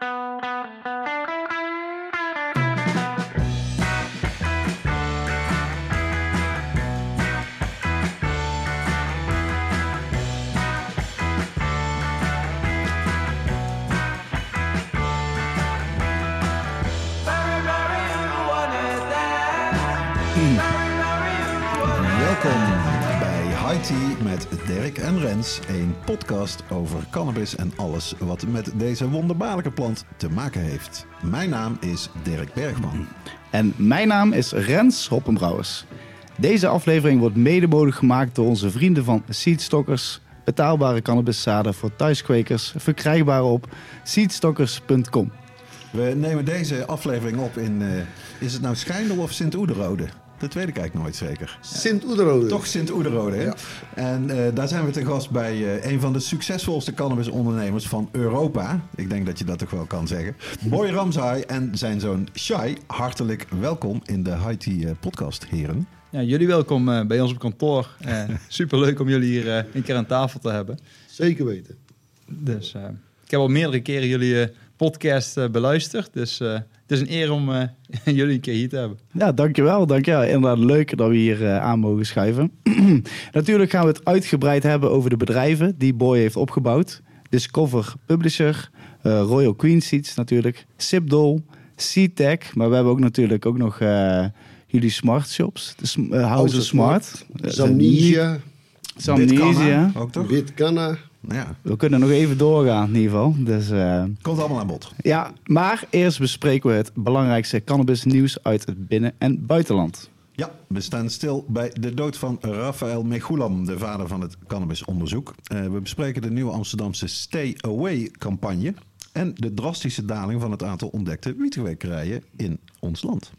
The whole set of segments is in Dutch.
Welkom Tea met Dirk en Rens, een podcast over cannabis en alles wat met deze wonderbaarlijke plant te maken heeft. Mijn naam is Dirk Bergman. En mijn naam is Rens Hoppenbrouwers. Deze aflevering wordt mede mogelijk gemaakt door onze vrienden van Seedstockers. Betaalbare cannabiszaden voor thuiskwekers, verkrijgbaar op seedstockers.com. We nemen deze aflevering op in, eh, is het nou Schijndel of Sint-Oederode? Dat weet ik eigenlijk nooit zeker. Sint-Oederode. Toch Sint-Oederode, hè? Ja. En eh, daar zijn we te gast bij eh, een van de succesvolste cannabisondernemers van Europa. Ik denk dat je dat toch wel kan zeggen. Boy Ramzai en zijn zoon Shai. Hartelijk welkom in de Tea eh, podcast, heren. Ja, jullie welkom eh, bij ons op kantoor. Eh superleuk om jullie hier eh, een keer aan tafel te hebben. Zeker weten. Dus, eh, ik heb al meerdere keren jullie podcast beluisterd. Dus eh, is een eer om eh, jullie een keer hier te hebben. Ja, dankjewel. dankjewel. Inderdaad leuk dat we hier eh, aan mogen schuiven. Natuurlijk gaan we het uitgebreid hebben over de bedrijven die Boy heeft opgebouwd. Discover Publisher, eh, Royal Queen Seeds natuurlijk, Sipdol, SeaTech. Maar we hebben ook natuurlijk ook nog eh, jullie smart shops. De sm- House of Smart. Zamnesia, Zamnesia. Ook toch? Bitcanna. Ja, We kunnen nog even doorgaan in ieder geval. Dus, eh, komt allemaal aan bod. ja, maar eerst bespreken we het belangrijkste cannabisnieuws uit het binnen- en buitenland. Ja, we staan stil bij de dood van Rafael Mechulam, de vader van het cannabisonderzoek. Eh, we bespreken de nieuwe Amsterdamse Stay Away-campagne... en de drastische daling van het aantal ontdekte wietkwekerijen in ons land.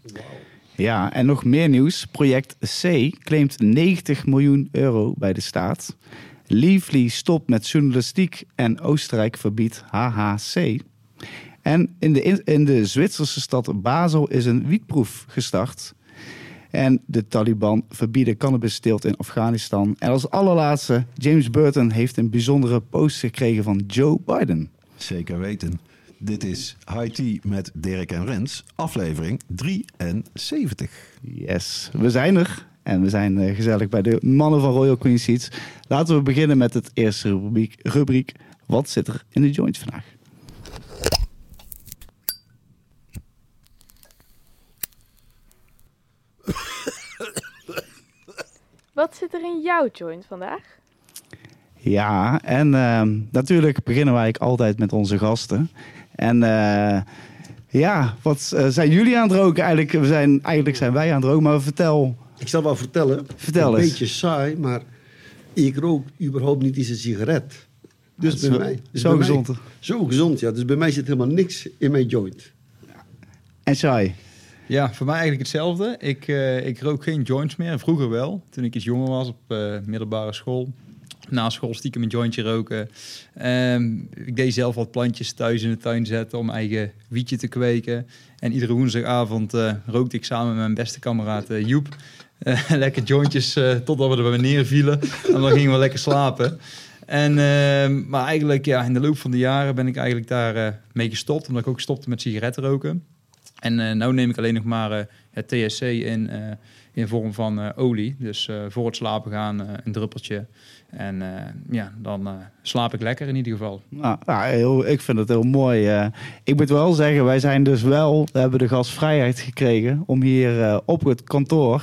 Ja, en nog meer nieuws. Project C claimt 90 miljoen euro bij de staat. Leafly stopt met journalistiek en Oostenrijk verbiedt HHC. En in de, in de Zwitserse stad Basel is een wietproef gestart. En de Taliban verbieden cannabisteelt in Afghanistan. En als allerlaatste, James Burton heeft een bijzondere post gekregen van Joe Biden. Zeker weten. Dit is High Tea met Dirk en Rens, aflevering 73. Yes, we zijn er. En we zijn eh, gezellig bij de mannen van Royal Queen Seats. Laten we beginnen met het eerste rubriek. rubriek. Wat zit er in de joint vandaag? Wat zit er in jouw joint vandaag? Ja, en ehm, natuurlijk beginnen wij altijd met onze gasten. En eh, ja, wat eh, zijn jullie aan het roken? Eigenlijk, we zijn, eigenlijk zijn wij aan het roken, maar vertel. Ik zal wel vertellen. Vertel een eens. beetje saai, maar ik rook überhaupt niet eens een sigaret. Dus bij Zo- mij. dus zo bij mij- gezond. zo gezond, ja. Dus bij mij zit helemaal niks in mijn joint. En Shai, Ja, voor mij eigenlijk hetzelfde. Ik, eh, ik rook geen joints meer. Vroeger wel, toen ik iets jonger was op eh, middelbare school. Na school stiekem een jointje roken. Ehm, ik deed zelf wat plantjes thuis in de tuin zetten om eigen wietje te kweken. En iedere woensdagavond eh, rookte ik samen met mijn beste kameraad Joep. Eh, lekker jointjes eh, totdat we er weer neervielen. en dan gingen we lekker slapen. En, ehm, maar eigenlijk ja, in de loop van de jaren ben ik eigenlijk daar eh, mee gestopt. Omdat ik ook stopte met sigaretten roken. En nu neem ik alleen nog maar het THC in, in vorm van olie. Dus voor het slapen gaan een druppeltje. En ja, dan slaap ik lekker in ieder geval. nou, ja, heel, ik vind het heel mooi. ik moet wel zeggen, wij zijn dus wel, we hebben de gastvrijheid gekregen om hier op het kantoor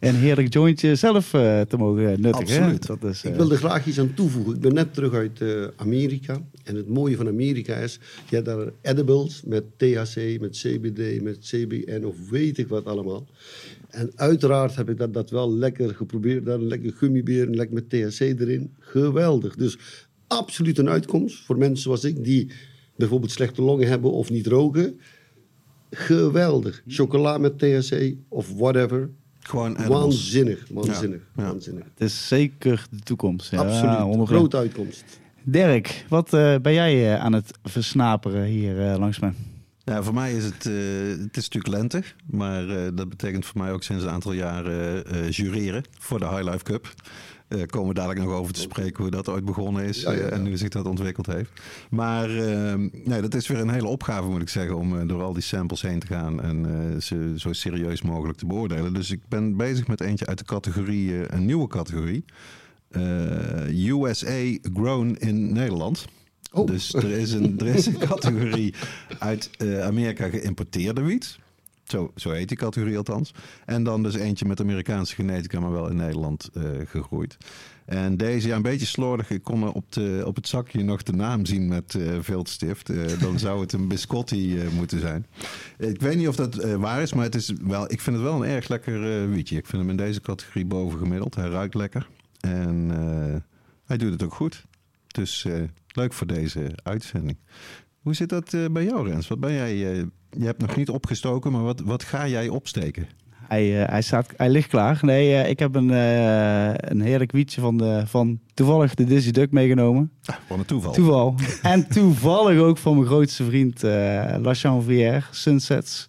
een heerlijk jointje zelf eh, te mogen nuttigen. Absoluut. Dat is, Ik eh, wil er graag iets aan toevoegen. Ik ben net terug uit eh, Amerika. En het mooie van Amerika is, je hebt daar edibles met THC, met CBD, met CBN of weet ik wat allemaal. En uiteraard heb ik dat, dat wel lekker geprobeerd. Dan lekker gummibeer, lekker met THC erin. Geweldig. Dus absoluut een uitkomst voor mensen zoals ik die bijvoorbeeld slechte longen hebben of niet roken. Geweldig. Chocola met THC of whatever. Gewoon. Waanzinnig, waanzinnig, Ja, ja. waanzinnig. het is zeker de toekomst. Ja, Absoluut, 100%. grote uitkomst. Dirk, wat eh, ben jij eh, aan het versnaperen hier eh, langs me? Ja, voor mij is het, eh, het is natuurlijk lente, maar eh, dat betekent voor mij ook sinds een aantal jaren eh, jureren voor de High Life Cup. Eh komen we dadelijk nog over te spreken hoe dat ooit begonnen is Ja, ja, ja. eh, en hoe zich dat ontwikkeld heeft. Maar eh, nee, dat is weer een hele opgave, moet ik zeggen, om eh, door al die samples heen te gaan en ze zo serieus mogelijk te beoordelen. Dus ik ben bezig met eentje uit de categorie, een nieuwe categorie. USA Grown in Nederland. Oh. Dus er is een, er is een categorie uit Amerika geïmporteerde wiet. Zo, zo heet die categorie althans. En dan dus eentje met Amerikaanse genetica, maar wel in Nederland eh, gegroeid. En deze, ja, een beetje slordig. Ik kon op, de, op het zakje nog de naam zien met eh viltstift. Eh, dan zou het een biscotti moeten zijn. Ik weet niet of dat waar is, maar het is wel, ik vind het wel een erg lekker wietje. Ik vind hem in deze categorie boven gemiddeld. Hij ruikt lekker. En hij doet het ook goed. Dus leuk voor deze uitzending. Hoe zit dat bij jou, Rens? Wat ben jij? Je hebt nog niet opgestoken, maar wat, wat ga jij opsteken? Hij, eh, hij, staat, hij ligt klaar. Nee, eh, ik heb een, eh, een heerlijk wietje van, de, van toevallig de Dizzy Duck meegenomen. Ah, wat een toeval. Toeval. en toevallig ook van mijn grootste vriend La Chanvrière, Sunsets.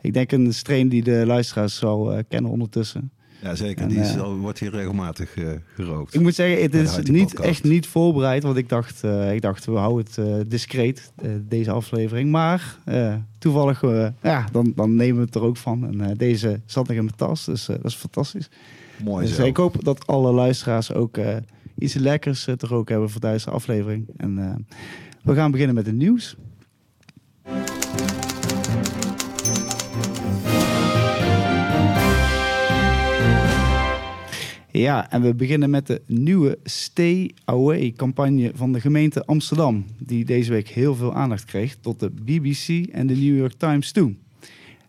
Ik denk een strain die de luisteraars zal kennen ondertussen. Ja, zeker. En, Die is eh, al, wordt hier regelmatig eh, gerookt. Ik moet zeggen, het is niet, podcast. echt niet voorbereid. Want ik dacht, eh, ik dacht we houden het discreet, deze aflevering. Maar toevallig, ja, dan, dan nemen we het er ook van. En deze zat nog in mijn tas, dus dat is fantastisch. Mooi Dus zo. ik hoop dat alle luisteraars ook iets lekkers te roken hebben voor deze aflevering. En we gaan beginnen met het nieuws. Ja, en we beginnen met de nieuwe Stay Away campagne van de gemeente Amsterdam. Die deze week heel veel aandacht kreeg tot de BBC en de New York Times toe.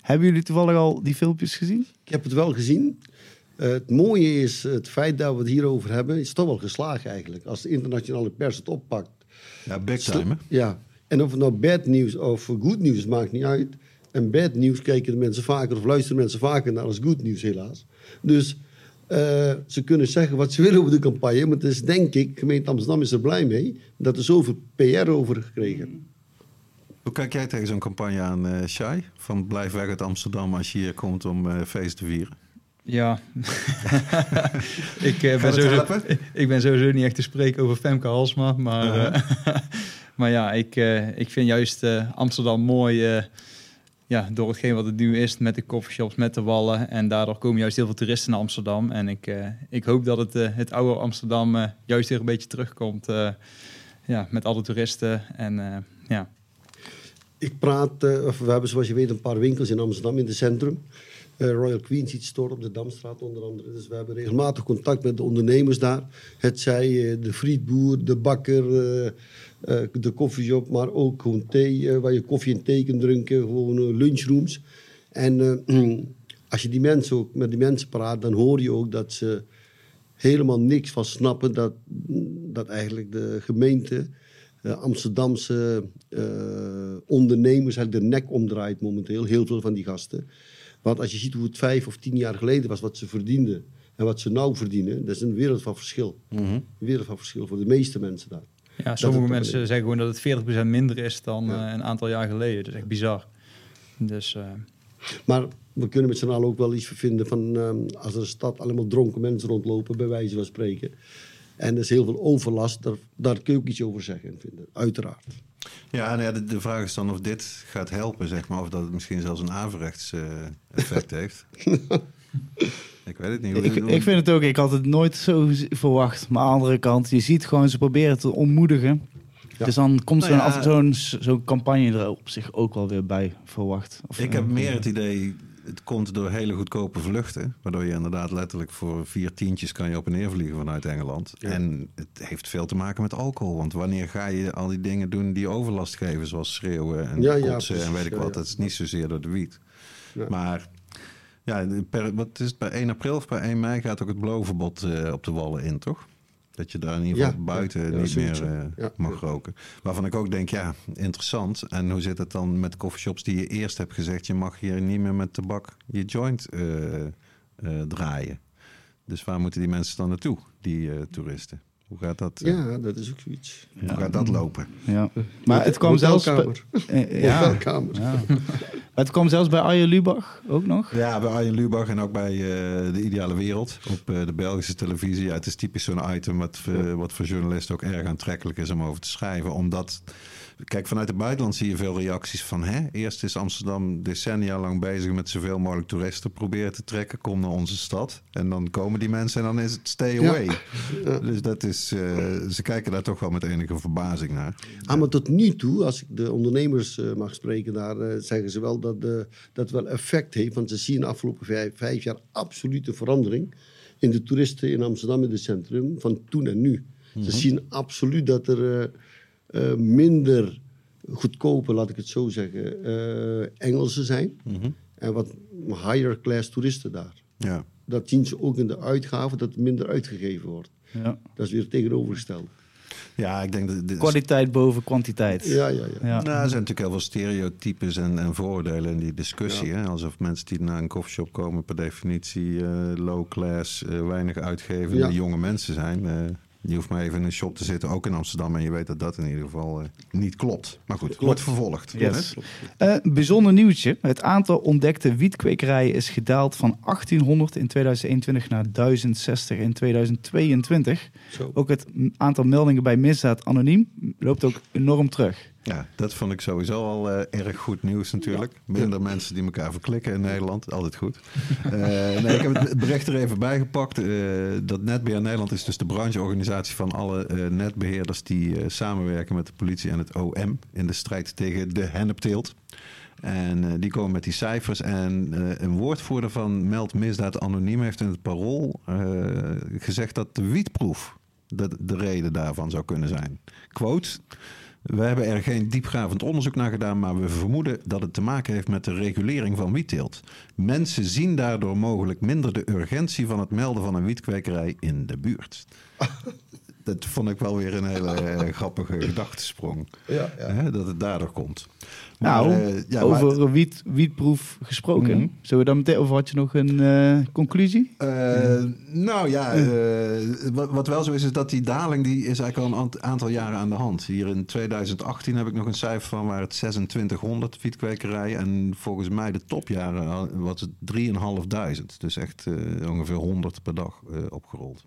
Hebben jullie toevallig al die filmpjes gezien? Ik heb het wel gezien. Eh, het mooie is, het feit dat we het hierover hebben, is toch wel geslagen eigenlijk. Als de internationale pers het oppakt. Ja, big time, hè? Ja, en of het nou bad nieuws of goed nieuws maakt niet uit. En bad nieuws kijken de mensen vaker of luisteren mensen vaker naar als goed nieuws helaas. Dus eh, ze kunnen zeggen wat ze willen over de campagne. Maar het is denk ik, gemeente Amsterdam is er blij mee dat er zoveel PR over gekregen. Hoe kijk jij tegen zo'n campagne aan, eh Shai? Van blijf weg uit Amsterdam als je hier komt om eh, feest te vieren. Ja, ik, ben sowieso, ik ben sowieso niet echt te spreken over Femke Halsma. Maar, eh, maar ja, ik, eh, ik vind juist eh, Amsterdam mooi eh, ja, door hetgeen wat het nu is met de coffeeshops, met de wallen. En daardoor komen juist heel veel toeristen naar Amsterdam. En ik, eh, ik hoop dat het, eh, het oude Amsterdam eh, juist weer een beetje terugkomt. ja, met alle toeristen. En ja, Ik praat, of we hebben zoals je weet een paar winkels in Amsterdam in het centrum. Royal Queen Seat Store op de Damstraat onder andere. Dus we hebben regelmatig contact met de ondernemers daar. Het zij de frietboer, de bakker, eh, de koffieshop, maar ook gewoon thee, eh, waar je koffie en thee kunt drinken. Gewoon eh, lunchrooms. En als je die mensen ook met die mensen praat, dan hoor je ook dat ze helemaal niks van snappen dat, dat eigenlijk de gemeente, Amsterdamse eh, ondernemers, eigenlijk de nek omdraait momenteel. Heel veel van die gasten. Want als je ziet hoe het vijf of tien jaar geleden was, wat ze verdienden en wat ze nou verdienen, dat is een wereld van verschil. Een wereld van verschil voor de meeste mensen daar. Ja sommige mensen zeggen gewoon dat het 40% minder is dan Ja. eh, een aantal jaar geleden. Dat is echt bizar. Dus eh, Maar we kunnen met z'n allen ook wel iets vinden van ehm, als er een stad allemaal dronken mensen rondlopen, bij wijze van spreken. En er is heel veel overlast, daar, daar kun je ook iets over zeggen en vinden, uiteraard. Ja, nou ja de, de vraag is dan of dit gaat helpen, zeg maar. Of dat het misschien zelfs een averechts eh, effect heeft. ik weet het niet. Hoe- Ik, ik vind het ook, ik had het nooit zo verwacht. Maar aan de andere kant, je ziet gewoon, ze proberen te ontmoedigen. Ja. Dus dan komt Nou zo'n ja. af- zo'n zo'n campagne er op zich ook wel weer bij verwacht. Of, Ik heb eh, meer het idee, het komt door hele goedkope vluchten. Waardoor je inderdaad letterlijk voor vier tientjes kan je op en neer vliegen vanuit Engeland. Ja. En het heeft veel te maken met alcohol. Want wanneer ga je al die dingen doen die overlast geven, zoals schreeuwen en Ja, ja, kotsen en weet ik Ja, wat. ja. Dat is niet zozeer door de wiet. Ja. Maar ja, per, wat is het, bij 1 april of bij 1 mei gaat ook het blowverbod eh, op de wallen in, toch? Dat je daar in ieder geval Ja, buiten ja, niet meer eh, Ja. mag roken. Waarvan ik ook denk, ja, interessant. En hoe zit het dan met coffeeshops die je eerst hebt gezegd... je mag hier niet meer met tabak je joint eh, draaien. Dus waar moeten die mensen dan naartoe, die toeristen? Hoe gaat dat, eh, Ja, dat is ook zoiets. hoe gaat dat lopen? Ja. Maar het kwam zelfs... Hotelkamer. eh, ja. Ja. Het kwam zelfs bij Arjen Lubach ook nog. Ja, bij Arjen Lubach en ook bij eh, De Ideale Wereld op eh, de Belgische televisie. Ja, het is typisch zo'n item wat, eh, wat voor journalisten ook erg aantrekkelijk is om over te schrijven. Omdat, kijk, vanuit het buitenland zie je veel reacties van... Hè, eerst is Amsterdam decennia lang bezig met zoveel mogelijk toeristen proberen te trekken. Kom naar onze stad. En dan komen die mensen en dan is het stay Ja. away. Dus dat is, eh, ze kijken daar toch wel met enige verbazing naar. Ah, maar tot nu toe, als ik de ondernemers eh, mag spreken, daar eh, zeggen ze wel dat dat wel effect heeft. Want ze zien de afgelopen vijf, vijf jaar absolute verandering in de toeristen in Amsterdam in het centrum van toen en nu. Ze zien absoluut dat er eh, minder goedkope, laat ik het zo zeggen, eh, Engelsen zijn. En wat higher class toeristen daar. Ja. Dat zien ze ook in de uitgaven, dat er minder uitgegeven wordt. Ja. Dat is weer het tegenovergestelde. ja, ik denk dat... dit- Kwaliteit boven kwantiteit. Ja, ja, ja. Ja. Nou, er zijn natuurlijk heel veel stereotypes en, en vooroordelen in die discussie. Hè? Alsof mensen die naar een koffieshop komen per definitie eh, low class, eh, weinig uitgevende Ja. jonge mensen zijn. Eh, je hoeft maar even in een shop te zitten, ook in Amsterdam. En je weet dat dat in ieder geval eh, niet klopt. Maar goed, wordt vervolgd. Yes. Hè? Eh, bijzonder nieuwtje. Het aantal ontdekte wietkwekerijen is gedaald van 1800 in 2021 naar 1060 in 2022. Zo. Ook het aantal meldingen bij misdaad anoniem loopt ook enorm terug. Ja, dat vond ik sowieso al eh, erg goed nieuws natuurlijk. Minder mensen die elkaar verklikken in Nederland. Altijd goed. Eh, nee, ik heb het bericht er even bij gepakt. Eh, dat Netbeheer Nederland is dus de brancheorganisatie van alle eh, netbeheerders... die samenwerken met de politie en het OM... in de strijd tegen de hennepteelt. En die komen met die cijfers. En een woordvoerder van Meld Misdaad Anoniem heeft in het parool gezegd dat de wietproef de, de reden daarvan zou kunnen zijn. Quote. We hebben er geen diepgravend onderzoek naar gedaan, maar we vermoeden dat het te maken heeft met de regulering van wietteelt. Mensen zien daardoor mogelijk minder de urgentie van het melden van een wietkwekerij in de buurt. Dat vond ik wel weer een hele eh, grappige gedachtesprong. Ja, ja. Hè, dat het daardoor komt. Nou, eh, ja, over wiet, wietproef gesproken. Mhm. Zullen we dan meteen, of had je nog een eh, conclusie? Eh, nou ja, wat, wat wel zo is, is dat die daling die is eigenlijk al een ant- aantal jaren aan de hand. Hier in 2018 heb ik nog een cijfer van waar het 2600 wietkwekerij. En volgens mij de topjaren was het 3.500. Dus echt ongeveer 100 per dag opgerold.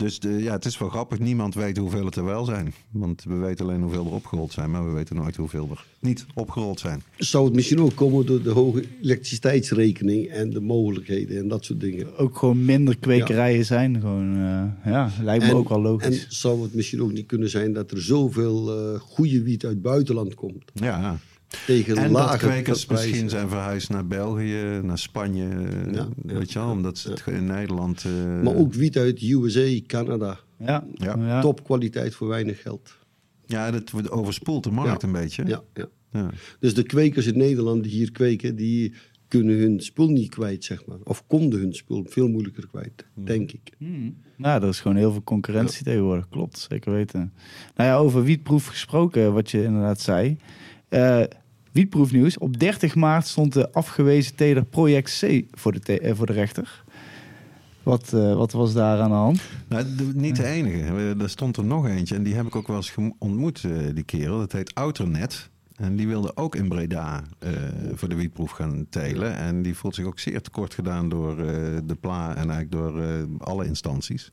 Dus de, ja, het is wel grappig. Niemand weet hoeveel het er wel zijn. Want we weten alleen hoeveel er opgerold zijn. Maar we weten nooit hoeveel er niet opgerold zijn. Zou het misschien ook komen door de hoge elektriciteitsrekening en de mogelijkheden en dat soort dingen? Ook gewoon minder kwekerijen zijn. Gewoon, eh, ja, lijkt me En- ook wel logisch. En zou het misschien ook niet kunnen zijn dat er zoveel eh goede wiet uit het buitenland komt? Ja, Tegen En dat kwekers prijzen. misschien zijn verhuisd naar België, naar Spanje. Ja, weet je wel, omdat ze het in Nederland... eh, Maar ook wiet uit USA, Canada. ja, Ja. Topkwaliteit voor weinig geld. Ja, dat wordt- overspoelt de markt Ja. een beetje. Ja, ja. Ja. Dus de kwekers in Nederland die hier kweken, die kunnen hun spul niet kwijt, zeg maar. Of konden hun spul veel moeilijker kwijt, denk ik. Hmm. Nou, er is gewoon heel veel concurrentie tegenwoordig. Klopt, zeker weten. Nou ja, over wietproef gesproken, wat je inderdaad zei. Eh wietproefnieuws. Op 30 maart stond de afgewezen teler Project C voor de, te- eh, voor de rechter. Wat, eh, wat was daar aan de hand? Nou, de- niet de enige. Er stond er nog eentje en die heb ik ook wel eens gem- ontmoet, eh, die kerel. Dat heet Outernet. En die wilde ook in Breda voor de wietproef gaan telen. En die voelt zich ook zeer tekort gedaan door de PLA en eigenlijk door alle instanties.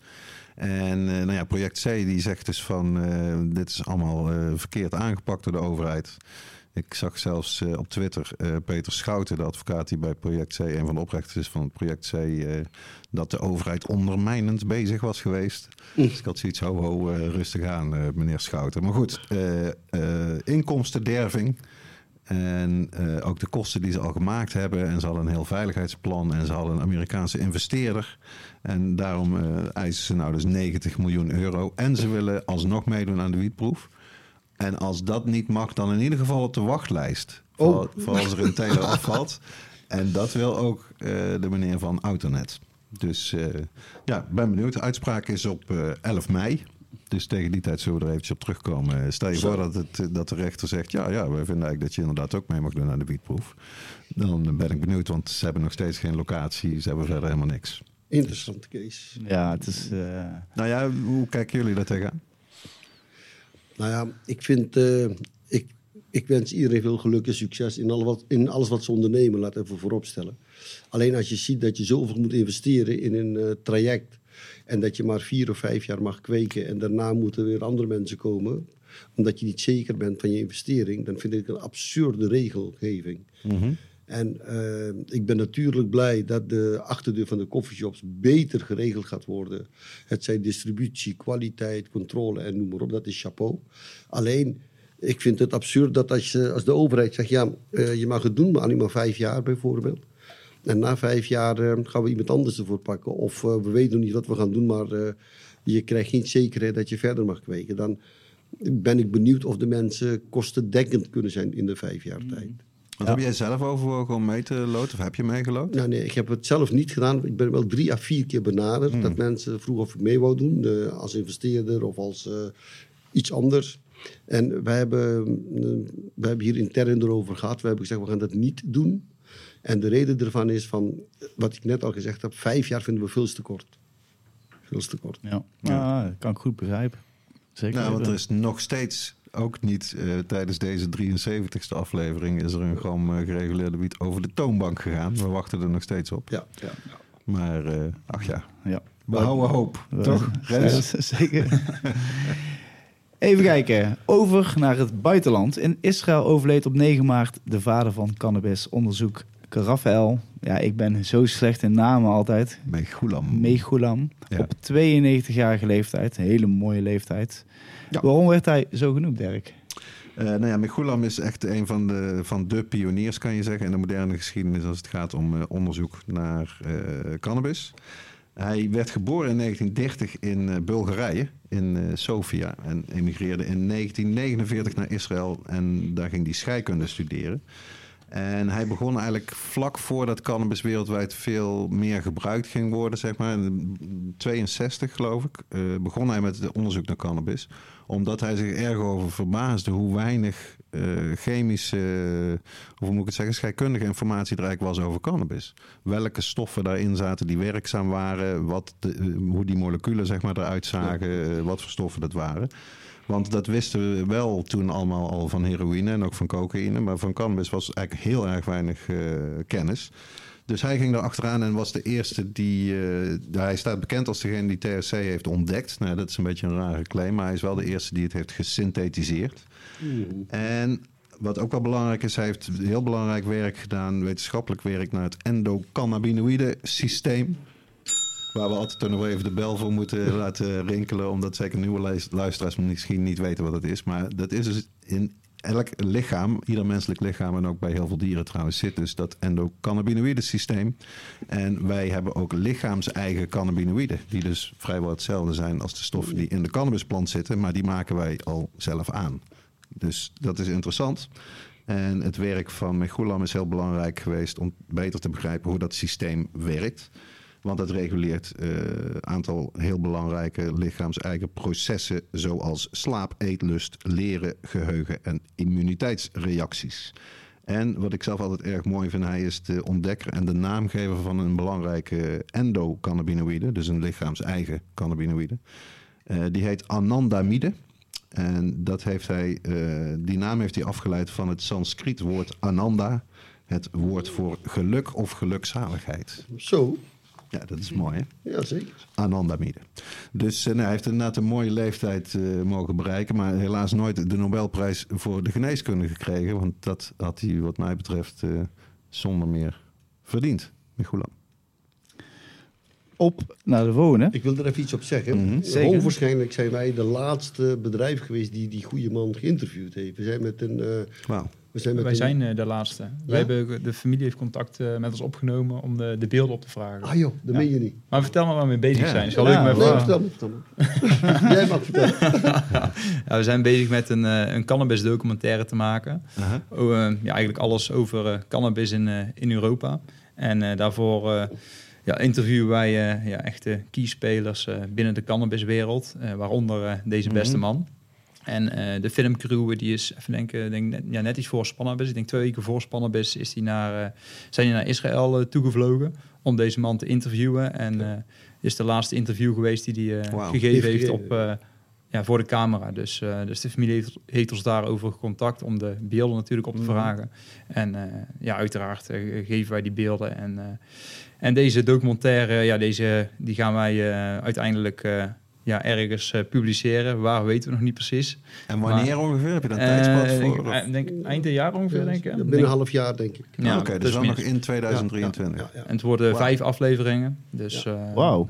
En nou ja, project C die zegt dus van dit is allemaal verkeerd aangepakt door de overheid. Ik zag zelfs eh, op Twitter eh, Peter Schouten, de advocaat die bij Project C, een van de oprichters is van het Project C, eh, dat de overheid ondermijnend bezig was geweest. Dus ik had zoiets, ho ho, rustig aan meneer Schouten. Maar goed, inkomstenderving en ook de kosten die ze al gemaakt hebben. En ze hadden een heel veiligheidsplan en ze hadden een Amerikaanse investeerder. En daarom eisen ze nou dus 90 miljoen euro. En ze willen alsnog meedoen aan de wietproef. En als dat niet mag, dan in ieder geval op de wachtlijst. Voor, Oh. voor als er een teler afvalt. En dat wil ook eh, de meneer van Autonet. Dus eh, ja, ben benieuwd. De uitspraak is op eh, 11 mei. Dus tegen die tijd zullen we er eventjes op terugkomen. Stel je Zo. voor dat, het, dat de rechter zegt... ja, ja, wij vinden eigenlijk dat je inderdaad ook mee mag doen aan de wietproef. Dan ben ik benieuwd, want ze hebben nog steeds geen locatie. Ze hebben verder helemaal niks. Interessante case. Ja, het is... eh, Nou ja, hoe kijken jullie daar tegenaan? Nou ja, ik vind, eh, ik, ik wens iedereen veel geluk en succes in, wat, in alles wat ze ondernemen, laat even vooropstellen. Alleen als je ziet dat je zoveel moet investeren in een eh, traject en dat je maar vier of vijf jaar mag kweken en daarna moeten weer andere mensen komen, omdat je niet zeker bent van je investering, dan vind ik een absurde regelgeving. En eh, ik ben natuurlijk blij dat de achterdeur van de coffeeshops beter geregeld gaat worden. Het zijn distributie, kwaliteit, controle en noem maar op. Dat is chapeau. Alleen, ik vind het absurd dat als, je, als de overheid zegt... ja, eh, je mag het doen, maar alleen maar vijf jaar bijvoorbeeld. En na vijf jaar eh, gaan we iemand anders ervoor pakken. Of we weten nog niet wat we gaan doen, maar je krijgt geen zekerheid dat je verder mag kweken. Dan ben ik benieuwd of de mensen kostendekkend kunnen zijn in de vijf jaar tijd. Wat heb jij zelf overwogen om mee te loten? Of heb je meegeloot? Nou, nee, ik heb het zelf niet gedaan. Ik ben wel drie à vier keer benaderd. Dat mensen vroegen of ik mee wou doen. eh, als investeerder of als eh, iets anders. En wij hebben, eh, wij hebben hier intern erover gehad. We hebben gezegd, we gaan dat niet doen. En de reden ervan is van, wat ik net al gezegd heb, vijf jaar vinden we veel te kort. Veel te kort. Ja, Ah, dat kan ik goed begrijpen. Zeker. Nou, want er is nog steeds ook niet eh, tijdens deze 73ste aflevering is er een gram eh, gereguleerde wiet over de toonbank gegaan. We wachten er nog steeds op. Ja. Maar eh, ach ja, Ja. we houden hoop. Toch? Ja, Rens? zeker. Even kijken. Over naar het buitenland. In Israël overleed op 9 maart de vader van cannabisonderzoek, Raphaël. Ja, ik ben zo slecht in namen altijd. Mechulam. Meegulam. Ja. Op 92-jarige leeftijd. Een hele mooie leeftijd. Ja. Waarom werd hij zo genoemd, Dirk? Eh, nou ja, Mechulam is echt een van de, van de pioniers, kan je zeggen, in de moderne geschiedenis als het gaat om eh, onderzoek naar eh, cannabis. Hij werd geboren in 1930 in Bulgarije, in Sofia. En emigreerde in 1949 naar Israël en daar ging hij scheikunde studeren. En hij begon eigenlijk vlak voordat cannabis wereldwijd veel meer gebruikt ging worden, zeg maar. In 62 geloof ik, eh, begon hij met het onderzoek naar cannabis. Omdat hij zich erg over verbaasde hoe weinig eh, chemische, of hoe moet ik het zeggen, scheikundige informatie er eigenlijk was over cannabis. Welke stoffen daarin zaten die werkzaam waren, wat de, hoe die moleculen zeg maar eruit zagen, eh, wat voor stoffen dat waren. Want dat wisten we wel toen allemaal al van heroïne en ook van cocaïne. Maar van cannabis was eigenlijk heel erg weinig eh, kennis. Dus hij ging er achteraan en was de eerste die... eh, hij staat bekend als degene die THC heeft ontdekt. Nou, dat is een beetje een rare claim, maar hij is wel de eerste die het heeft gesynthetiseerd. En wat ook wel belangrijk is, hij heeft heel belangrijk werk gedaan, wetenschappelijk werk naar het endocannabinoïde systeem. Waar we altijd nog even de bel voor moeten laten rinkelen. Omdat zeker nieuwe luis- luisteraars misschien niet weten wat het is. Maar dat is dus in elk lichaam, ieder menselijk lichaam en ook bij heel veel dieren trouwens, zit dus dat endocannabinoïde systeem. En wij hebben ook lichaams-eigen cannabinoïden. Die dus vrijwel hetzelfde zijn als de stoffen die in de cannabisplant zitten. Maar die maken wij al zelf aan. Dus dat is interessant. En het werk van Mechulam is heel belangrijk geweest om beter te begrijpen hoe dat systeem werkt. Want het reguleert een aantal heel belangrijke lichaams-eigen processen, zoals slaap, eetlust, leren, geheugen en immuniteitsreacties. En wat ik zelf altijd erg mooi vind, hij is de ontdekker en de naamgever van een belangrijke endocannabinoïde, dus een lichaams-eigen cannabinoïde. Eh, die heet anandamide. En dat heeft hij, eh, die naam heeft hij afgeleid van het Sanskriet woord ananda. Het woord voor geluk of gelukzaligheid. Zo, Ja, dat is mooi hè? ja zeker. Anandamide. Dus eh, nou, hij heeft inderdaad een mooie leeftijd eh, mogen bereiken. Maar helaas nooit de Nobelprijs voor de geneeskunde gekregen. Want dat had hij wat mij betreft eh, zonder meer verdiend. Michulam. Op naar de volgende. Ik wil er even iets op zeggen. Zeker. Hoogwaarschijnlijk zijn wij de laatste bedrijf geweest die die goede man geïnterviewd heeft. We zijn met een... eh, Wauw. We zijn met Wij zijn eh, de laatste. Wij hebben, de familie heeft contact eh, met ons opgenomen om de, de beelden op te vragen. Ah joh, dat Ja. meen je niet. Maar vertel maar waar we mee bezig Ja. zijn. Leuk met Nee, waar. vertel me, vertel me. Jij mag vertellen. ja, we zijn bezig met een, eh, een cannabis documentaire te maken. Eh, ja, eigenlijk alles over eh, cannabis in, eh, in Europa. En eh, daarvoor eh, ja, interviewen wij eh, ja, echte keyspelers eh, binnen de cannabiswereld. eh, waaronder deze beste Mhm. man. En eh, de filmcrew die is, even denken, denk, net, ja, net iets voor Spannabis. Ik denk twee weken voor Spannabis is die naar, eh, zijn die naar Israël eh, toegevlogen om deze man te interviewen. En is de laatste interview geweest die hij gegeven Heeft op, ja, voor de camera. Dus, dus de familie heeft, heeft ons daarover contact om de beelden natuurlijk op te Mhm. vragen. En ja, uiteraard geven wij die beelden. En, en deze documentaire, ja, deze, die gaan wij uiteindelijk ja, ergens eh, publiceren. Waar weten we nog niet precies. En wanneer ongeveer? Heb je daar een Eh, tijdspad ik- voor? of- eh, denk, eind dit jaar ongeveer, denk ik. Binnen een half jaar, denk ik. Ja, Ah, Oké, dus plus wel nog in 2023. Ja, ja, ja. En het worden vijf afleveringen. Dus, eh, Wauw. Dit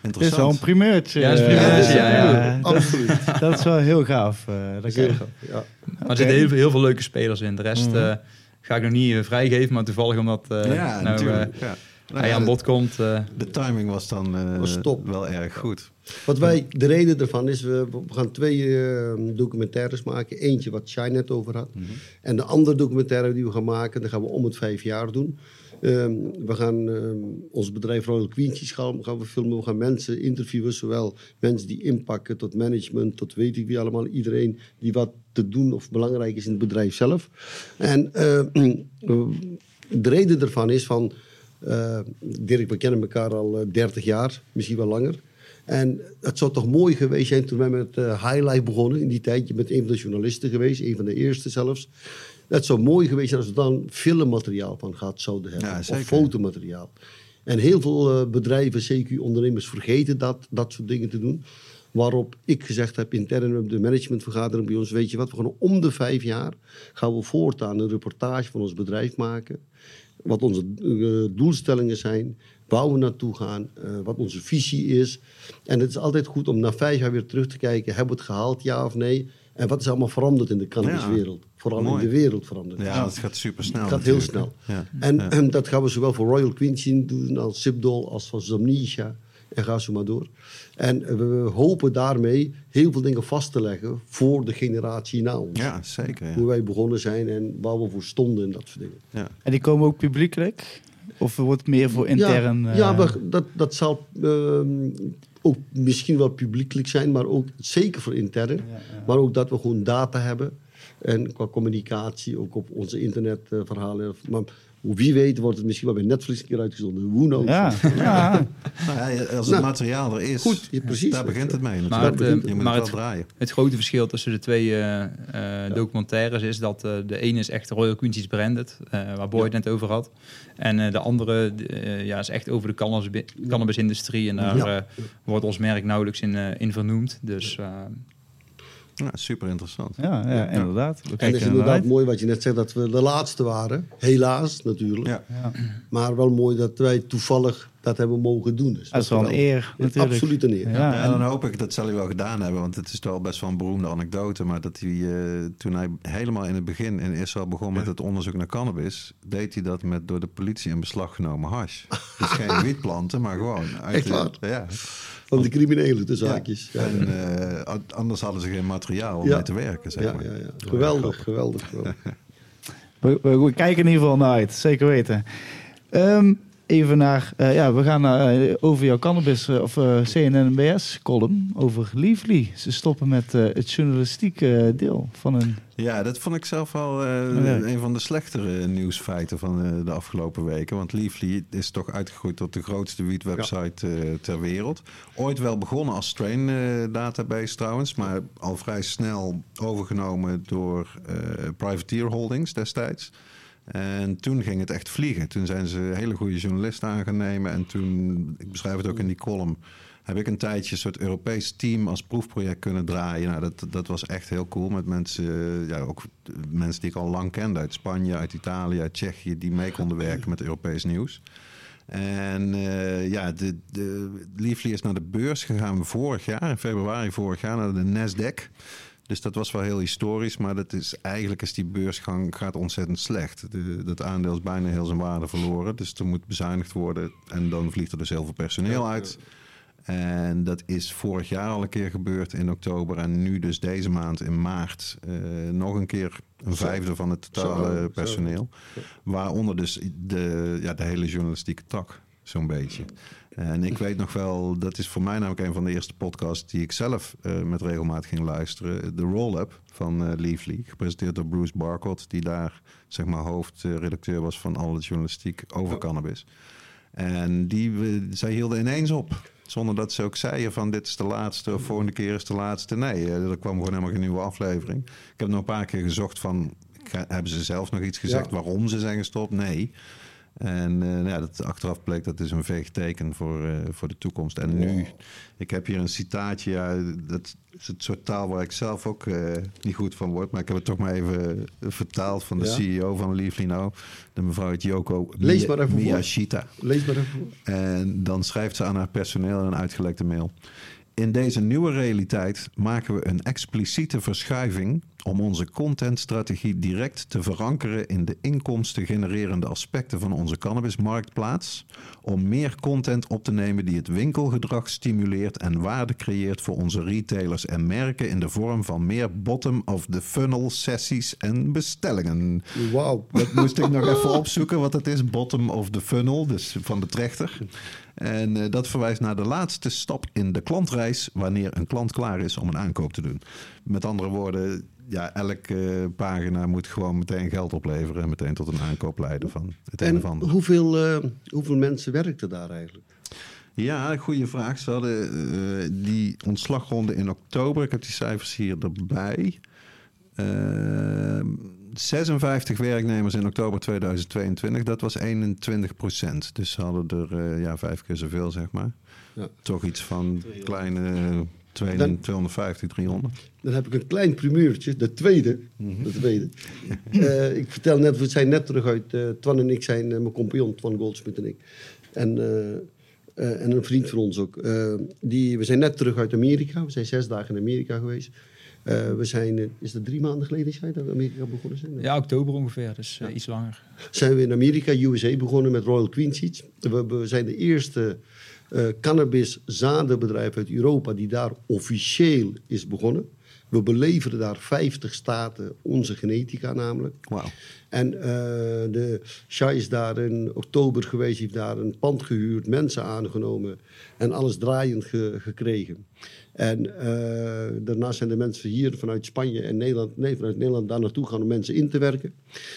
is Interessant. wel een primeurtje. Ja, dat is Eh, primeurtje, dat- ja, ja. eh, dat- Absoluut. Dat is wel heel gaaf. eh, dat Zeker. Ja. Maar er zitten heel, veel- heel veel leuke spelers in. De rest Mhm. eh, ga ik nog niet eh, vrijgeven, maar toevallig omdat eh, ja, nou, natuurlijk. Nou hij ja, aan bod komt. eh, De timing was dan eh, Was top. wel erg goed. Wat wij, de reden ervan is, we, we gaan twee eh, documentaires maken. Eentje wat Shine net over had. En de andere documentaire die we gaan maken, dat gaan we om het vijf jaar doen. Ehm, we gaan ehm, ons bedrijf Royal Quincy gaan, gaan we filmen. We gaan mensen interviewen, zowel mensen die inpakken tot management, tot weet ik wie allemaal. Iedereen die wat te doen of belangrijk is in het bedrijf zelf. En eh, de reden ervan is van... eh, Dirk, we kennen elkaar al eh, 30 jaar, misschien wel langer. En het zou toch mooi geweest zijn toen wij met eh Highlight begonnen. In die tijd, je bent een van de journalisten geweest, een van de eerste zelfs. Het zou mooi geweest zijn als we dan filmmateriaal van gehad zouden hebben. Ja, of fotomateriaal. En heel veel eh, bedrijven, CQ-ondernemers, vergeten dat, dat soort dingen te doen. Waarop ik gezegd heb intern op de managementvergadering bij ons: Weet je wat, we gaan om de vijf jaar gaan we voortaan een reportage van ons bedrijf maken. Wat onze eh, doelstellingen zijn, waar we naartoe gaan, eh, wat onze visie is. En het is altijd goed om na vijf jaar weer terug te kijken: hebben we het gehaald, ja of nee? En wat is allemaal veranderd in de cannabiswereld? Vooral mooi. in de wereld veranderd. Ja, het gaat super snel. Het gaat heel snel. Ja. En, Ja. en dat gaan we zowel voor Royal Quincy doen als Sipdol, als van Zamnesia. En ga zo maar door. En we hopen daarmee heel veel dingen vast te leggen voor de generatie na ons. Ja, zeker. Ja. Hoe wij begonnen zijn en waar we voor stonden en dat soort dingen. Ja. En die komen ook publiekelijk? Of wordt het meer voor intern? Ja, eh, ja maar dat, dat zal ehm, ook misschien wel publiekelijk zijn, maar ook zeker voor intern. Maar ook dat we gewoon data hebben. En qua communicatie, ook op onze internetverhalen. maar wie weet wordt het misschien wel bij Netflix een keer uitgezonden. Who knows? Ja, ja. Nou ja, als het Nou, materiaal er is, goed, ja, precies. daar begint het mee Maar natuurlijk. het, eh, je moet maar het draaien. Het grote verschil tussen de twee eh, eh, documentaires is dat eh, de ene is echt Royal Quincy's branded, eh, waar Boy het net over had. En eh, de andere eh, ja, is echt over de cannabis- cannabisindustrie. En daar Ja. wordt ons merk nauwelijks in, eh, in vernoemd. Dus eh, Ja, super interessant. Ja, ja, inderdaad. We En het is naar inderdaad uit. mooi wat je net zegt, dat we de laatste waren. Helaas natuurlijk. Ja. Ja. Maar wel mooi dat wij toevallig dat hebben mogen doen. Dus Dat is wel een eer, natuurlijk. Absoluut een eer. Ja, Ja, en dan hoop ik dat zal hij wel gedaan hebben, want het is wel best wel een beroemde anekdote. Maar dat hij, eh, toen hij helemaal in het begin in Israël begon met het onderzoek naar cannabis, deed hij dat met door de politie in beslag genomen hash. Dus geen wietplanten, maar gewoon uit Echt de- waar? Ja. Van de criminelen, de zaakjes. Ja, En eh, anders hadden ze geen materiaal om Ja. mee te werken, zeg ja, maar. ja, ja. Geweldig, geweldig, geweldig. We, we- we kijken in ieder geval naar uit, zeker weten. Ehm, even naar, eh, ja, we gaan naar, eh, over jouw cannabis eh, of eh CNNBS column over Leafly. Ze stoppen met het journalistieke deel van een. Ja, dat vond ik zelf wel Ja. een van de slechtere nieuwsfeiten van de afgelopen weken. Want Leafly is toch uitgegroeid tot de grootste wietwebsite eh, ter wereld. Ooit wel begonnen als strain database trouwens, maar al vrij snel overgenomen door Privateer Holdings destijds. En toen ging het echt vliegen. Toen zijn ze hele goede journalisten aan gaan nemen. En toen, ik beschrijf het ook in die column, heb ik een tijdje een soort Europees team als proefproject kunnen draaien. Nou, dat, dat was echt heel cool met mensen, ja, ook mensen die ik al lang kende uit Spanje, uit Italië, uit Tsjechië, die mee konden werken met Europees nieuws. En eh, ja, de, de Leafly is naar de beurs gegaan vorig jaar, in februari vorig jaar, naar de Nasdaq. Dus dat was wel heel historisch, maar dat is, eigenlijk is die beursgang gaat ontzettend slecht. De, dat aandeel is bijna heel zijn waarde verloren, dus er moet bezuinigd worden. En dan vliegt er dus heel veel personeel uit. En dat is vorig jaar al een keer gebeurd in oktober. En nu dus deze maand in maart eh, nog een keer een vijfde van het totale personeel. Waaronder dus de, ja, de hele journalistieke tak, zo'n beetje. En ik weet nog wel, dat is voor mij namelijk een van de eerste podcasts die ik zelf eh, met regelmaat ging luisteren. De Roll-Up van eh Leafly, gepresenteerd door Bruce Barcott, die daar zeg maar hoofdredacteur was van alle journalistiek over cannabis. En die, zij hielden ineens op. Zonder dat ze ook zeiden van dit is de laatste of volgende keer is de laatste. Nee, eh, er kwam gewoon helemaal geen nieuwe aflevering. Ik heb nog een paar keer gezocht van... Hebben ze zelf nog iets gezegd Ja. waarom ze zijn gestopt? Nee. En eh, nou ja, dat achteraf bleek dat is een veeg teken voor, eh, voor de toekomst. En nu, ik heb hier een citaatje. Ja, dat is het soort taal waar ik zelf ook eh, niet goed van word. Maar ik heb het toch maar even vertaald van de Ja. CEO van Leafly. De mevrouw Yoko Lees maar even voor. Miyashita. Lees maar even. En dan schrijft ze aan haar personeel een uitgelekte mail. In deze nieuwe realiteit maken we een expliciete verschuiving om onze contentstrategie direct te verankeren in de inkomsten genererende aspecten van onze cannabismarktplaats. Om meer content op te nemen die het winkelgedrag stimuleert en waarde creëert voor onze retailers en merken in de vorm van meer bottom-of-the-funnel sessies en bestellingen. Wauw. Dat moest ik nog even opzoeken wat het is. Bottom of the funnel, dus van de trechter. En eh, dat verwijst naar de laatste stap in de klantreis... wanneer een klant klaar is om een aankoop te doen. Met andere woorden, ja, elke eh, pagina moet gewoon meteen geld opleveren... en meteen tot een aankoop leiden van het een En of ander. hoeveel, eh, hoeveel mensen werkten daar eigenlijk? Ja, goede vraag. Ze hadden die ontslagronde in oktober. Ik heb die cijfers hier erbij. Eh, 56 werknemers in oktober 2022. Dat was 21 procent. Dus ze hadden er eh, ja, vijf keer zoveel, zeg maar. Ja. Toch iets van kleine eh, twee- Dan- 250, 300. Dan heb ik een klein primeurtje, de tweede. Mhm. De tweede. Eh, ik vertel net, we zijn net terug uit, eh, Twan en ik zijn, mijn compagnon Twan Goldsmith en ik. En, eh, eh, en een vriend van ons ook. Eh, die, we zijn net terug uit Amerika. We zijn zes dagen in Amerika geweest. Eh, we zijn, eh, is dat drie maanden geleden zijn dat we in Amerika begonnen zijn? Ja, oktober ongeveer, dus eh, iets langer. zijn we in Amerika, USA, begonnen met Royal Queen Seeds. We, we zijn de eerste eh cannabis zadenbedrijf uit Europa die daar officieel is begonnen. We beleveren daar 50 staten onze genetica namelijk. Wauw. En eh, de Shai is daar in oktober geweest, heeft daar een pand gehuurd, mensen aangenomen en alles draaiend ge- gekregen. En eh, daarnaast zijn de mensen hier vanuit Spanje en Nederland, nee, vanuit Nederland daar naartoe gaan om mensen in te werken.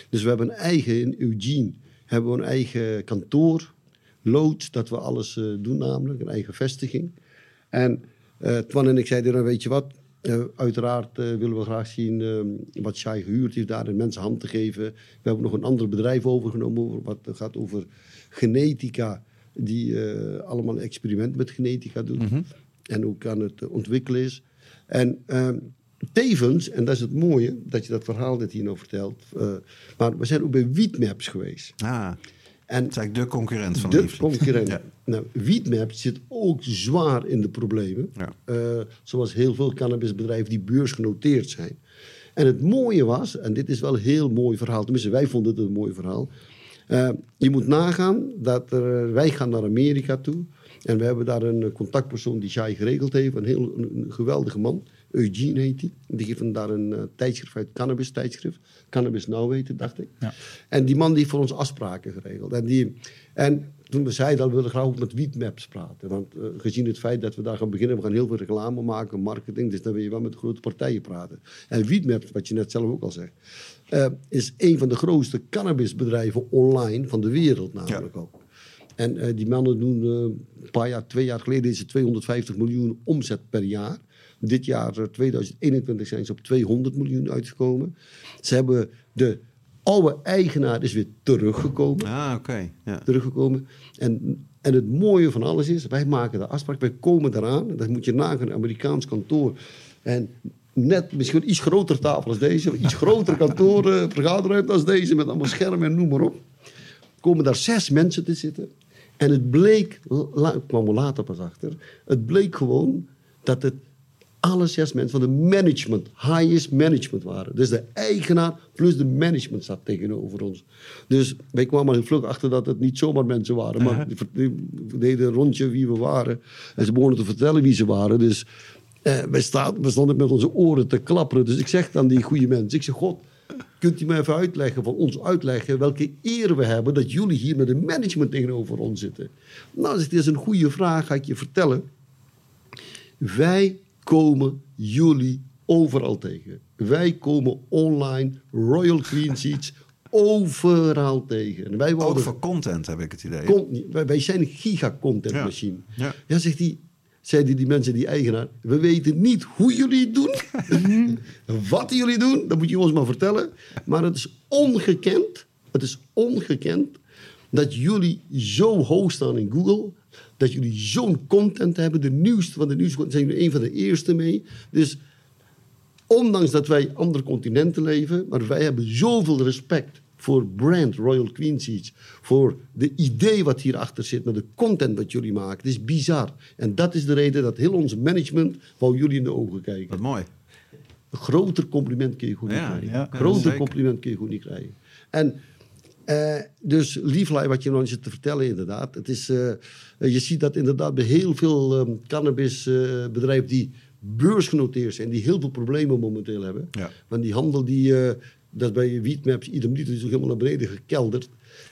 Dus we hebben een eigen, in Eugene, hebben we een eigen kantoor, loods, dat we alles eh, doen namelijk, een eigen vestiging. En eh Twan en ik zeiden, dan weet je wat, uiteraard willen we graag zien wat Shai gehuurd heeft daar en mensen hand te geven. We hebben nog een ander bedrijf overgenomen over, wat gaat over genetica, die allemaal experiment met genetica doet. En ook aan het eh, ontwikkelen is. En ehm, tevens, en dat is het mooie, dat je dat verhaal net hier nou vertelt. eh, maar we zijn ook bij Wietmaps geweest. Ah, En het is eigenlijk de concurrent van de concurrent. Ja. Nou, zit ook zwaar in de problemen. Ja. Eh, zoals heel veel cannabisbedrijven die beursgenoteerd zijn. En het mooie was, en dit is wel een heel mooi verhaal, tenminste wij vonden het een mooi verhaal. Je moet nagaan dat er, wij gaan naar Amerika toe. En we hebben daar een contactpersoon die Shai geregeld heeft. Een heel een, een geweldige man. Eugene heet hij. Die geeft hem daar een eh, tijdschrift uit, cannabis tijdschrift. Cannabis Now heet het, dacht ik. Ja. En die man die heeft voor ons afspraken geregeld. En, die, en toen we zeiden dat we willen graag ook met Wietmaps praten. Want eh, gezien het feit dat we daar gaan beginnen, we gaan heel veel reclame maken, marketing. Dus dan wil je wel met de grote partijen praten. En Wietmaps, wat je net zelf ook al zegt, eh, is een van de grootste cannabisbedrijven online van de wereld namelijk ook. En eh, die mannen doen eh, een paar jaar, twee jaar geleden is het 250 miljoen omzet per jaar. Dit jaar, eh, 2021, zijn ze op 200 miljoen uitgekomen. Ze hebben de oude eigenaar is weer teruggekomen. Ah, oké. Ja. teruggekomen. En, en het mooie van alles is, wij maken de afspraak, wij komen eraan. Dat moet je nagaan, een Amerikaans kantoor. En net misschien een iets grotere tafel als deze, iets groter kantoor, eh, vergaderruimte als deze, met allemaal schermen en noem maar op. Komen daar zes mensen te zitten. En het bleek, ik kwam er later pas achter, het bleek gewoon dat het alle zes mensen van de management, highest management waren. Dus de eigenaar plus de management zat tegenover ons. Dus wij kwamen heel vlug achter dat het niet zomaar mensen waren. Maar die, die deden een rondje wie we waren. En ze begonnen te vertellen wie ze waren. Dus eh, wij, staan, we stonden met onze oren te klapperen. Dus ik zeg aan die goede mensen, ik zeg, God, kunt u mij even uitleggen, van ons uitleggen, welke eer we hebben dat jullie hier met een management tegenover ons zitten? Nou, hij, dat is een goede vraag, ga ik je vertellen. Wij komen jullie overal tegen. Wij komen online, Royal Clean Seeds, overal tegen. En wij Ook wouden, voor content heb ik het idee. Con- wij, wij zijn een giga-content Ja. machine. Ja. Ja, zegt die, zeiden die mensen, die eigenaar. We weten niet hoe jullie het doen. Wat jullie doen, dat moet je ons maar vertellen. Maar het is ongekend. Het is ongekend dat jullie zo hoog staan in Google. Dat jullie zo'n content hebben. De nieuwste van de nieuwste. Zijn jullie een van de eerste mee. Dus ondanks dat wij andere continenten leven, maar wij hebben zoveel respect voor brand Royal Queen Seats, voor de idee wat hierachter zit, met de content wat jullie maken. Het is bizar. En dat is de reden dat heel ons management wou jullie in de ogen kijken. Wat mooi. Een groter compliment kun je goed Ja, niet krijgen. ja, Een groter compliment kun je goed niet krijgen. En eh, dus Lieflij, wat je nog zit te vertellen inderdaad. Het is, eh, je ziet dat inderdaad bij heel veel ehm, cannabisbedrijven die beursgenoteerd zijn, die heel veel problemen momenteel hebben. Ja. Want die handel, die, eh, dat is bij Wietmaps, ieder minuut is ook helemaal naar beneden gekelderd.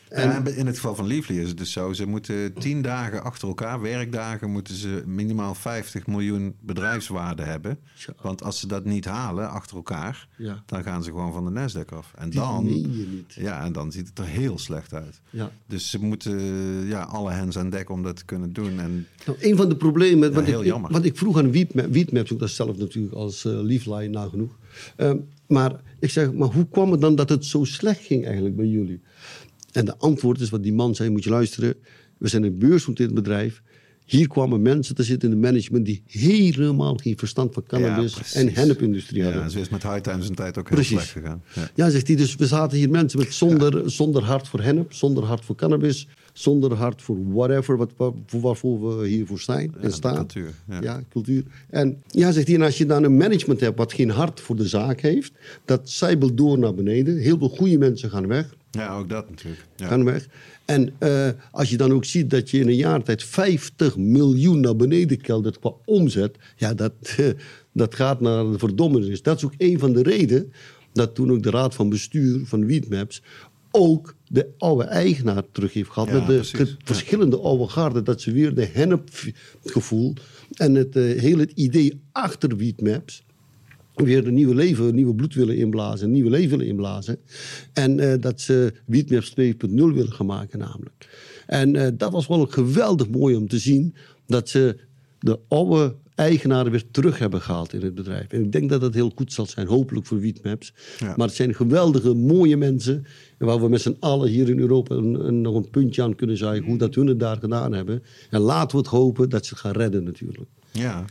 En, En in het geval van Leafly is het dus zo. Ze moeten tien dagen achter elkaar, werkdagen, moeten ze minimaal 50 miljoen bedrijfswaarde hebben. Want als ze dat niet halen achter elkaar, Ja. dan gaan ze gewoon van de Nasdaq af. En Die dan, je niet. ja, en dan ziet het er heel slecht uit. ja. Dus ze moeten ja, alle hens aan dek om dat te kunnen doen. En Nou, een van de problemen, want, heel ik, jammer. want ik vroeg aan Wietma- Wietmaps, ook dat zelf natuurlijk als uh, Liefline nagenoeg. Ehm, maar ik zeg, maar hoe kwam het dan dat het zo slecht ging eigenlijk bij jullie? En de antwoord is wat die man zei, moet je luisteren. We zijn een beursgenoteerd bedrijf. Hier kwamen mensen te zitten in de management die helemaal geen verstand van cannabis precies. en hennepindustrie hadden. ja, zo is met High Times een tijd ook heel Precies. slecht gegaan. Ja. Ja, zegt hij. Dus we zaten hier mensen met zonder, zonder hart voor hennep, zonder hart voor cannabis, zonder hart voor whatever, wat, waar- voor waarvoor we hiervoor zijn en staan. cultuur, ja. cultuur. En ja, zegt hij, en als je dan een management hebt wat geen hart voor de zaak heeft, dat zijbelt door naar beneden. Heel veel goede mensen gaan weg. ja, ook dat natuurlijk. Ja. Gaan weg. En eh, als je dan ook ziet dat je in een jaar tijd 50 miljoen naar beneden keldert qua omzet, ja, dat, dat gaat naar de verdommenis. Dat is ook een van de redenen dat toen ook de raad van bestuur van Wietmaps ook de oude eigenaar terug heeft gehad. Ja, met de precies. verschillende oude garden. Dat ze weer de hennepgevoel en het eh, hele idee achter Wietmaps weer een nieuwe leven, een nieuwe bloed willen inblazen, een nieuwe leven willen inblazen. En eh, dat ze Wietmaps 2.0 willen gaan maken namelijk. En eh, dat was wel geweldig mooi om te zien dat ze de oude eigenaren weer terug hebben gehaald in het bedrijf. En ik denk dat dat heel goed zal zijn, hopelijk voor Wietmaps. Ja. Maar het zijn geweldige, mooie mensen. Waar we met z'n allen hier in Europa een, een- nog een puntje aan kunnen zeggen hoe dat hun het daar gedaan hebben. En laten we het hopen dat ze het gaan redden natuurlijk. Ja.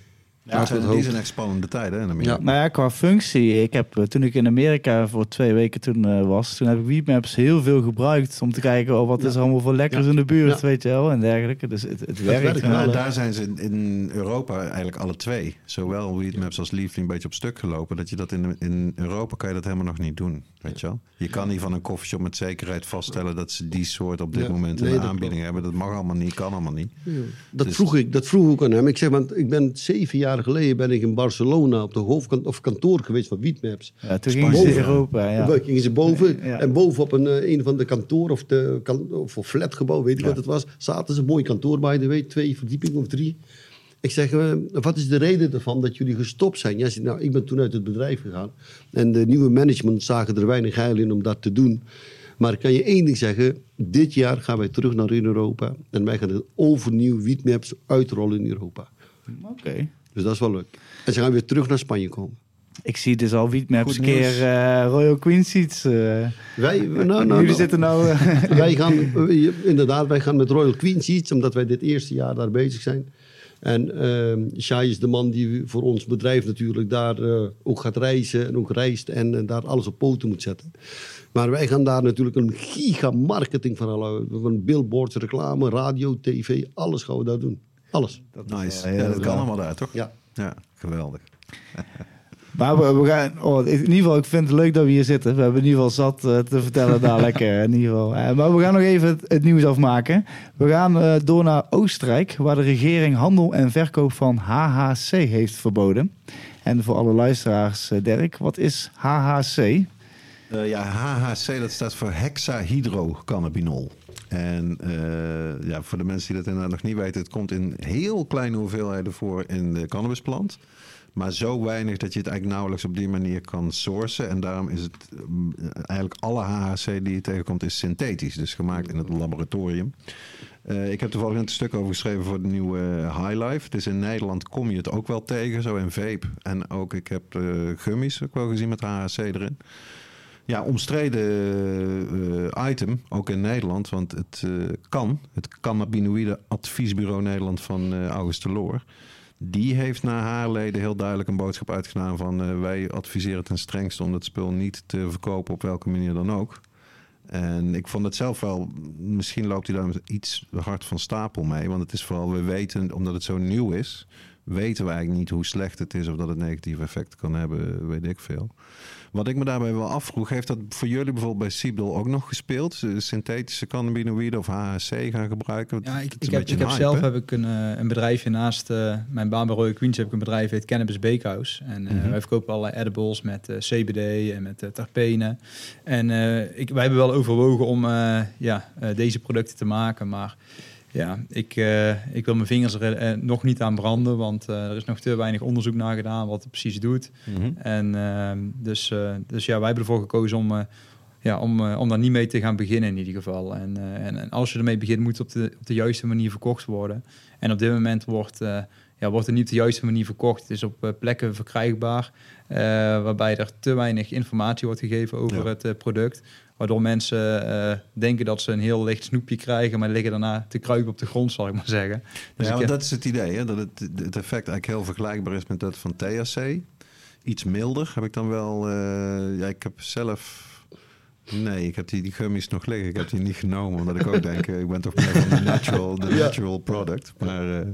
Ja, het zijn, goed die hoop. zijn echt spannende tijden hè, in Amerika. Ja. Nou ja, qua functie. Ik heb, eh, toen ik in Amerika voor twee weken toen eh, was, toen heb ik Weedmaps heel veel gebruikt om te kijken oh, wat is er allemaal voor lekkers Ja. in de buurt, Ja. weet je wel, en dergelijke. Dus het, het werkt. wel. hè? daar zijn ze in- in Europa eigenlijk alle twee. Zowel Weedmaps als Leafly een beetje op stuk gelopen. Dat je dat in, in Europa kan je dat helemaal nog niet doen. Weet je wel? Je kan niet van een koffieshop met zekerheid vaststellen dat ze die soort op dit Ja, moment in nee, de dat aanbieding hebben. Dat mag allemaal niet, kan allemaal niet. Dat, Dus- vroeg ik, dat vroeg ik aan hem. Ik zeg, want ik ben zeven jaar geleden ben ik in Barcelona op de hoofdkant of kantoor geweest van Weedmaps. Ja, toen gingen ze. Europa, ja. Dan gingen ze boven Ja. en boven op een, eh, een van de kantoor of, de, of flatgebouw, weet ik wat het was, zaten ze. Mooi kantoor, by the way, twee verdiepingen of drie. Ik zeg, eh, wat is de reden ervan dat jullie gestopt zijn? Jij zegt, nou, ik ben toen uit het bedrijf gegaan. En de nieuwe management zagen er weinig heil in om dat te doen. Maar ik kan je één ding zeggen. Dit jaar gaan wij terug naar in Europa. En wij gaan het overnieuw Wietmaps uitrollen in Europa. Oké. Dus dat is wel leuk. En ze gaan weer terug naar Spanje komen. Ik zie dus al Goed keer eh, Royal Queen Seats. eh. Wij, nou, nou, Jullie nou, zitten nou... eh, wij gaan, eh, inderdaad, wij gaan met Royal Queen Seats, omdat wij dit eerste jaar daar bezig zijn. En ehm Shai is de man die voor ons bedrijf natuurlijk daar eh, ook gaat reizen en ook reist en eh, daar alles op poten moet zetten. Maar wij gaan daar natuurlijk een giga marketing van halen. Van billboards, reclame, radio, tv, alles gaan we daar doen. Alles. Nice. wel Ja, dat kan allemaal daar, toch? Ja. Ja, geweldig. Maar we, we gaan, oh, in ieder geval, ik vind het leuk dat we hier zitten. We hebben in ieder geval zat eh, te vertellen dadelijk. eh, in ieder geval. Eh, maar we gaan nog even het, het nieuws afmaken. We gaan eh, door naar Oostenrijk, waar de regering handel en verkoop van HHC heeft verboden. En voor alle luisteraars, eh, Dirk, wat is HHC? Eh, ja, HHC, dat staat voor hexahydrocannabinol. En eh, ja, voor de mensen die dat inderdaad nog niet weten, het komt in heel kleine hoeveelheden voor in de cannabisplant. Maar zo weinig dat je het eigenlijk nauwelijks op die manier kan sourcen. En daarom is het mm, eigenlijk alle HHC die je tegenkomt is synthetisch. Dus gemaakt in het laboratorium. Eh, ik heb toevallig een stuk over geschreven voor de nieuwe High Life. Dus in Nederland kom je het ook wel tegen, zo in vape. En ook, ik heb uh, gummies ook wel gezien met HHC erin. Ja, omstreden eh, item, ook in Nederland, want het kan. Het cannabinoïde adviesbureau Nederland van August Loor. Die heeft naar haar leden heel duidelijk een boodschap uitgedaan van... wij adviseren ten strengste om dat spul niet te verkopen op welke manier dan ook. En ik vond het zelf wel, misschien loopt hij daar iets hard van stapel mee. Want het is vooral, we weten, omdat het zo nieuw is, weten we eigenlijk niet hoe slecht het is of dat het negatieve effecten kan hebben, weet ik veel. Wat ik me daarbij wel afvroeg, heeft dat voor jullie bijvoorbeeld bij Siebel ook nog gespeeld? Synthetische cannabinoïden of HHC gaan gebruiken? Ja, ik, ik heb, ik heb zelf heb ik een, eh, een bedrijfje naast uh, mijn baan bij Royal Queens heb ik een bedrijf heet Cannabis Bakehouse. En uh, wij verkopen allerlei edibles met uh, CBD en met terpenen. En ik, wij hebben wel overwogen om ja, deze producten te maken, maar ja, ik, uh, ik wil mijn vingers er uh, nog niet aan branden, want uh, er is nog te weinig onderzoek naar gedaan wat het precies doet. Mm -hmm. En ehm, dus, dus ja, wij hebben ervoor gekozen om, ja, om, om daar niet mee te gaan beginnen in ieder geval. En, en, en, als je ermee begint, moet het op de, op de juiste manier verkocht worden. En op dit moment wordt, ja, wordt het niet op de juiste manier verkocht. Het is op plekken verkrijgbaar, waarbij er te weinig informatie wordt gegeven over ja. het product. Waardoor mensen uh, denken dat ze een heel licht snoepje krijgen, maar liggen daarna te kruipen op de grond, zal ik maar zeggen. Dus ja, dat is het idee, hè? dat het, het effect eigenlijk heel vergelijkbaar is met dat van THC. Iets milder heb ik dan wel. Uh, ja, ik heb zelf. Nee, ik heb die, die gummies nog liggen. Ik heb die niet genomen, omdat ik ook denk, eh, ik ben toch meer van de natural, de ja. natural product. Maar uh,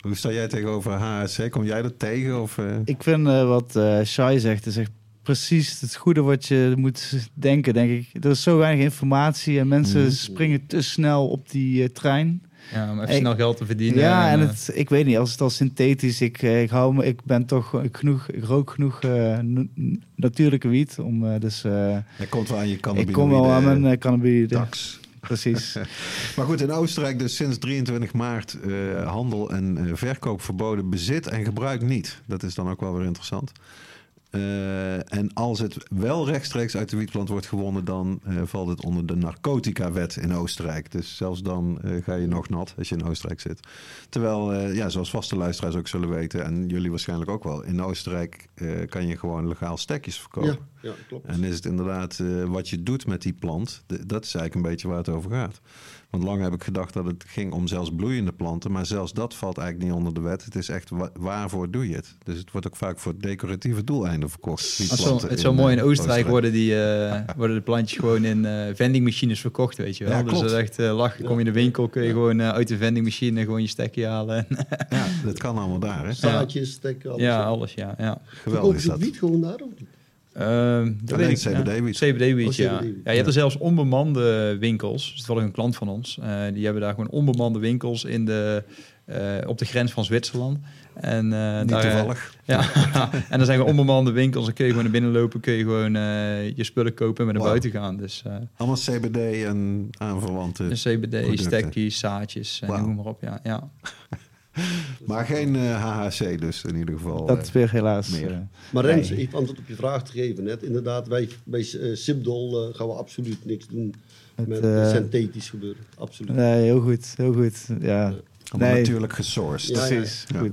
hoe sta jij tegenover HSC? Kom jij er tegen? Of, Ik vind wat Shai zegt, is echt precies het goede wat je moet denken, denk ik. Er is zo weinig informatie en mensen mm. springen te snel op die uh, trein. Ja, om even snel geld te verdienen. Ja, en, en het, ik weet niet, als het al synthetisch, ik, eh, ik hou me, ik ben toch ik genoeg, ik rook genoeg uh, natuurlijke wiet om uh, dus. Uh, komt wel aan je cannabis. Ik kom wel aan mijn uh, cannabis. Tax. Precies. maar goed, in Oostenrijk dus sinds 23 maart handel en verkoop verboden, bezit en gebruik niet. Dat is dan ook wel weer interessant. Uh, en als het wel rechtstreeks uit de wietplant wordt gewonnen, dan uh, valt het onder de narcotica-wet in Oostenrijk. Dus zelfs dan uh, ga je nog nat als je in Oostenrijk zit. Terwijl, ja, zoals vaste luisteraars ook zullen weten, en jullie waarschijnlijk ook wel, in Oostenrijk kan je gewoon legaal stekjes verkopen. Ja, ja klopt. En is het inderdaad wat je doet met die plant, dat is eigenlijk een beetje waar het over gaat. Want lang heb ik gedacht dat het ging om zelfs bloeiende planten. Maar zelfs dat valt eigenlijk niet onder de wet. Het is echt waarvoor doe je het? Dus het wordt ook vaak voor decoratieve doeleinden verkocht. Die zo, het is zo mooi in Oostenrijk, Oostenrijk. worden, die, uh, worden de plantjes gewoon in uh, vendingmachines verkocht, weet je wel. Ja, dus dat is echt uh, lach. Kom je in de winkel, kun je gewoon uit de vendingmachine gewoon je stekje halen. ja, dat kan allemaal daar, hè? Zaadjes, stekken, alles. Ja, alles, ja. ja. Geweldig is dat. wiet gewoon daar, of niet? Uh, dat weet ik, CBD-wiet. Ja. CBD-wiet, oh, ja. ja. Je hebt er zelfs onbemande winkels. Dat is wel een klant van ons. Uh, die hebben daar gewoon onbemande winkels in de, uh, op de grens van Zwitserland. En, uh, Niet daar, toevallig. Ja, en dan zijn er onbemande winkels. Dan kun je gewoon naar binnen lopen. Kun je gewoon je spullen kopen en met naar wow. buiten gaan. Dus, Allemaal CBD en aanverwante CBD, stekkies, zaadjes en wow. noem maar op. Ja, ja. maar geen uh, HHC dus in ieder geval. Dat is weer helaas. Meer. Uh, maar Rens, nee. even antwoord op je vraag te geven net. Inderdaad, wij bij uh, Sibdol gaan we absoluut niks doen het, met synthetisch gebeuren. Absoluut. Nee, heel goed. Heel goed. Ja. Nee. natuurlijk gesourced. Ja, Precies. Ja. Goed.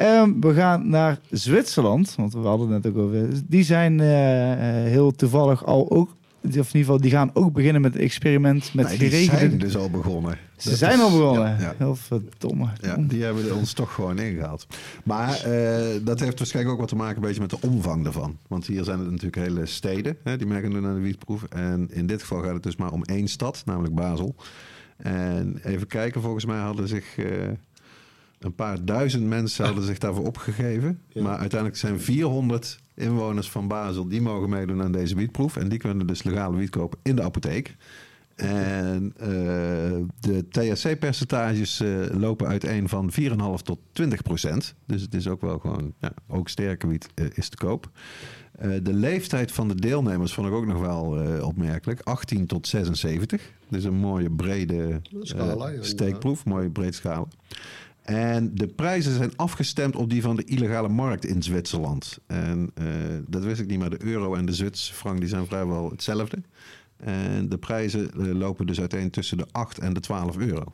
Um, we gaan naar Zwitserland, want we hadden het net ook over. Die zijn heel toevallig al ook of in ieder geval, die gaan ook beginnen met het experiment met nee, geregelde... Die zijn dus al begonnen. Ze dat zijn is, al begonnen. Ja. Heel verdomme. Ja, die hebben ons toch gewoon ingehaald. Maar uh, dat heeft waarschijnlijk ook wat te maken een beetje met de omvang daarvan. Want hier zijn het natuurlijk hele steden, hè, die merken naar de wietproef. En in dit geval gaat het dus maar om één stad, namelijk Basel. En even kijken, volgens mij hadden zich... Uh, een paar duizend mensen hadden zich daarvoor opgegeven. Ja. Maar uiteindelijk zijn 400 inwoners van Basel... die mogen meedoen aan deze wietproef. En die kunnen dus legale wiet kopen in de apotheek. En uh, de THC-percentages uh, lopen uiteen van 4,5 tot 20 procent. Dus het is ook wel gewoon... Ja, ook sterke wiet uh, is te koop. de leeftijd van de deelnemers vond ik ook nog wel opmerkelijk. 18 tot 76. Dus een mooie brede scala, steekproef. Mooie breed schalen. En de prijzen zijn afgestemd op die van de illegale markt in Zwitserland. En eh, dat wist ik niet, maar de euro en de Zwitserse frank die zijn vrijwel hetzelfde. En de prijzen eh, lopen dus uiteen tussen de 8 en de 12 euro.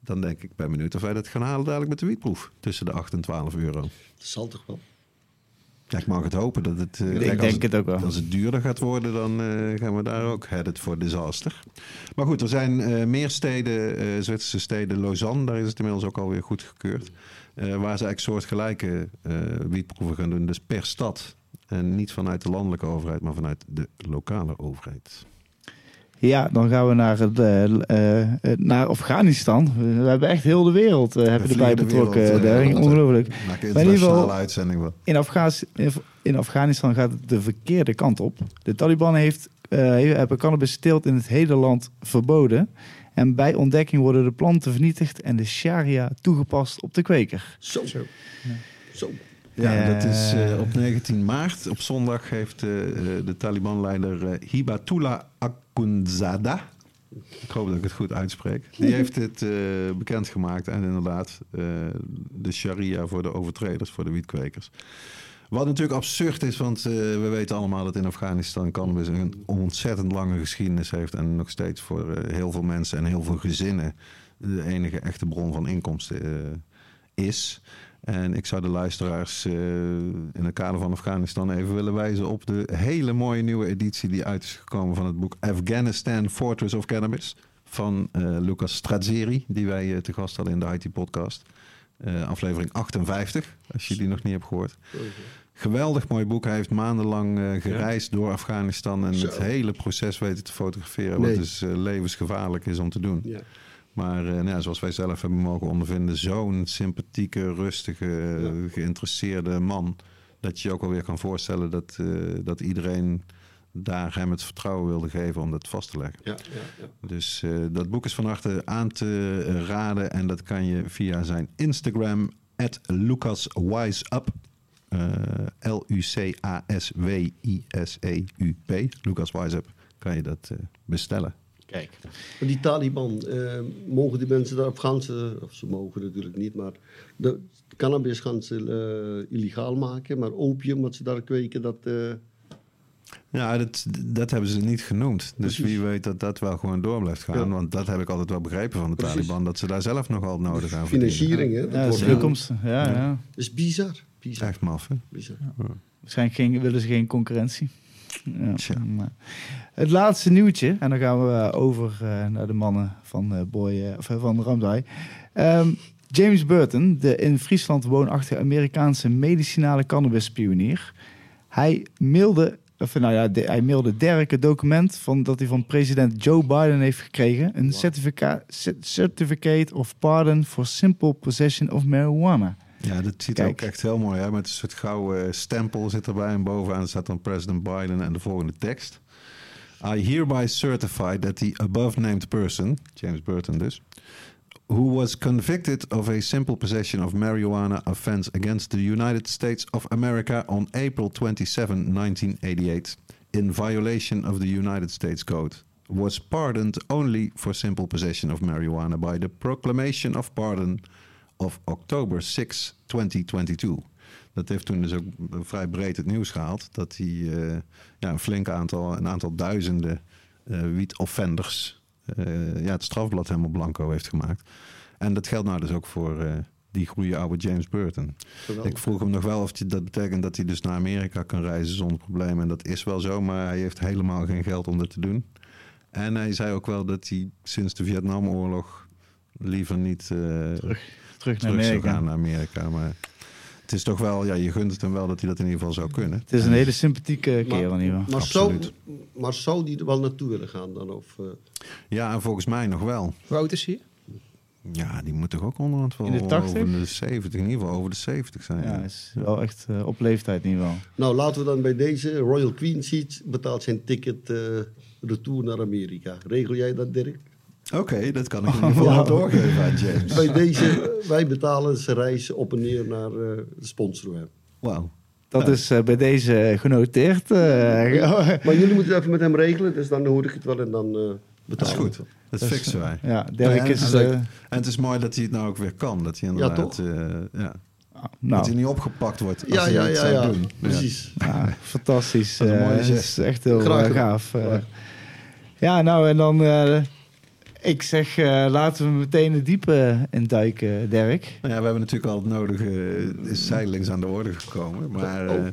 Dan denk ik, ben benieuwd of wij dat gaan halen dadelijk met de wietproef. Tussen de 8 en 12 euro. Dat zal toch wel. Ja, ik mag het hopen dat het... eh, Ik denk het ook wel. Als het duurder gaat worden, dan eh, gaan we daar ook headed for disaster. Maar goed, er zijn eh, meer steden, Zwitserse steden, Lausanne, daar is het inmiddels ook alweer goedgekeurd. waar ze eigenlijk soortgelijke wietproeven gaan doen. Dus per stad. En niet vanuit de landelijke overheid, maar vanuit de lokale overheid. Ja, dan gaan we naar, het, eh, eh, eh, naar Afghanistan. We hebben echt heel de wereld uh, hebben erbij betrokken. wereld, eh. Ongelooflijk. Maak een Maar in ieder internationale geval- uitzending wel. In, Afghanis- in Afghanistan gaat het de verkeerde kant op. De Taliban heeft, eh, hebben cannabis-teelt in het hele land verboden. En bij ontdekking worden de planten vernietigd en de sharia toegepast op de kweker. Zo. Zo. Ja, Eh, dat is eh, op 19 maart. Op zondag heeft eh, eh, de Taliban-leider eh, Hibatullah Akhundzada... Ik hoop dat ik het goed uitspreek. Die heeft dit eh, bekendgemaakt. En inderdaad, eh, de sharia voor de overtreders, voor de wietkweekers. Wat natuurlijk absurd is, want eh, we weten allemaal dat in Afghanistan cannabis een ontzettend lange geschiedenis heeft. En nog steeds voor heel veel mensen en heel veel gezinnen de enige echte bron van inkomsten is. En ik zou de luisteraars eh, in het kader van Afghanistan even willen wijzen op de hele mooie nieuwe editie die uit is gekomen van het boek Afghanistan Fortress of Cannabis van eh, Lucas Strazzeri, die wij eh, te gast hadden in de IT-podcast. Aflevering 58, als je die nog niet hebt gehoord. Geweldig mooi boek. Hij heeft maandenlang gereisd door Afghanistan en Zo. het hele proces weten te fotograferen. Nee. Wat dus levensgevaarlijk is om te doen. Ja. Maar eh, nou ja, zoals wij zelf hebben mogen ondervinden, zo'n sympathieke, rustige, Ja. geïnteresseerde man. Dat je je ook alweer kan voorstellen dat, eh, dat iedereen daar hem het vertrouwen wilde geven om dat vast te leggen. Ja, ja, ja. Dus eh, dat boek is van harte aan te raden. En dat kan je via zijn Instagram, LucasWiseUp. L-U-C-A-S-W-I-S-E-U-P. Lucas Wiseup. Kan je dat bestellen. Kijk. Die Taliban, eh, mogen die mensen daar Afghaanse, of ze mogen natuurlijk niet, maar de cannabis gaan ze eh, illegaal maken, maar opium wat ze daar kweken, dat... eh, Ja, dat, dat hebben ze niet genoemd. Dus Precies. wie weet dat dat wel gewoon door blijft gaan. Ja. Want dat heb ik altijd wel begrepen van de Precies. Taliban. Dat ze daar zelf nog wel nodig aan financiering, hè? Dat Ja, wordt de toekomst. Ja, ja. Dat is bizar. Bizar. Echt maf, hè? bizar. Waarschijnlijk geen, willen ze geen concurrentie. Ja. Tja. maar- Het laatste nieuwtje, en dan gaan we eh, over eh, naar de mannen van, eh Boy, of, van Ramdai. Ehm, James Burton, de in Friesland woonachtige Amerikaanse medicinale cannabispionier. Hij mailde, of nou ja, de- hij mailde Derek het document van, dat hij van president Joe Biden heeft gekregen. Een cer- certificate of pardon for simple possession of marijuana. Ja, dat ziet er ook echt heel mooi uit. Met een soort gouden stempel zit erbij. En bovenaan staat dan President Biden en de volgende tekst. I hereby certify that the above named person, James Burton dus, who was convicted of a simple possession of marijuana offense against the United States of America on April 27, 1988, in violation of the United States Code, was pardoned only for simple possession of marijuana by the proclamation of pardon of October 6, 2022. Dat heeft toen dus ook vrij breed het nieuws gehaald. Dat hij eh, ja, een flink aantal, een aantal duizenden eh wietoffenders eh, ja, het strafblad helemaal blanco heeft gemaakt. En dat geldt nou dus ook voor die goede oude James Burton. Geweldig. Ik vroeg hem nog wel of dat betekent dat hij dus naar Amerika kan reizen zonder probleem. En dat is wel zo, maar hij heeft helemaal geen geld om dat te doen. En hij zei ook wel dat hij sinds de Vietnamoorlog liever niet eh, Terug naar terug zou gaan naar Amerika. Maar het is toch wel, ja, je gunt het hem wel dat hij dat in ieder geval zou kunnen. Het is een hele sympathieke kerel in ieder geval. Maar zou, Absoluut. maar zou die er wel naartoe willen gaan dan? Of, eh, Ja, en volgens mij nog wel. Hoe oud is hij? Ja, die moet toch ook onderhand wel In de 80? over de 70, in ieder geval over de 70 zijn. Ja, Ja. is wel echt eh, op leeftijd in ieder geval. nou, laten we dan bij deze Royal Queen Seats betaalt zijn ticket eh retour naar Amerika. Regel jij dat, Dirk? Oké, dat kan ik in ieder geval doorgeven aan James. Bij deze, wij betalen zijn reis op en neer naar eh, de. Wauw. Dat Ja. is eh, bij deze genoteerd. eh. Maar jullie moeten het even met hem regelen, dus dan hoor ik het wel en dan... eh, Dat is betalen. goed. Dat fixen wij. Ja, Dirk Ja, en is... het eh, En het is mooi dat hij het nou ook weer kan. Dat hij inderdaad... toch? eh, ja. Dat nou, hij niet opgepakt wordt als Ja, hij ja, het ja, zou ja. doen. Ja. Precies. ja, fantastisch. Eh. Het is echt heel Graag gaaf. eh. Ja, nou en dan... eh, ik zeg, eh, laten we meteen het diepe induiken, Dirk. Nou ja, we hebben natuurlijk al het nodige uh, zijdelings aan de orde gekomen. Maar Oh. eh,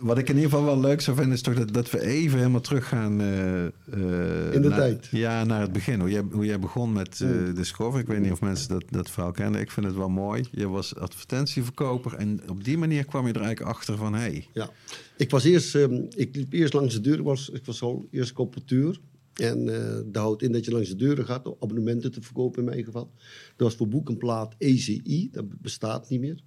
wat ik in ieder geval wel leuk zou vinden... is toch dat, dat we even helemaal teruggaan... eh, eh, In de naar- tijd. Ja, naar het begin. Hoe jij, hoe jij begon met eh Discover. Ik weet niet of mensen dat, dat verhaal kennen. Ik vind het wel mooi. Je was advertentieverkoper. En op die manier kwam je er eigenlijk achter van... Hey, Ja, ik was eerst, ehm, ik liep eerst langs de deur, ik was, ik was al eerst completeur. En eh dat houdt in dat je langs de deuren gaat om abonnementen te verkopen in mijn geval. Dat was voor boek en plaat ECI, dat bestaat niet meer.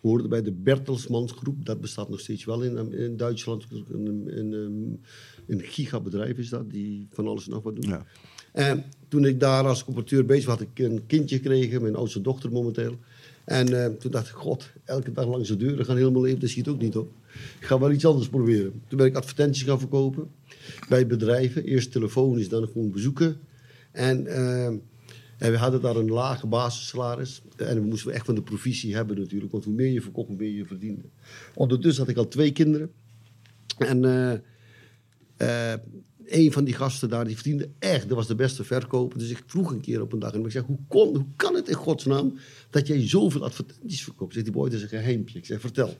We hoorden bij de Bertelsmans groep, dat bestaat nog steeds wel in, in Duitsland. Een, een, een, gigabedrijf is dat, die van alles en nog wat doet. ja. En toen ik daar als comparateur bezig was, had ik een kindje gekregen, mijn oudste dochter momenteel. En eh, toen dacht ik, god, elke dag langs de deuren gaan helemaal leven, dat schiet ook niet op. Ik ga wel iets anders proberen. Toen ben ik advertenties gaan verkopen bij bedrijven. Eerst telefonisch, dan gewoon bezoeken. En, eh, en we hadden daar een lage basissalaris. En we moesten echt van de provisie hebben natuurlijk. Want hoe meer je verkocht, hoe meer je verdiende. Ondertussen had ik al twee kinderen. En eh, eh, een van die gasten daar, die verdiende echt, dat was de beste verkoper. Dus ik vroeg een keer op een dag en ik zeg, hoe, kon, hoe kan het in godsnaam dat jij zoveel advertenties verkoopt? Zegt die boy, dat is een geheimpje. Ik zeg, vertel.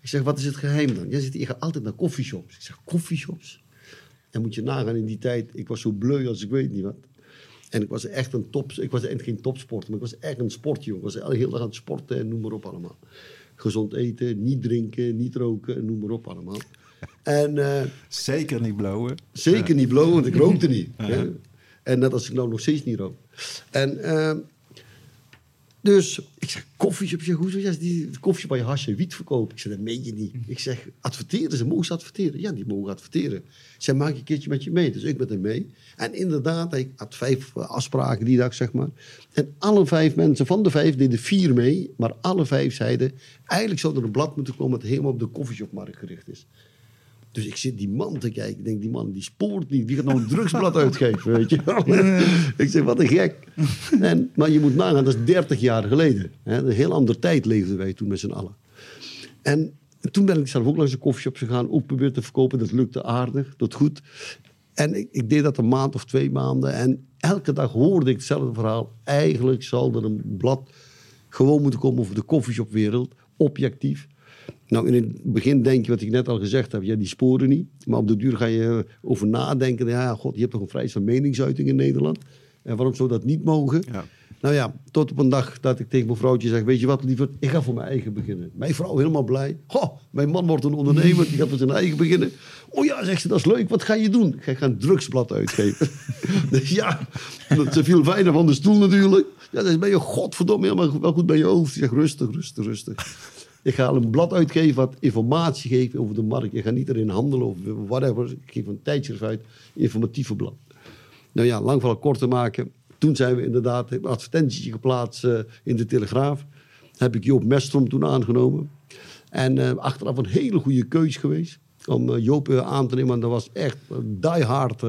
Ik zeg, wat is het geheim dan? Jij je gaat altijd naar koffieshops. Ik zeg, koffieshops? Dan moet je nagaan in die tijd, ik was zo bleu als ik weet niet wat. En ik was echt een top, ik was echt geen topsporter, maar ik was echt een sportjongen. Ik was de hele dag aan het sporten en noem maar op allemaal. Gezond eten, niet drinken, niet roken, noem maar op allemaal. En eh, Zeker niet blowen. zeker niet blowen, want ik rookte niet. En net als ik nou nog steeds niet rook. En eh, dus ik zeg, koffieshop, zeg, hoezo ja, die koffieshop waar je hasje wiet verkoopt? Ik zeg, dat meen je niet. Ik zeg, adverteren, ze mogen ze adverteren. Ja, die mogen adverteren. Zij maak een keertje met je mee. Dus ik met hem mee. En inderdaad, ik had vijf afspraken die dag, zeg maar. En alle vijf mensen van de vijf deden vier mee. Maar alle vijf zeiden, eigenlijk zou er een blad moeten komen dat helemaal op de koffieshopmarkt gericht is. Dus ik zit die man te kijken. Ik denk, die man die spoort niet. Wie gaat nou een drugsblad uitgeven, weet je ik zeg, wat een gek. En, maar je moet nagaan, dat is 30 jaar geleden. Hè? Een heel andere tijd leefden wij toen met z'n allen. En toen ben ik zelf ook langs de koffieshop gegaan. Ook proberen te verkopen. Dat lukte aardig. Dat goed. En ik, ik deed dat een maand of twee maanden. En elke dag hoorde ik hetzelfde verhaal. Eigenlijk zal er een blad gewoon moeten komen over de koffieshopwereld. Objectief. Nou, in het begin denk je, wat ik net al gezegd heb, ja, die sporen niet. Maar op de duur ga je over nadenken. Ja, god, je hebt toch een vrijheid van meningsuiting in Nederland. En waarom zou dat niet mogen? Ja. Nou ja, tot op een dag dat ik tegen mijn vrouwtje zeg, weet je wat, liever, ik ga voor mijn eigen beginnen. Mijn vrouw helemaal blij. Goh, mijn man wordt een ondernemer, die gaat voor zijn eigen beginnen. Oh ja, zegt ze, dat is leuk, wat ga je doen? Ik ga een drugsblad uitgeven. dus ja, ze viel bijna van de stoel natuurlijk. Ja, dan ben je godverdomme helemaal wel goed bij je hoofd. Ik zeg, rustig, rustig, rustig. Ik ga een blad uitgeven wat informatie geeft over de markt. Je gaat niet erin handelen of whatever. Ik geef een tijdschrift uit, informatieve blad. Nou ja, lang verhaal kort te maken. Toen zijn we inderdaad een advertentie geplaatst eh, in de Telegraaf. Heb ik Joop Mestrom toen aangenomen. En eh, achteraf een hele goede keus geweest om eh, Joop aan te nemen. Want dat was echt een diehard.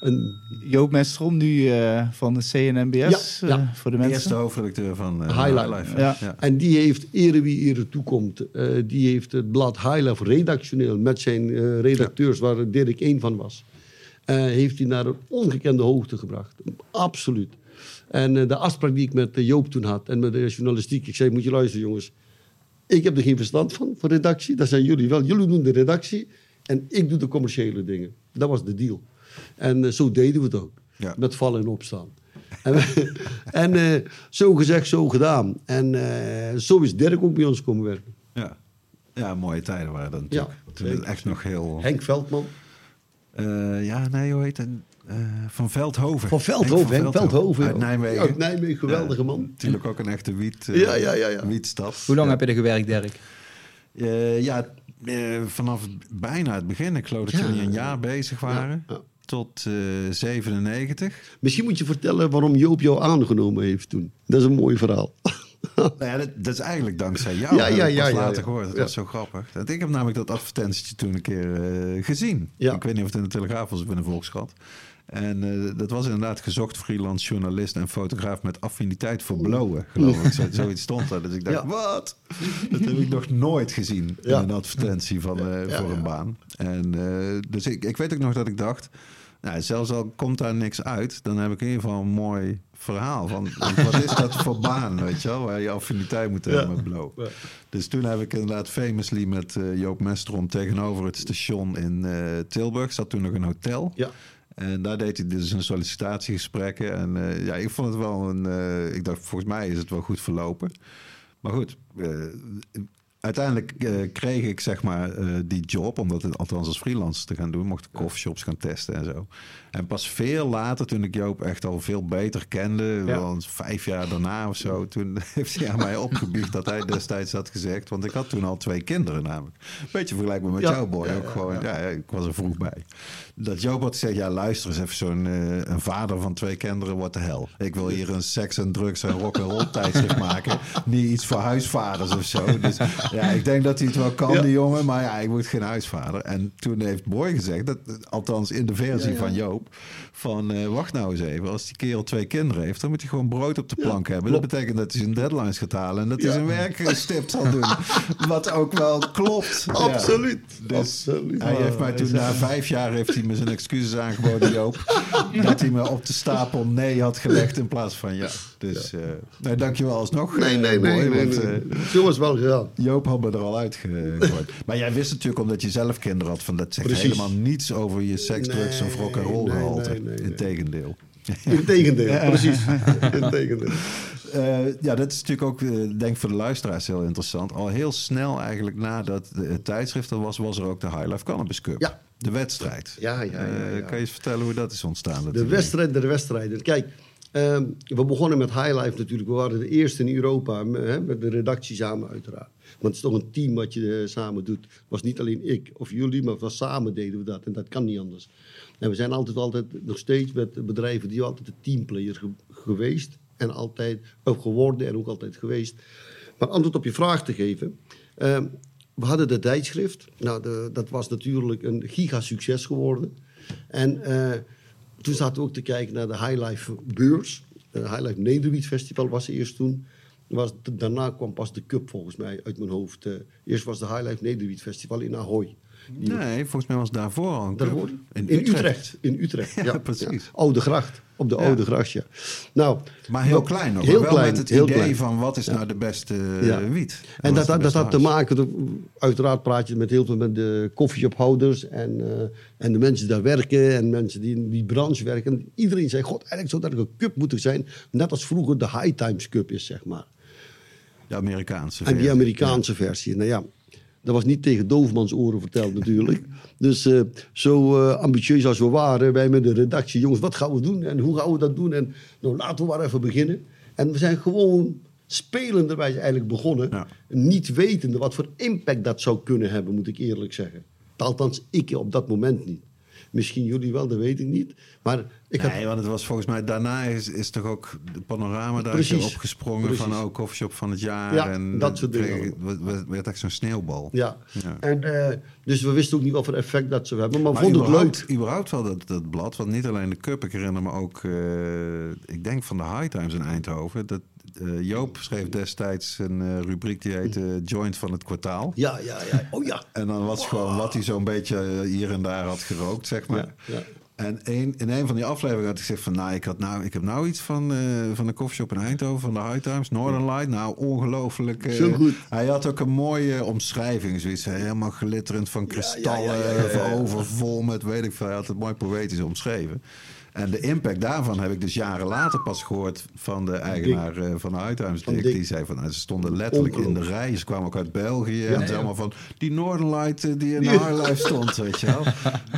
Eh een, Joop Mestrom, nu eh, van de CNMBS, Ja, ja. eh, voor de mensen. eerste hoofdredacteur van uh, Highlife. Ja. En die heeft, ere wie ere toekomt, eh, die heeft het blad Highlife redactioneel met zijn eh, redacteurs, waar Dirk één van was, eh, heeft hij naar een ongekende hoogte gebracht. Absoluut. En eh, de afspraak die ik met eh, Joop toen had en met de journalistiek, ik zei, moet je luisteren jongens, ik heb er geen verstand van, van redactie, dat zijn jullie wel. Jullie doen de redactie en ik doe de commerciële dingen. Dat was de deal. En eh, zo deden we het ook. Ja. Met vallen en opstaan. en we- en eh, zo gezegd, zo gedaan. En eh, zo is Dirk ook bij ons komen werken. Ja. ja, mooie tijden waren dat natuurlijk. Ja, Toen het zeker. echt nog heel... Henk Veldman. Eh, ja, nee, hoe heet het? Eh, van Veldhoven. Van Veldhoven, Henk Veldhoven. Uit Nijmegen. Uit Nijmegen, geweldige Ja, man. Natuurlijk ook een echte wiet, eh, Ja, ja, ja, ja. wietstad. Hoe lang ja. heb je er gewerkt, Dirk? Eh, ja, eh, vanaf bijna het begin. Ik geloof dat Ja. jullie een jaar bezig waren. Ja, ja. Tot eh 97. Misschien moet je vertellen waarom Joop jou aangenomen heeft toen. Dat is een mooi verhaal. Nou ja, dat, dat is eigenlijk dankzij jou. Ja, Dat ja, ja, pas ja, later gehoord. Dat was zo grappig. Ik heb namelijk dat advertentietje toen een keer eh, gezien. Ik weet niet of het in de Telegraaf was of in de Volkskrant. En eh, dat was inderdaad gezocht freelance journalist en fotograaf met affiniteit voor blowen, geloof ik. Zo, zoiets stond daar. Dus ik dacht, Ja. wat? Dat heb ik nog nooit gezien Ja. in een advertentie van, eh, Ja, voor een baan. En eh, dus ik, ik weet ook nog dat ik dacht, nou, zelfs al komt daar niks uit, dan heb ik in ieder geval een mooi verhaal. Van, wat is dat voor baan, weet je wel, waar je affiniteit moet hebben Ja. met blow. Ja. Dus toen heb ik inderdaad famously met eh, Joop Mestrom tegenover het station in eh, Tilburg. Zat toen nog een hotel. Ja. En daar deed hij dus een sollicitatiegesprekken. En eh, ja, ik vond het wel een... ik dacht, volgens mij is het wel goed verlopen. Maar goed, uiteindelijk eh, kreeg ik zeg maar eh, die job... om dat althans als freelancer te gaan doen. Mocht ik coffeeshops gaan testen en zo. En pas veel later, toen ik Joop echt al veel beter kende... Ja. wel vijf jaar daarna of zo... toen heeft hij aan mij opgebiecht dat hij destijds had gezegd... want ik had toen al twee kinderen namelijk. Beetje vergelijkbaar met Ja. jou, boy. Ja, ook gewoon, ja. ja, ik was er vroeg bij. Dat Joop had gezegd, ja luister eens even... zo'n eh, een vader van twee kinderen, wat de hel. Ik wil hier een seks en drugs en rock and roll tijdschrift maken. Niet iets voor huisvaders of zo. Dus ja, ik denk dat hij het wel kan, die jongen. Maar ja, ik word geen huisvader. En toen heeft Boy gezegd, dat, althans in de versie van Joop... van eh, wacht nou eens even, als die kerel twee kinderen heeft... dan moet hij gewoon brood op de plank hebben. Dat betekent dat hij zijn deadlines gaat halen... en dat hij zijn werk stipt zal doen. Wat ook wel klopt. Ja. Absoluut. Dus Absoluut. hij heeft mij toen na vijf jaar heeft hij me zijn excuses aangeboden, Joop. dat hij me op de stapel nee had gelegd in plaats van ja. Dus eh nee, dankjewel alsnog. Nee, nee, nee. Boy, nee, eh, Zo was wel gedaan. Joop had me er al uitgegooid. maar jij wist natuurlijk omdat je zelf kinderen had... van dat zegt Precies. helemaal niets over je seks, drugs of rock and roll Nee, gehalte. Nee. Integendeel. Integendeel, precies. Integendeel. Eh, ja, dat is natuurlijk ook, eh, denk ik voor de luisteraars heel interessant. Al heel snel eigenlijk nadat de- het tijdschrift er was, was er ook de High Life Cannabis Cup. Ja. De wedstrijd. Ja, ja, ja, Eh, ja. kan je eens vertellen hoe dat is ontstaan? dat De wedstrijd der wedstrijden. Kijk, ehm, we begonnen met High Life natuurlijk. We waren de eerste in Europa, hè, met de redactie samen uiteraard. Want het is toch een team wat je samen doet. Het was niet alleen ik of jullie, maar samen deden we dat. En dat kan niet anders. En we zijn altijd, altijd nog steeds met bedrijven die altijd de teamplayer ge- geweest. En altijd, ook geworden en ook altijd geweest. Maar antwoord op je vraag te geven. ehm, we hadden de tijdschrift. Nou, de, dat was natuurlijk een gigasucces geworden. En eh, toen zaten we ook te kijken naar de Highlife beurs. De Highlife Nederwiet Festival was eerst toen. Was, daarna kwam pas de Cup volgens mij uit mijn hoofd. Eh, eerst was de Highlife Nederwiet Festival in Ahoy. Die- Nee, volgens mij was daarvoor al een. Daarvoor? In, Utrecht. In Utrecht, ja. Ja, precies. Oude Gracht. Op de. Oude Gracht, ja. Nou, Maar heel klein nog. Heel wel klein, met het heel idee klein. van wat is nou de beste eh, wiet? En dat, dat, dat had te maken, uiteraard praat je met heel veel met de koffieshophouders en, eh, en de mensen die daar werken en mensen die in die branche werken. Iedereen zei, god, eigenlijk zou dat een cup moeten zijn, net als vroeger de High Times Cup is, zeg maar. De Amerikaanse En die versie. Amerikaanse versie. Nou ja, dat was niet tegen doofmans oren verteld natuurlijk. Dus eh, zo eh, ambitieus als we waren, wij met de redactie, jongens, wat gaan we doen en hoe gaan we dat doen? En nou, laten we maar even beginnen. En we zijn gewoon spelenderwijs eigenlijk begonnen. Ja. Niet wetende wat voor impact dat zou kunnen hebben, moet ik eerlijk zeggen. Althans, ik op dat moment niet. Misschien jullie wel, dat weet ik niet. Maar ik had Nee, want het was volgens mij daarna is, is toch ook de panorama daar Precies. opgesprongen Precies. van ook coffeeshop van het jaar. Ja, en dat soort dingen kreeg- werd- echt zo'n sneeuwbal. Ja. Ja. En, eh, dus we wisten ook niet wat voor effect dat zou hebben. Maar, vonden het leuk. überhaupt wel dat, dat blad, want niet alleen de Cup, ik herinner me ook, eh, ik denk van de High Times in Eindhoven. Dat, eh, Joop schreef destijds een eh, rubriek die heette Joint van het kwartaal. Ja, ja, ja. Oh ja. En dan was het gewoon wat hij zo'n beetje eh, hier en daar had gerookt, zeg maar. Ja, ja. En een, in een van die afleveringen had ik gezegd van... nou, ik, had nou, ik heb nou iets van, eh van de koffieshop in Eindhoven, van de High Times, Northern Light. Nou, ongelooflijk. eh, Zo goed. Hij had ook een mooie omschrijving, zoiets. Helemaal glitterend van kristallen, ja, ja, ja, ja. overvol met, weet ik veel. Hij had het mooi poëtisch omschreven. En de impact daarvan heb ik dus jaren later pas gehoord van de eigenaar eh, van de. Dick. Die zei van, nou, ze stonden letterlijk in de rij. Ze kwamen ook uit België. en ja. ze allemaal van, die Northern Light eh, die in de stond, weet je wel.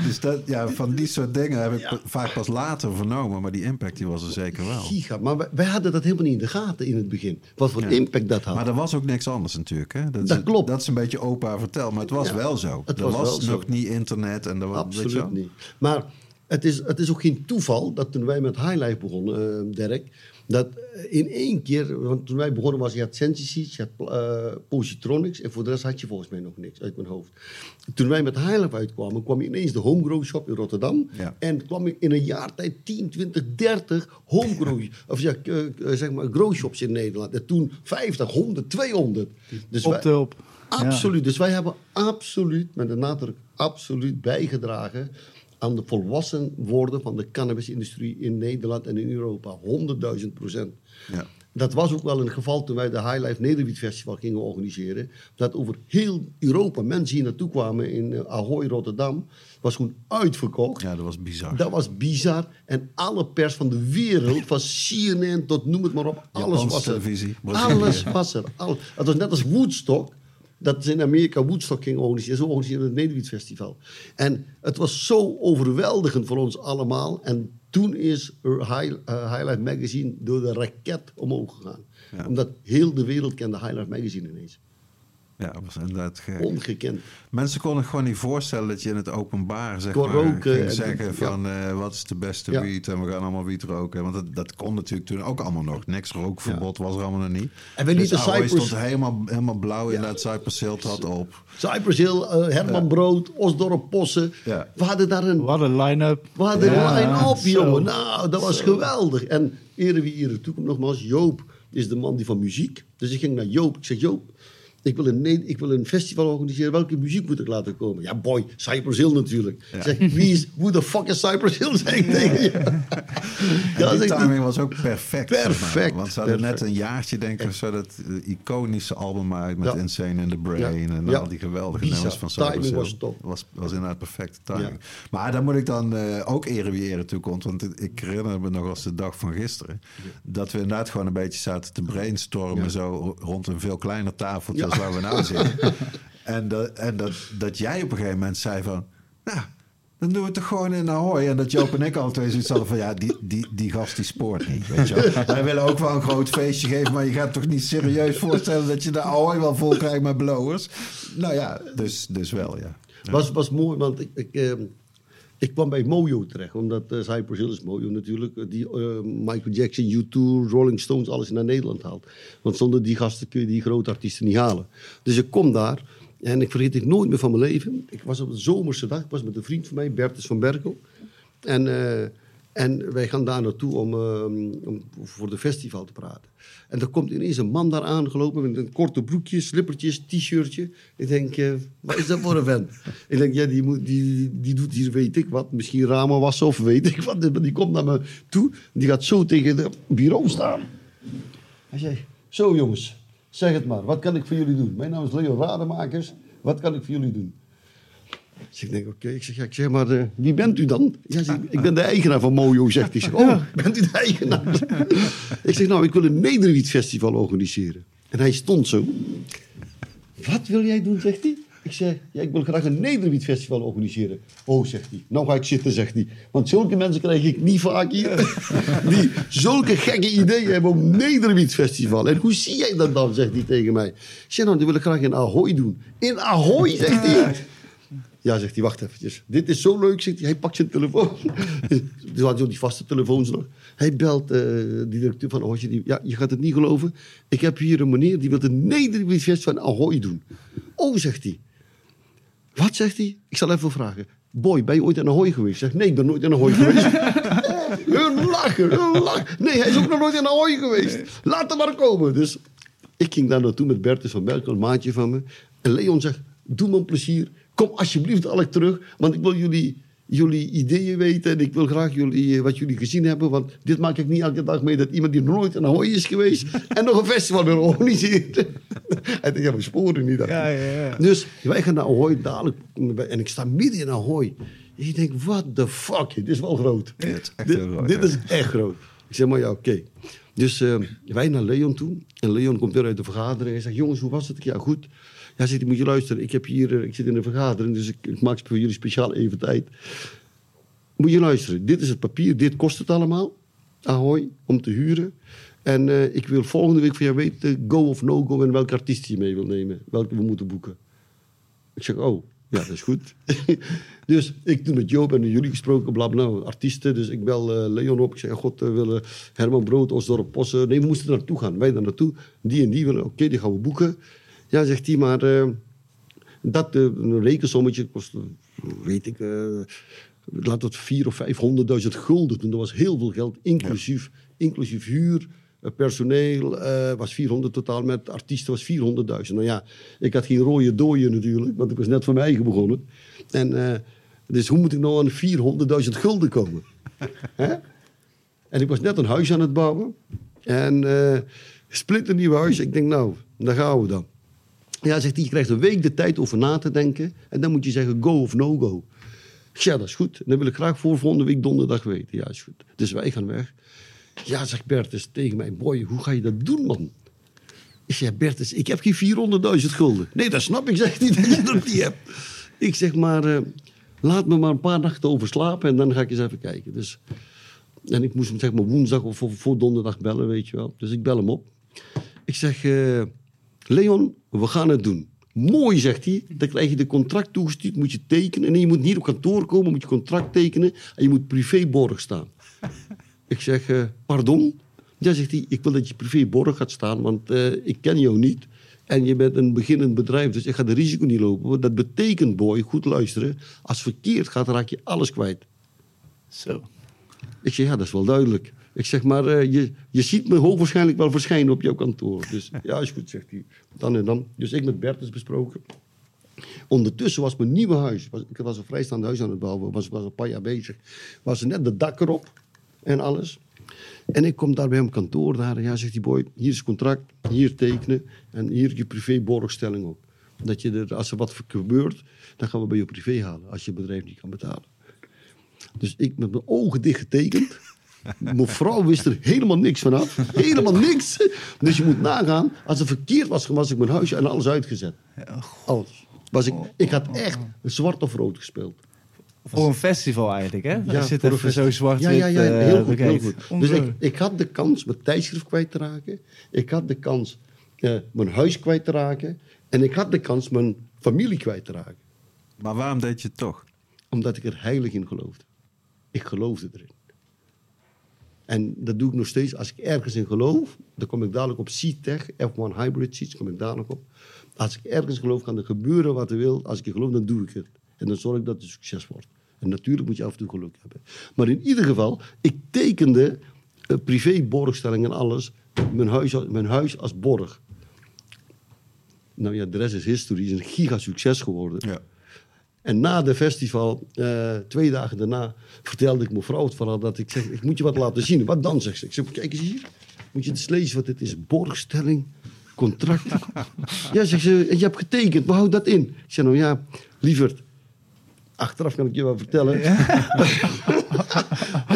Dus dat, ja, van die soort dingen heb ik vaak pas later vernomen. Maar die impact die was er zeker wel. Giga. Maar wij, wij hadden dat helemaal niet in de gaten in het begin. Wat voor Ja. impact dat had. Maar er was ook niks anders natuurlijk. Hè? Dat, is, klopt. Dat is een beetje opa verteld, maar het was wel zo. het er was was, nog niet internet en er was, Absoluut niet. Maar het is, het is ook geen toeval dat toen wij met Highlife begonnen, eh, Dirk, Dat eh, in één keer, want toen wij begonnen was, je had Sensiseeds, je had eh, Positronics en voor de rest had je volgens mij nog niks uit mijn hoofd. Toen wij met Highlife uitkwamen, kwam ineens de Homegrow Shop in Rotterdam. Ja. En kwam ik in een jaar tijd 10, 20, 30 Homegrow, of ja, zeg maar, grow shops in Nederland. En toen 50, 100, 200. Dus Op de. Absoluut. Dus wij hebben absoluut, met de nadruk, absoluut bijgedragen aan de volwassen worden van de cannabisindustrie in Nederland en in Europa. 100.000 procent. Ja. Dat was ook wel een geval toen wij de High Life Nederwiet Festival gingen organiseren. Dat over heel Europa mensen hier naartoe kwamen in eh, Ahoy, Rotterdam. Was gewoon uitverkocht. ja, dat was bizar. Dat was bizar. En alle pers van de wereld, van CNN tot noem het maar op, alles Japanse was er. televisie. Alles was er. Al- Het was net als Woodstock. Dat ze in Amerika Woodstock gingen organiseren. Zo organiseerden het Nederwiet Festival. En het was zo overweldigend voor ons allemaal. En toen is High, eh, Highlight Magazine door de raket omhoog gegaan. Ja. Omdat heel de wereld kende Highlight Magazine ineens. Ja, dat was inderdaad gek. Ongekend. Mensen konden gewoon niet voorstellen dat je in het openbaar zeg Kon maar, roken ging en- zeggen ja. van eh, wat is de beste Ja. wiet en we gaan allemaal wiet roken. Want dat, dat kon natuurlijk toen ook allemaal nog. Niks rookverbod was er allemaal nog niet. En we dus Ahoy Cyprus- stond helemaal, helemaal blauw in dat Cypress Hill had op. Cypress Hill, eh, Herman Brood, Osdorp Possen. Ja. We hadden daar een Wat een line-up. We hadden Ja, een line-up, jongen. Nou, dat was geweldig. En ere wie ere toekomt nogmaals. Joop is de man die van muziek. Dus ik ging naar Joop. Ik zeg, Joop, ik wil een, ik wil een festival organiseren. Welke muziek moet ik laten komen? Ja, boy, Cypress Hill natuurlijk. Ik zeg, wie is, hoe de fuck is Cypress Hill? Zeg ik tegen Ja, die zeg timing was ook perfect. zeg maar. Perfect, Want ze hadden perfect. net een jaartje, denk ik, zo, dat eh, iconische album uit met Ja. Insane in the Brain Ja. en Ja. al die geweldige nummers van Cypress Timing Hill. was top. Was, was inderdaad perfecte timing. Ja. Maar daar moet ik dan eh, ook ere wie toekomt. Want ik herinner me nog als de dag van gisteren. Dat we inderdaad gewoon een beetje zaten te brainstormen. Zo rond een veel kleiner tafeltje Ja. Als waar we nou zitten. en dat, en dat, dat jij op een gegeven moment zei van... Nou, dan doen we het toch gewoon in Ahoy. En dat Joop en ik al twee zoiets hadden van... Ja, die, die, die gast die spoort niet, weet je wel. Wij willen ook wel een groot feestje geven... maar je gaat toch niet serieus voorstellen... dat je de Ahoy wel vol krijgt met blowers? Nou ja, dus, dus wel, ja. was, was mooi, want ik, ik, ehm, ik kwam bij Mojo terecht. Omdat uh, is Mojo natuurlijk. eh, Die eh, Michael Jackson, U2, Rolling Stones, alles naar Nederland haalt. Want zonder die gasten kun je die grote artiesten niet halen. Dus ik kom daar. En ik vergeet het nooit meer van mijn leven. Ik was op een zomerse dag. Ik was met een vriend van mij, Bertus van Berkel. En, en wij gaan daar naartoe om, ehm, om voor de festival te praten. En er komt ineens een man daar aangelopen met een korte broekje, slippertjes, t-shirtje. Ik denk, eh, wat is dat voor een vent? ik denk, ja, die, moet, die, die doet hier weet ik wat. Misschien ramen wassen of weet ik wat. Maar Die komt naar me toe. Die gaat zo tegen het bureau staan. Hij zei, zo jongens, zeg het maar. Wat kan ik voor jullie doen? Mijn naam is Leo Rademakers. Wat kan ik voor jullie doen? Dus ik denk, oké. Ik zeg, ja, ik zeg maar, eh, wie bent u dan? Ja, zeg, ik ben de eigenaar van Mojo, zegt hij. Oh, bent u de eigenaar? ik zeg, nou, ik wil een Nederwiet-festival organiseren. En hij stond zo. Wat wil jij doen, zegt hij. Ik zeg, ja, ik wil graag een Nederwiet-festival organiseren. Oh, zegt hij. Nou ga ik zitten, zegt hij. Want zulke mensen krijg ik niet vaak hier. Die zulke gekke ideeën hebben om een Nederwiet-festival. En hoe zie jij dat dan, zegt hij tegen mij. Ik zeg, nou, dat wil ik graag in Ahoy doen. In Ahoy, zegt hij. Ja, zegt hij, wacht eventjes. Dit is zo leuk, zegt hij. Hij pakt zijn telefoon. Er waren zo die vaste telefoons nog. Hij belt eh, de directeur van Ahoy. Ja, je gaat het niet geloven. Ik heb hier een meneer die wil een Nederwiet van Ahoy doen. Oh, zegt hij. Wat, zegt hij? Ik zal even vragen. Boy, ben je ooit in Ahoy geweest? Zegt, nee, ik ben nooit in Ahoy geweest. hun lachen, hun lachen. Nee, hij is ook nog nooit in Ahoy geweest. Laat hem maar komen. Dus ik ging daar naartoe met Bertus van Berkel, een maatje van me. En Leon zegt, doe me een plezier. Kom alsjeblieft alle terug, want ik wil jullie, jullie ideeën weten. En ik wil graag jullie, eh, wat jullie gezien hebben. Want dit maak ik niet elke dag mee dat iemand die nooit in Ahoy is geweest... en nog een festival wil organiseren. Ja, we sporen niet. Ja, ja, ja. Dus wij gaan naar Ahoy dadelijk. En ik sta midden in Ahoy. En je denkt, what the fuck, dit is wel groot. Ja, is echt dit, groot, Dit is echt groot. Ik zeg maar, ja, oké. Dus eh, wij naar Leon toe. En Leon komt weer uit de vergadering. Hij zegt, jongens, hoe was het? Ja, goed. Ja, zegt hij, moet je luisteren. Ik, heb hier, eh, ik zit in een vergadering, dus ik, ik maak voor jullie speciaal even tijd. Moet je luisteren. Dit is het papier. Dit kost het allemaal. Ahoy, om te huren. En eh, ik wil volgende week van jou weten, go of no go... en welke artiest je mee wil nemen. Welke we moeten boeken. Ik zeg, oh, Ja, dat is goed. dus ik toen met Joop en jullie gesproken, bla bla, nou, artiesten. Dus ik bel eh, Leon op. Ik zeg, god, we willen Herman Brood, ons dorp Possen. Nee, we moesten er naartoe gaan. Wij daar naartoe. Die en die willen, oké, die gaan we boeken. Ja, zegt hij, maar eh, dat een rekensommetje kost, weet ik, eh, laat het vier of vijfhonderdduizend gulden toen. Dat was heel veel geld, inclusief, inclusief huur. Personeel was 400 totaal, met artiesten was 400.000. Nou ja, ik had geen rode dooien natuurlijk, want ik was net van mijn eigen begonnen. En, dus hoe moet ik nou aan 400.000 gulden komen? En ik was net een huis aan het bouwen. En eh splinternieuw huis. Ik denk, nou, daar gaan we dan. Ja, zegt hij, je krijgt een week de tijd over na te denken. En dan moet je zeggen go of no go. Zeg, ja, dat is goed. Dan wil ik graag voor volgende week donderdag weten. Ja, is goed. Dus wij gaan weg. Ja, zegt Bertus tegen mij, boy, hoe ga je dat doen, man? Ik zeg, Bertus, ik heb geen 400.000 gulden. Nee, dat snap ik, zegt hij, dat je dat niet hebt. Ik zeg, maar eh, laat me maar een paar nachten over slapen en dan ga ik eens even kijken. Dus, en ik moest hem zeg maar woensdag of voor, voor donderdag bellen, weet je wel. Dus ik bel hem op. Ik zeg, eh, Leon, we gaan het doen. Mooi, zegt hij. Dan krijg je de contract toegestuurd, moet je tekenen. En je moet hier op kantoor komen, moet je contract tekenen. En je moet privéborg staan. ik zeg, eh, pardon? Ja, zegt hij, ik wil dat je privéborg gaat staan, want eh, ik ken jou niet. En je bent een beginnend bedrijf, dus ik ga de risico niet lopen. Want Dat betekent, boy, goed luisteren, als verkeerd gaat, raak je alles kwijt. Zo. Ik zeg, ja, dat is wel duidelijk. Ik zeg, maar eh, je, je ziet me hoogwaarschijnlijk wel verschijnen op jouw kantoor. Dus ja, is goed, zegt hij. Dan en dan. Dus ik met Bertus besproken. Ondertussen was mijn nieuwe huis, was, ik was een vrijstaand huis aan het bouwen, was, was een paar jaar bezig. Was er net de dak erop en alles. En ik kom daar bij hem kantoor daar. En ja, zegt die boy, hier is het contract, hier tekenen en hier je privéborgstelling op. Dat je er, als er wat gebeurt, dan gaan we bij je privé halen, als je bedrijf niet kan betalen. Dus ik met mijn ogen dicht getekend. Mijn vrouw wist er helemaal niks van af. Helemaal niks. Dus je moet nagaan. Als het verkeerd was, was ik mijn huisje en alles uitgezet. Alles. Was ik, ik had echt zwart of rood gespeeld. Voor een festival eigenlijk, hè? Ja, het voor even zo zwart Ja, ja, ja, eh, heel goed. Heel goed. Dus ik, ik had de kans mijn tijdschrift kwijt te raken. Ik had de kans eh, mijn huis kwijt te raken. En ik had de kans mijn familie kwijt te raken. Maar waarom deed je het toch? Omdat ik er heilig in geloofde. Ik geloofde erin. En dat doe ik nog steeds. Als ik ergens in geloof, dan kom ik dadelijk op C-Tech, F1 Hybrid Seats, kom ik dadelijk op. Als ik ergens geloof, kan er gebeuren wat er wil. Als ik er geloof, dan doe ik het. En dan zorg ik dat het succes wordt. En natuurlijk moet je af en toe geluk hebben. Maar in ieder geval, ik tekende uh, privé-borgstelling en alles. Mijn huis, mijn huis als borg. Nou ja, de rest is historie. Is een gigasucces geworden. Ja. En na de festival, eh, twee dagen daarna, vertelde ik mijn vrouw het verhaal dat ik zeg, ik moet je wat laten zien. Wat dan, zegt ze. Ik zeg, kijk eens hier. Moet je eens lezen wat dit is. Borgstelling, contract. ja, zegt ze, je hebt getekend. Waar houdt dat in? Ik zeg, nou ja, lieverd. Achteraf kan ik je wel vertellen.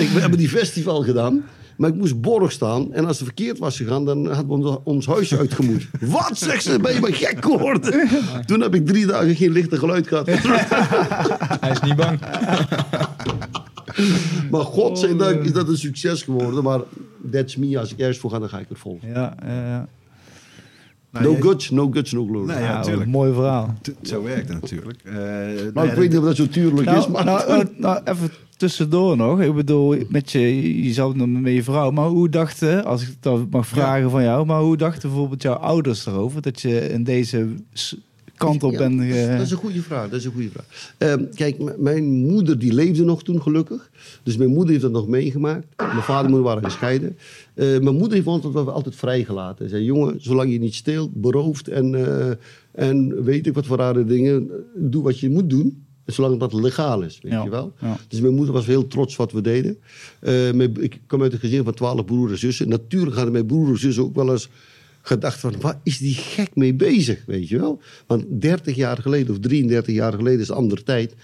ik, we hebben die festival gedaan. Maar ik moest borg staan. En als het verkeerd was gegaan, dan hadden we ons, ons huisje uitgemoet. Wat, zegt ze? Ben je maar gek geworden? Toen heb ik drie dagen geen licht en geluid gehad. Hij is niet bang. Maar godzijdank is dat een succes geworden. Maar that's me. Als ik ergens voor ga, dan ga ik het volgen. Ja, ja, ja. Nou, no jij- guts, no guts, no glory. Nee, ja, mooi verhaal. T- Zo werkt het natuurlijk. Eh, Maar nou ik weet niet of dat zo tuurlijk is. Nou, Maar nou, nou, nou, even tussendoor nog. Ik bedoel, met je, je zat met je vrouw. Maar hoe dachten, als ik dat mag vragen van jou, maar hoe dachten bijvoorbeeld jouw ouders erover dat je in deze kant op Ja, bent? dat is- ge- Dat is een goede vraag. Dat is een goede vraag. Ehm, kijk, mijn moeder die leefde nog toen gelukkig. Dus mijn moeder heeft dat nog meegemaakt. Mijn vader en moeder waren gescheiden. Eh, mijn moeder heeft ons altijd, altijd vrijgelaten. Ze zei, jongen, zolang je niet steelt, berooft en, eh, en weet ik wat voor rare dingen, doe wat je moet doen. Zolang dat legaal is, weet Ja, je wel. ja. Dus mijn moeder was heel trots wat we deden. Eh, mijn- ik kom uit een gezin van twaalf broers en zussen. Natuurlijk hadden mijn broers en zussen ook wel eens gedacht van... waar is die gek mee bezig, weet je wel? Want 30 jaar geleden of 33 jaar geleden is een andere tijd.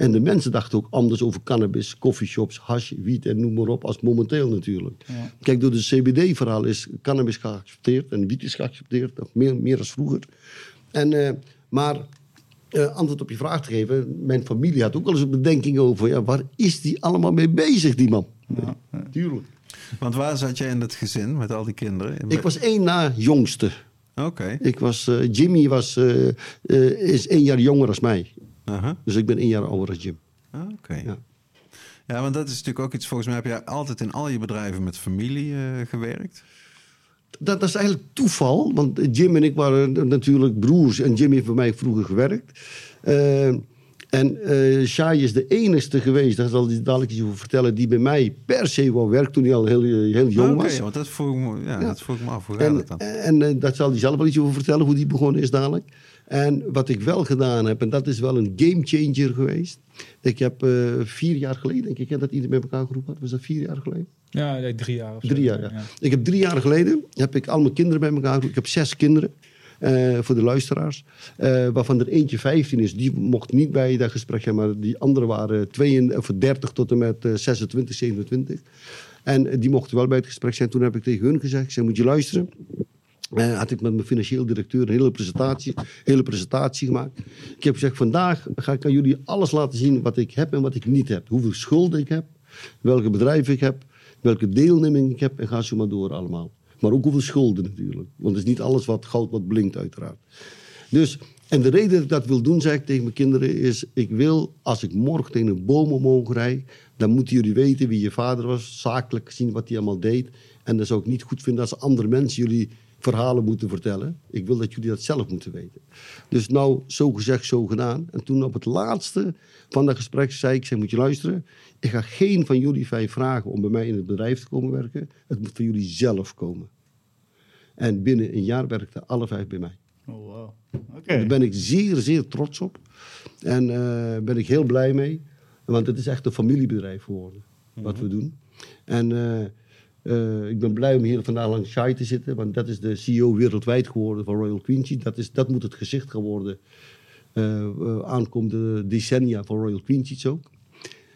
En de mensen dachten ook anders over cannabis, coffeeshops, hash, wiet en noem maar op... als momenteel natuurlijk. Kijk, door de CBD-verhaal is cannabis geaccepteerd... en wiet is geaccepteerd, meer, meer dan vroeger. En, eh, maar eh, antwoord op je vraag te geven. Mijn familie had ook wel eens een bedenking over. Ja, waar is die allemaal mee bezez, die man? Tuurlijk. Want waar zat jij in het gezin met al die kinderen? In- Ik was één na jongste. Oké, Ik was, eh, Jimmy was, is één jaar jonger als mij. Dus ik ben één jaar ouder als Jim. Ah, Oké. Ja. Ja. want dat is natuurlijk ook iets. Volgens mij heb jij altijd in al je bedrijven met familie eh, gewerkt. Dat, dat is eigenlijk toeval, want Jim en ik waren natuurlijk broers en Jim heeft bij mij vroeger gewerkt. Eh, en eh Shai is de enigste geweest, daar zal hij dadelijk iets over vertellen, die bij mij per se wou werken toen hij al heel, heel jong Oké, was. want dat vroeg, ik me, ja, Ja. dat vroeg ik me af. Hoe En, het dan? en dat zal hij zelf wel iets over vertellen, hoe die begonnen is dadelijk. En wat ik wel gedaan heb, en dat is wel een gamechanger geweest. Ik heb eh, vier jaar geleden, denk ik, hè, dat iedereen bij elkaar geroepen had. Was dat vier jaar geleden? Ja, drie jaar of zo. Drie jaar, ja. Ik heb drie jaar geleden, heb ik al mijn kinderen bij elkaar Ik heb zes kinderen, eh, voor de luisteraars. eh, waarvan er eentje 15 is. Die mocht niet bij dat gesprek zijn, maar die anderen waren 32, of 30 tot en met eh, 26, 27. En die mochten wel bij het gesprek zijn. Toen heb ik tegen hun gezegd, ik zei, moet je luisteren. Had ik met mijn financieel directeur een hele presentatie, hele presentatie gemaakt. Ik heb gezegd, vandaag ga ik aan jullie alles laten zien wat ik heb en wat ik niet heb. Hoeveel schulden ik heb, welke bedrijven ik heb, welke deelneming ik heb en ga zo maar door allemaal. Maar ook hoeveel schulden natuurlijk. Want het is niet alles wat goud wat blinkt uiteraard. Dus, en de reden dat ik dat wil doen, zeg ik tegen mijn kinderen, is ik wil, als ik morgen tegen een boom omhoog rijd, dan moeten jullie weten wie je vader was, zakelijk zien wat hij allemaal deed. En dan zou ik niet goed vinden als andere mensen jullie verhalen moeten vertellen. Ik wil dat jullie dat zelf moeten weten. Dus nou, zo gezegd, zo gedaan. En toen op het laatste van dat gesprek zei ik, zei, moet je luisteren. Ik ga geen van jullie vijf vragen om bij mij in het bedrijf te komen werken. Het moet van jullie zelf komen. En binnen een jaar werkten alle vijf bij mij. Oh, wow. Oké. Daar ben ik zeer, zeer trots op. En eh ben ik heel blij mee. Want het is echt een familiebedrijf geworden, wat we doen. En eh, eh, ik ben blij om hier vandaag langs Shai te zitten. Want dat is de CEO wereldwijd geworden van Royal Quincy. Dat, is, dat moet het gezicht gaan worden eh, eh, aankomende decennia van Royal Quincy's ook.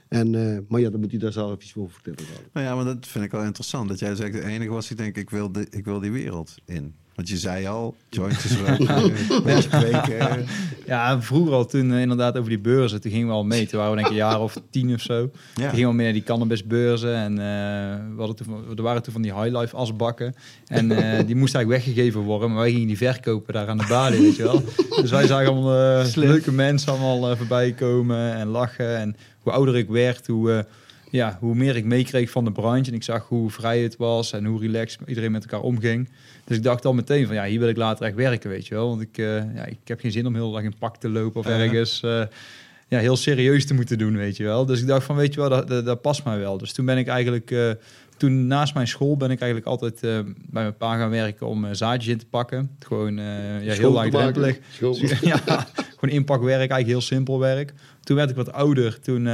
En, maar ja, dan moet hij daar zelf iets over vertellen. Nou ja, maar dat vind ik wel interessant. Dat jij zegt, de enige was die denkt, ik wil, de, ik wil die wereld in. Want je zei al, jointjes roken, beetje kweken. Ja, vroeger al toen eh, inderdaad over die beurzen, toen gingen we al mee. Toen waren we denk ik een jaar of tien of zo. Ja. Toen gingen we mee naar die cannabisbeurzen. En eh, we hadden toen, van- er waren toen van die high life asbakken. En eh, die moesten eigenlijk weggegeven worden. Maar wij gingen die verkopen daar aan de balie, weet je wel. Dus wij zagen allemaal eh, leuke mensen allemaal voorbij komen en lachen. En hoe ouder ik werd, hoe... eh, ja, hoe meer ik meekreeg van de branche en ik zag hoe vrij het was en hoe relaxed iedereen met elkaar omging. Dus ik dacht al meteen van ja, hier wil ik later echt werken, weet je wel. Want ik, eh, ja, ik heb geen zin om heel dag in pak te lopen of ergens eh, ja, heel serieus te moeten doen, weet je wel. Dus ik dacht van weet je wel, dat, dat, dat past mij wel. Dus toen ben ik eigenlijk, eh, toen naast mijn school ben ik eigenlijk altijd bij mijn pa gaan werken om zaadjes in te pakken. Gewoon ja, heel laagdrempelig. Ja, gewoon inpakwerk, eigenlijk heel simpel werk. Toen werd ik wat ouder, toen...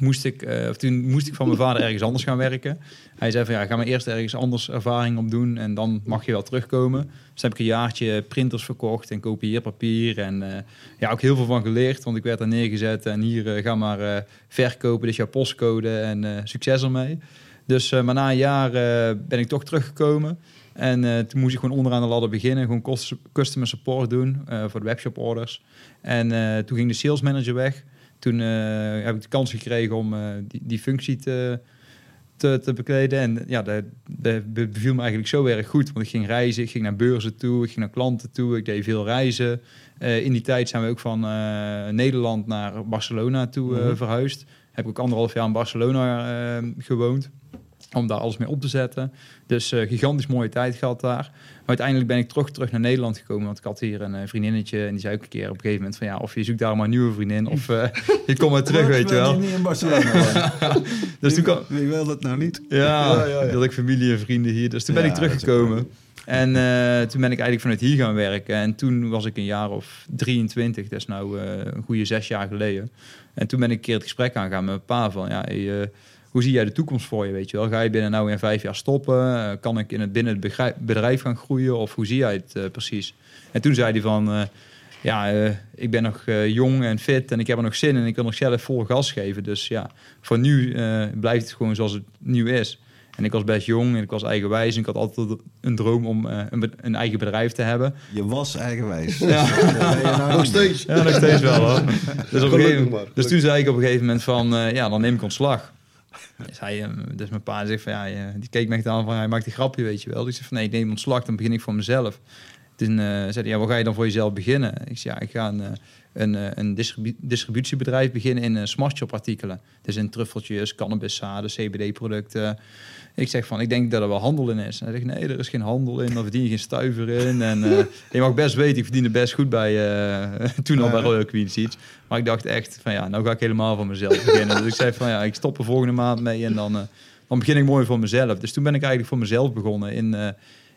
moest ik, eh, of toen moest ik van mijn vader ergens anders gaan werken. Hij zei van ja, ga maar eerst ergens anders ervaring op doen en dan mag je wel terugkomen. Dus heb ik een jaartje printers verkocht en kopieerpapier en eh, ja, ook heel veel van geleerd, want ik werd daar neergezet en hier eh, ga maar verkopen, jouw postcode en succes ermee. Dus maar na een jaar ben ik toch teruggekomen. En toen moest ik gewoon onderaan de ladder beginnen. Gewoon cus- customer support doen voor de webshop orders. En toen ging de sales manager weg. Toen eh, heb ik de kans gekregen om eh, die, die functie te, te, te bekleden. En ja, dat, dat be- beviel me eigenlijk zo erg goed. Want ik ging reizen, ik ging naar beurzen toe, ik ging naar klanten toe. Ik deed veel reizen. Eh, in die tijd zijn we ook van Nederland naar Barcelona toe eh, verhuisd. Heb ik ook anderhalf jaar in Barcelona gewoond om daar alles mee op te zetten. Dus eh, gigantisch mooie tijd gehad daar. Maar uiteindelijk ben ik terug, terug naar Nederland gekomen. Want ik had hier een eh, vriendinnetje. En die zei ook een keer op een gegeven moment van... ja, of je zoekt daar maar een nieuwe vriendin. Of eh, je komt maar terug, weet je wel. niet in Barcelona. Dus toen kwam... Wie wil dat nou niet? Ja, Ja, ja, ja. die had ik familie en vrienden hier. Dus toen ben ik dat teruggekomen. En eh, toen ben ik eigenlijk vanuit hier gaan werken. En toen was ik een jaar of 23. Dat is nou eh, een goede zes jaar geleden. En toen ben ik een keer het gesprek aangegaan met mijn pa van... Ja, hey, eh, hoe zie jij de toekomst voor je, weet je wel? Ga je binnen nou in vijf jaar stoppen? Eh, kan ik in het, binnen het begrijp- bedrijf gaan groeien? Of hoe zie jij het eh, precies? En toen zei hij van... eh, ja, eh, ik ben nog eh, jong en fit en ik heb er nog zin in en ik wil nog zelf vol gas geven. Dus ja, voor nu eh, blijft het gewoon zoals het nu is. En ik was best jong en ik was eigenwijs en ik had altijd een droom om eh, een, een eigen bedrijf te hebben. Je was eigenwijs. Ja. Dat ben je nou Nog steeds. Ja, nog steeds wel hoor. Dus, op gegeven, maar, dus toen zei ik op een gegeven moment van, eh, ja, dan neem ik ontslag. Dus, hij, eh, dus mijn pa zegt van, ja, eh, die keek me echt aan van, hij maakt een grapje, weet je wel. Dus ik van, nee, ik neem ontslag, dan begin ik voor mezelf. Toen eh, zei hij, ja, waar ga je dan voor jezelf beginnen? Ik zei, ja, ik ga een, eh, een, eh, een distribu- distributiebedrijf beginnen in uh, smartshop artikelen. Dus in truffeltjes, cannabiszaden, CBD-producten. Ik zeg van, ik denk dat er wel handel in is. En hij zegt, nee, er is geen handel in, daar verdien je geen stuiver in. En eh, je mag best weten, ik verdiende best goed bij, eh, toen al bij Royal Queen Seeds. Maar ik dacht echt van, ja, nou ga ik helemaal voor mezelf beginnen. dus ik zei van, ja, ik stop er volgende maand mee en dan, eh, dan begin ik mooi voor mezelf. Dus toen ben ik eigenlijk voor mezelf begonnen in... eh,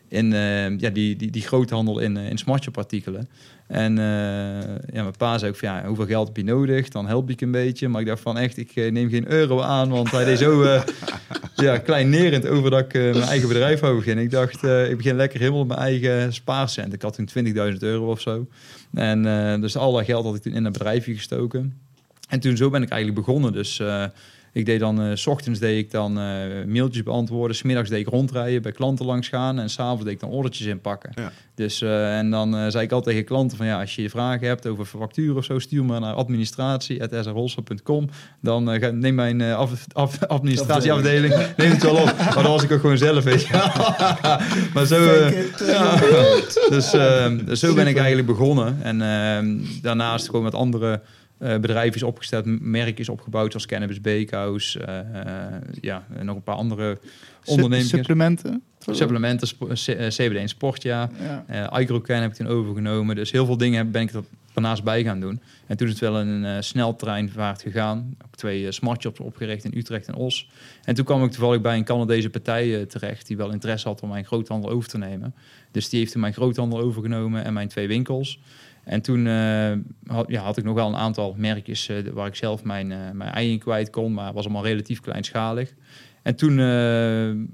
in eh, ja, die, die, die groothandel in, in smartshop artikelen. En ja, mijn pa zei ook van, ja, hoeveel geld heb je nodig? Dan help ik een beetje. Maar ik dacht van echt, ik neem geen euro aan. Want hij deed zo ja, kleinerend over dat ik mijn eigen bedrijf wou beginnen. Ik dacht, ik begin lekker helemaal op mijn eigen spaarcent. Ik had toen 20.000 euro of zo. En eh, dus al dat geld had ik toen in een bedrijfje gestoken. En toen zo ben ik eigenlijk begonnen. Dus eh, ik deed dan, eh, s ochtends deed ik dan eh, mailtjes beantwoorden. Smiddags deed ik rondrijden, bij klanten langs gaan. En s'avonds deed ik dan ordertjes inpakken. Ja. Dus, eh, en dan zei ik altijd tegen klanten van ja, als je vragen hebt over facturen of zo, stuur maar naar administratie.srholster.com. Dan neem mijn af, af- administratieafdeling, neem het wel op. Maar dan was ik ook gewoon zelf, weet je. maar zo, ja. dus, zo ben ik eigenlijk begonnen. En daarnaast gewoon met andere eh, bedrijven is opgesteld, m- merkjes opgebouwd zoals Cannabis Bakehouse. eh, eh, ja, en nog een paar andere ondernemingen. Supplementen? Supplementen, CBD en sport, ja. Ja. IGrowcan heb ik toen overgenomen. Dus heel veel dingen ben ik er daarnaast bij gaan doen. En toen is het wel een eh sneltreinvaart gegaan. Ook twee eh, smartshops opgericht in Utrecht en Os. En toen kwam ik toevallig bij een Canadese partij terecht... die wel interesse had om mijn groothandel over te nemen. Dus die heeft toen mijn groothandel overgenomen en mijn twee winkels. En toen eh, had, ja, had ik nog wel een aantal merkjes... eh, waar ik zelf mijn, eh, mijn ei in kwijt kon... maar was allemaal relatief kleinschalig. En toen,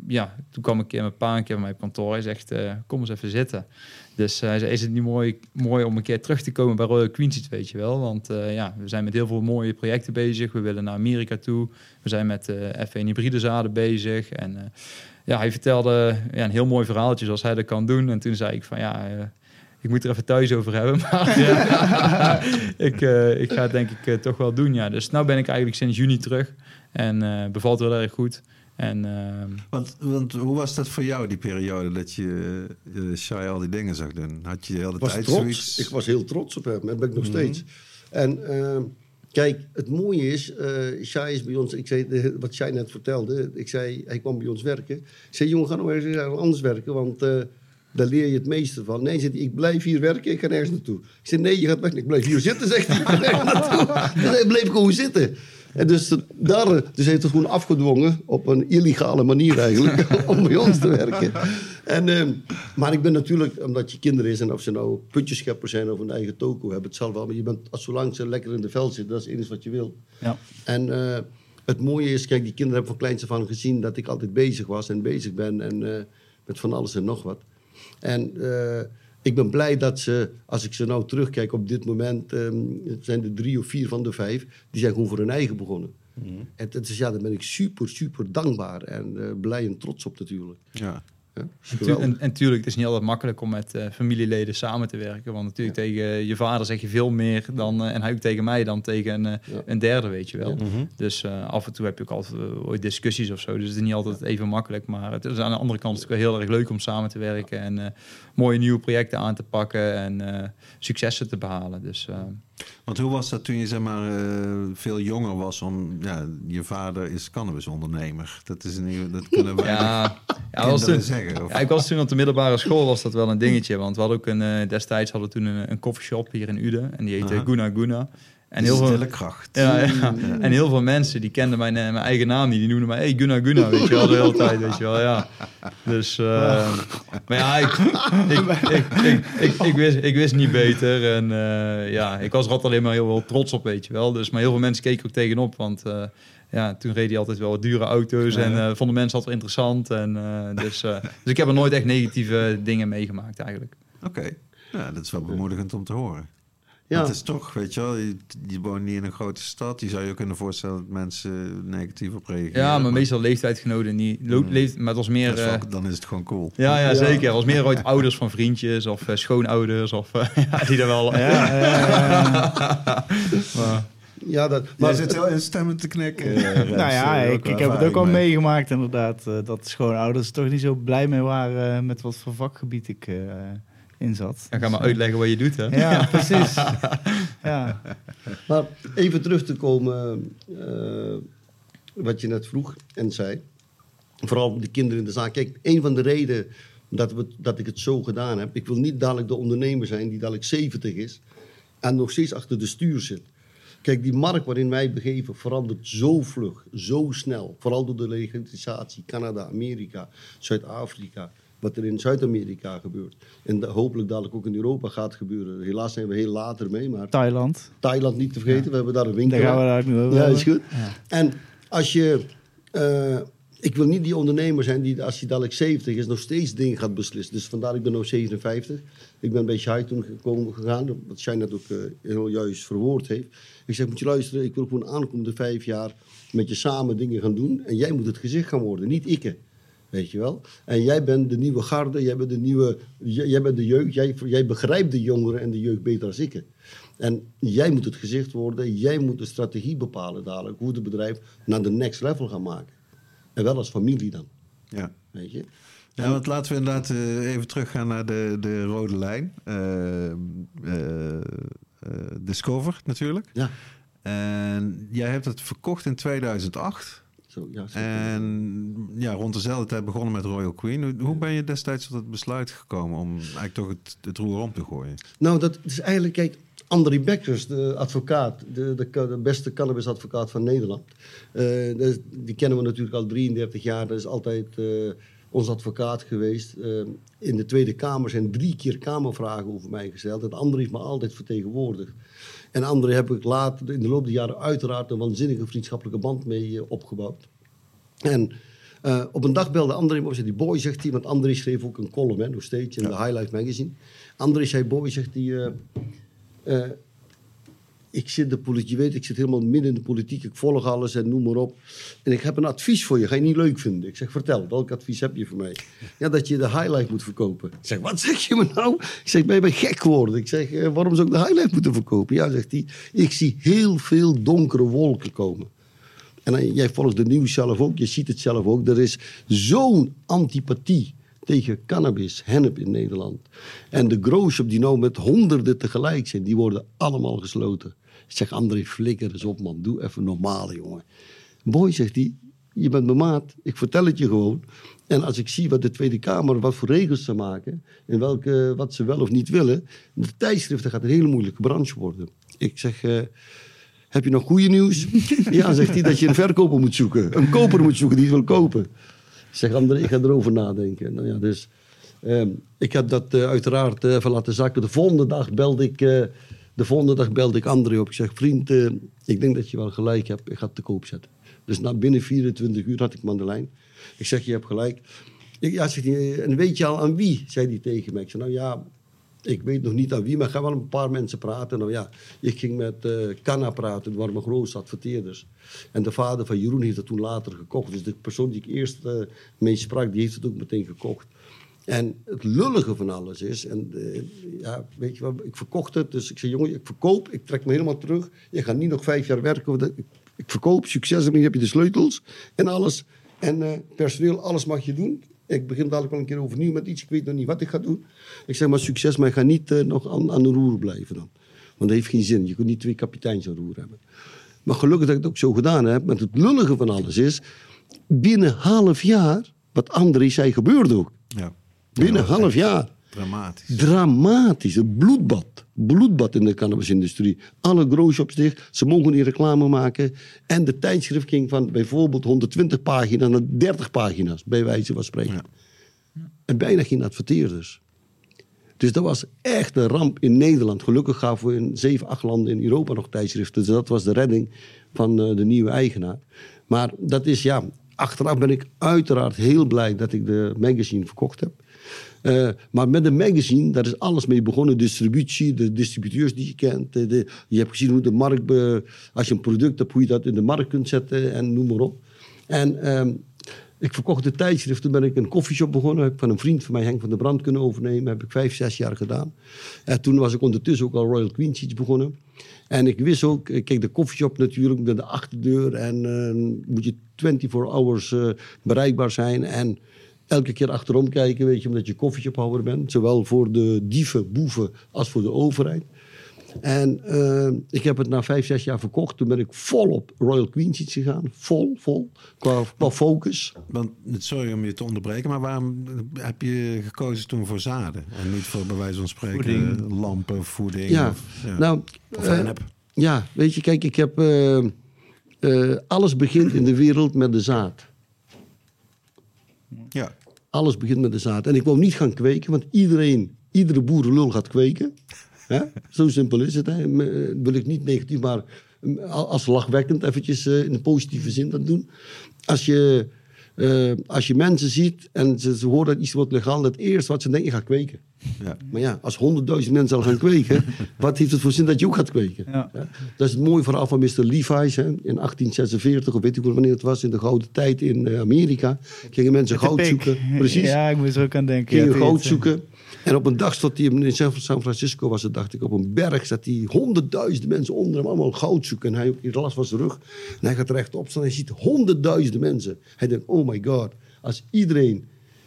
ja, toen kwam ik mijn pa een keer bij mijn kantoor. Hij zegt, kom eens even zitten. Dus hij zei, is het niet mooi, mooi om een keer terug te komen bij Royal Queen's, weet je wel? Want ja, we zijn met heel veel mooie projecten bezig. We willen naar Amerika toe. We zijn met eh F1 hybride zaden bezig. En ja, hij vertelde ja, een heel mooi verhaaltje zoals hij dat kan doen. En toen zei ik van, ja... ik moet er even thuis over hebben, maar ja, ik, eh, ik ga het denk ik eh, toch wel doen, ja. Dus nu ben ik eigenlijk sinds juni terug en eh, bevalt wel erg goed. En ehm, Want, want hoe was dat voor jou, die periode dat je uh, Shai al die dingen zag doen? Had je de hele Ik was tijd trots. zoiets? Ik was heel trots op hem. Dat ben ik nog Mhm. steeds. En ehm, kijk, het mooie is, eh Shai is bij ons, ik zei, de- wat Shai net vertelde, ik zei, hij kwam bij ons werken. Ik zei, jongen, ga nou ergens anders werken, want eh, daar leer je het meeste van. Nee, zegt hij, ik blijf hier werken, ik ga nergens naartoe. Ik zei, nee, je gaat weg, ik blijf hier zitten, zegt hij, ik ga nergens naartoe. Dus hij bleef gewoon zitten. En dus, daar, dus heeft het gewoon afgedwongen, op een illegale manier eigenlijk, om bij ons te werken. En, ehm, maar ik ben natuurlijk, omdat je kinderen is en of ze nou putjescheppers zijn of een eigen toko hebben, het zal wel. Maar je bent, als zolang ze lekker in de vel zitten, dat is het enige wat je wil. Ja. En eh, het mooie is, kijk, die kinderen hebben van kleins af aan gezien dat ik altijd bezig was en bezig ben en eh, met van alles en nog wat. En eh, ik ben blij dat ze, als ik ze nou terugkijk op dit moment, ehm, het zijn er drie of vier van de vijf, die zijn gewoon voor hun eigen begonnen. En dat is, ja, daar ben ik super, super dankbaar en eh, blij en trots op natuurlijk. Ja. Ja, geweldig. En, en tuurlijk, het is niet altijd makkelijk om met eh, familieleden samen te werken. Want natuurlijk tegen je vader zeg je veel meer dan, eh, en hij ook tegen mij dan tegen een, eh, Ja. een derde, weet je wel. Mhm. Dus eh, af en toe heb je ook altijd ooit discussies of zo. Dus het is niet altijd even makkelijk. Maar het is aan de andere kant wel heel erg leuk om samen te werken. En eh, mooie nieuwe projecten aan te pakken en eh, successen te behalen. Dus eh, Want hoe was dat toen je zeg maar eh, veel jonger was? Om, ja, je vader is cannabisondernemer. Dat, is een, dat kunnen wij ja, ja, was toen, zeggen. Of, Ja, ik was toen op de middelbare school, was dat wel een dingetje. Want we hadden ook een, eh, destijds hadden we toen een, een coffeeshop hier in Uden. En die heette Aha. Guna Guna. En heel veel, stille kracht. ja, ja. en heel veel mensen die kenden mijn, eh, mijn eigen naam niet. Die noemden mij, hey, Guna Guna, weet je wel, de hele tijd, weet je wel, ja. Dus, eh, maar ja, ik, ik, ik, ik, ik, ik wist, ik wist niet beter. En eh, ja, ik was er altijd alleen maar heel, heel trots op, weet je wel. Dus, maar heel veel mensen keken ook tegenop, want... eh, ja, toen reed hij altijd wel wat dure auto's en vonden mensen altijd interessant. En, eh, dus, eh, dus ik heb er nooit echt negatieve dingen meegemaakt eigenlijk. Oké. Ja, dat is wel bemoedigend om te horen. Ja. Het is toch, weet je wel, je, je woont niet in een grote stad. Je zou je kunnen voorstellen dat mensen negatief op reageren. Ja, maar meestal leeftijdgenoten niet. Mm. leeft, maar het was meer... Dat is wel- eh, dan is het gewoon cool. ja, ja, Ja. zeker. Het was meer ooit ouders van vriendjes of eh, schoonouders of eh, ja, die er wel... Ja, ja, ja. Maar- Ja, dat, Maar zit heel in stemmen te knikken. Rens. nou ja, ik, wel ik heb het ook al mee. meegemaakt inderdaad. eh, dat schoonouders er toch niet zo blij mee waren met wat voor vakgebied ik, eh, in zat. Dan ga maar uitleggen wat je doet, hè? Ja, precies. Ja. Maar even terug te komen, eh, wat je net vroeg en zei. Vooral de kinderen in de zaak. Kijk, een van de redenen dat, we, dat ik het zo gedaan heb. Ik wil niet dadelijk de ondernemer zijn die dadelijk 70 is. En nog steeds achter de stuur zit. Kijk, die markt waarin wij begeven verandert zo vlug, zo snel. Vooral door de legalisatie. Canada, Amerika, Zuid-Afrika. Wat er in Zuid-Amerika gebeurt. En hopelijk dadelijk ook in Europa gaat gebeuren. Helaas zijn we heel later mee, maar Thailand. Thailand niet te vergeten. We hebben daar een winkel. Daar gaan we daar nu over Ja, is goed. En als je... eh, ik wil niet die ondernemer zijn die als hij dadelijk 70 is nog steeds dingen gaat beslissen. Dus vandaar, ik ben nu 57. Ik ben bij Shai toen gekomen, gegaan, wat Shai net ook eh, heel juist verwoord heeft. Ik zeg, moet je luisteren, ik wil gewoon aankomende vijf jaar met je samen dingen gaan doen. En jij moet het gezicht gaan worden, niet ik. Weet je wel? En jij bent de nieuwe garde, jij bent de nieuwe, jij, jij bent de jeugd, jij, jij begrijpt de jongeren en de jeugd beter dan ik. En jij moet het gezicht worden, jij moet de strategie bepalen dadelijk, hoe het bedrijf naar de next level gaan maken. En wel als familie dan, Ja. weet je. Ja, want laten we inderdaad eh, even teruggaan naar de, de rode lijn. Eh, eh, Discover natuurlijk. Ja, En jij hebt het verkocht in 2008. Zo, ja. zo. En ja, rond dezelfde tijd begonnen met Royal Queen. Hoe, hoe ben je destijds tot het besluit gekomen om eigenlijk toch het, het roer om te gooien? Nou, dat is eigenlijk, kijk, André Bekkers, de advocaat, de, de, de beste cannabisadvocaat van Nederland. eh, die kennen we natuurlijk al 33 jaar. Dat is altijd eh, ons advocaat geweest. Eh, in de Tweede Kamer zijn drie keer Kamervragen over mij gesteld. En André is me altijd vertegenwoordigd. En André heb ik later, in de loop der jaren, uiteraard een waanzinnige vriendschappelijke band mee eh, opgebouwd. En eh, op een dag belde André me op, zei die boy, zegt hij, want André schreef ook een column, hè, nog steeds, in de Highlight Magazine. André zei, boy, zegt hij, eh, ik zit de politiek, je weet, ik zit helemaal midden in de politiek, ik volg alles en noem maar op. En ik heb een advies voor je, ga je niet leuk vinden. Ik zeg, vertel, welk advies heb je voor mij? Ja, dat je de Highlight moet verkopen. Ik zeg, wat zeg je me nou? Ik zeg, ben je ben gek geworden? Ik zeg, eh, waarom zou ik de Highlight moeten verkopen? Ja, zegt hij, ik zie heel veel donkere wolken komen. En jij volgt de nieuws zelf ook, je ziet het zelf ook. Er is zo'n antipathie tegen cannabis, hennep in Nederland. En de growshop die nou met honderden tegelijk zijn, die worden allemaal gesloten. Ik zeg, André, flikker eens op man, doe even normaal jongen. Boy, zegt hij, je bent mijn maat, ik vertel het je gewoon. En als ik zie wat de Tweede Kamer, wat voor regels ze maken... en welke, wat ze wel of niet willen... de tijdschriften gaat een hele moeilijke branche worden. Ik zeg... eh, heb je nog goede nieuws? ja, zegt hij dat je een verkoper moet zoeken. Een koper moet zoeken die het wil kopen. Ik zeg, André, ik ga erover nadenken. Nou ja, dus ehm, ik heb dat eh, uiteraard eh, even laten zakken. De volgende dag belde ik, de volgende dag belde ik André op. Ik zeg, vriend, eh, ik denk dat je wel gelijk hebt. Ik ga het te koop zetten. Dus na binnen 24 uur had ik hem de lijn. Ik zeg, je hebt gelijk. Ik, ja, zegt hij, en weet je al aan wie? Zei hij tegen mij. Ik zei, nou ja, ik weet nog niet aan wie, maar ik ga wel een paar mensen praten. Nou ja, ik ging met eh Canna praten, waren mijn grootste adverteerders. En de vader van Jeroen heeft het toen later gekocht. Dus de persoon die ik eerst eh, mee sprak, die heeft het ook meteen gekocht. En het lullige van alles is, en eh, ja, weet je wat, ik verkocht het. Dus ik zei, jongen, ik verkoop, ik trek me helemaal terug. Je gaat niet nog vijf jaar werken. Ik, verkoop, succes ermee, heb je de sleutels en alles. En eh, personeel, alles mag je doen. Ik begin dadelijk wel een keer overnieuw met iets. Ik weet nog niet wat ik ga doen. Ik zeg maar succes, maar ik ga niet eh, nog aan, aan de roer blijven dan. Want dat heeft geen zin. Je kunt niet twee kapiteins aan roer hebben. Maar gelukkig dat ik het ook zo gedaan heb. Maar het lullige van alles is... binnen half jaar, wat André zei, gebeurde ook. Binnen Ja, half jaar. Dramatisch. Dramatisch. Een bloedbad. Bloedbad in de cannabisindustrie. Alle growshops dicht. Ze mogen niet reclame maken. En de tijdschrift ging van bijvoorbeeld 120 pagina's naar 30 pagina's. Bij wijze van spreken. Ja. En bijna geen adverteerders. Dus dat was echt een ramp in Nederland. Gelukkig gaven we in zeven, acht landen in Europa nog tijdschriften. Dus dat was de redding van eh, de nieuwe eigenaar. Maar dat is ja, achteraf ben ik uiteraard heel blij dat ik de magazine verkocht heb. Eh, maar met de magazine, daar is alles mee begonnen. Distributie, de distributeurs die je kent. de- je hebt gezien hoe de markt, als je een product hebt, hoe je dat in de markt kunt zetten en noem maar op. En ehm, ik verkocht de tijdschrift. Toen ben ik een koffieshop begonnen. Heb ik van een vriend van mij, Henk van der Brand, kunnen overnemen. Heb ik vijf, zes jaar gedaan. En toen was ik ondertussen ook al Royal Queen Sheets begonnen. En ik wist ook, eh, kijk, de koffieshop natuurlijk, met de achterdeur. En eh, moet je 24 hours eh, bereikbaar zijn. En elke keer achterom kijken, weet je, omdat je koffieshophouder bent. Zowel voor de dieven, boeven, als voor de overheid. En eh, ik heb het na vijf, zes jaar verkocht. Toen ben ik vol op Royal Queen Seeds gegaan. Vol, vol. Qua, qua focus. Want, sorry om je te onderbreken, maar waarom heb je gekozen toen voor zaden? En niet voor bij wijze van spreken Voeding. lampen, voeding? Ja, Of, ja. nou... of eh, ja, weet je, kijk, ik heb... eh, alles begint in de wereld met de zaad. Ja. Alles begint met de zaad. En ik wou niet gaan kweken, want iedereen, iedere boerenlul gaat kweken. Hè? Zo simpel is het. Me- eh, Wil ik niet negatief, maar mm, als lachwekkend eventjes eh, in een positieve zin dat doen. Als je, eh, als je mensen ziet en ze, ze horen dat iets wordt legaal, het eerste wat ze denken, je gaat kweken. Ja. Maar ja, als honderdduizend mensen al gaan kweken, wat heeft het voor zin dat je ook gaat kweken? Ja. Ja, Dat is het mooie verhaal van Mr. Levi's. Hè. In 1846, of weet ik wel wanneer het was, in de gouden tijd in eh, Amerika, gingen mensen goud zoeken. Precies. Ja, ik moest er ook aan denken. Gingen goud zoeken. En op een dag stond hij in San Francisco, was het, dacht ik, op een berg. Zat hij honderdduizenden mensen onder hem allemaal goud zoeken. En hij heeft last van zijn rug. En hij gaat rechtop staan en hij ziet honderdduizenden mensen. Hij denkt, oh my god, als iedereen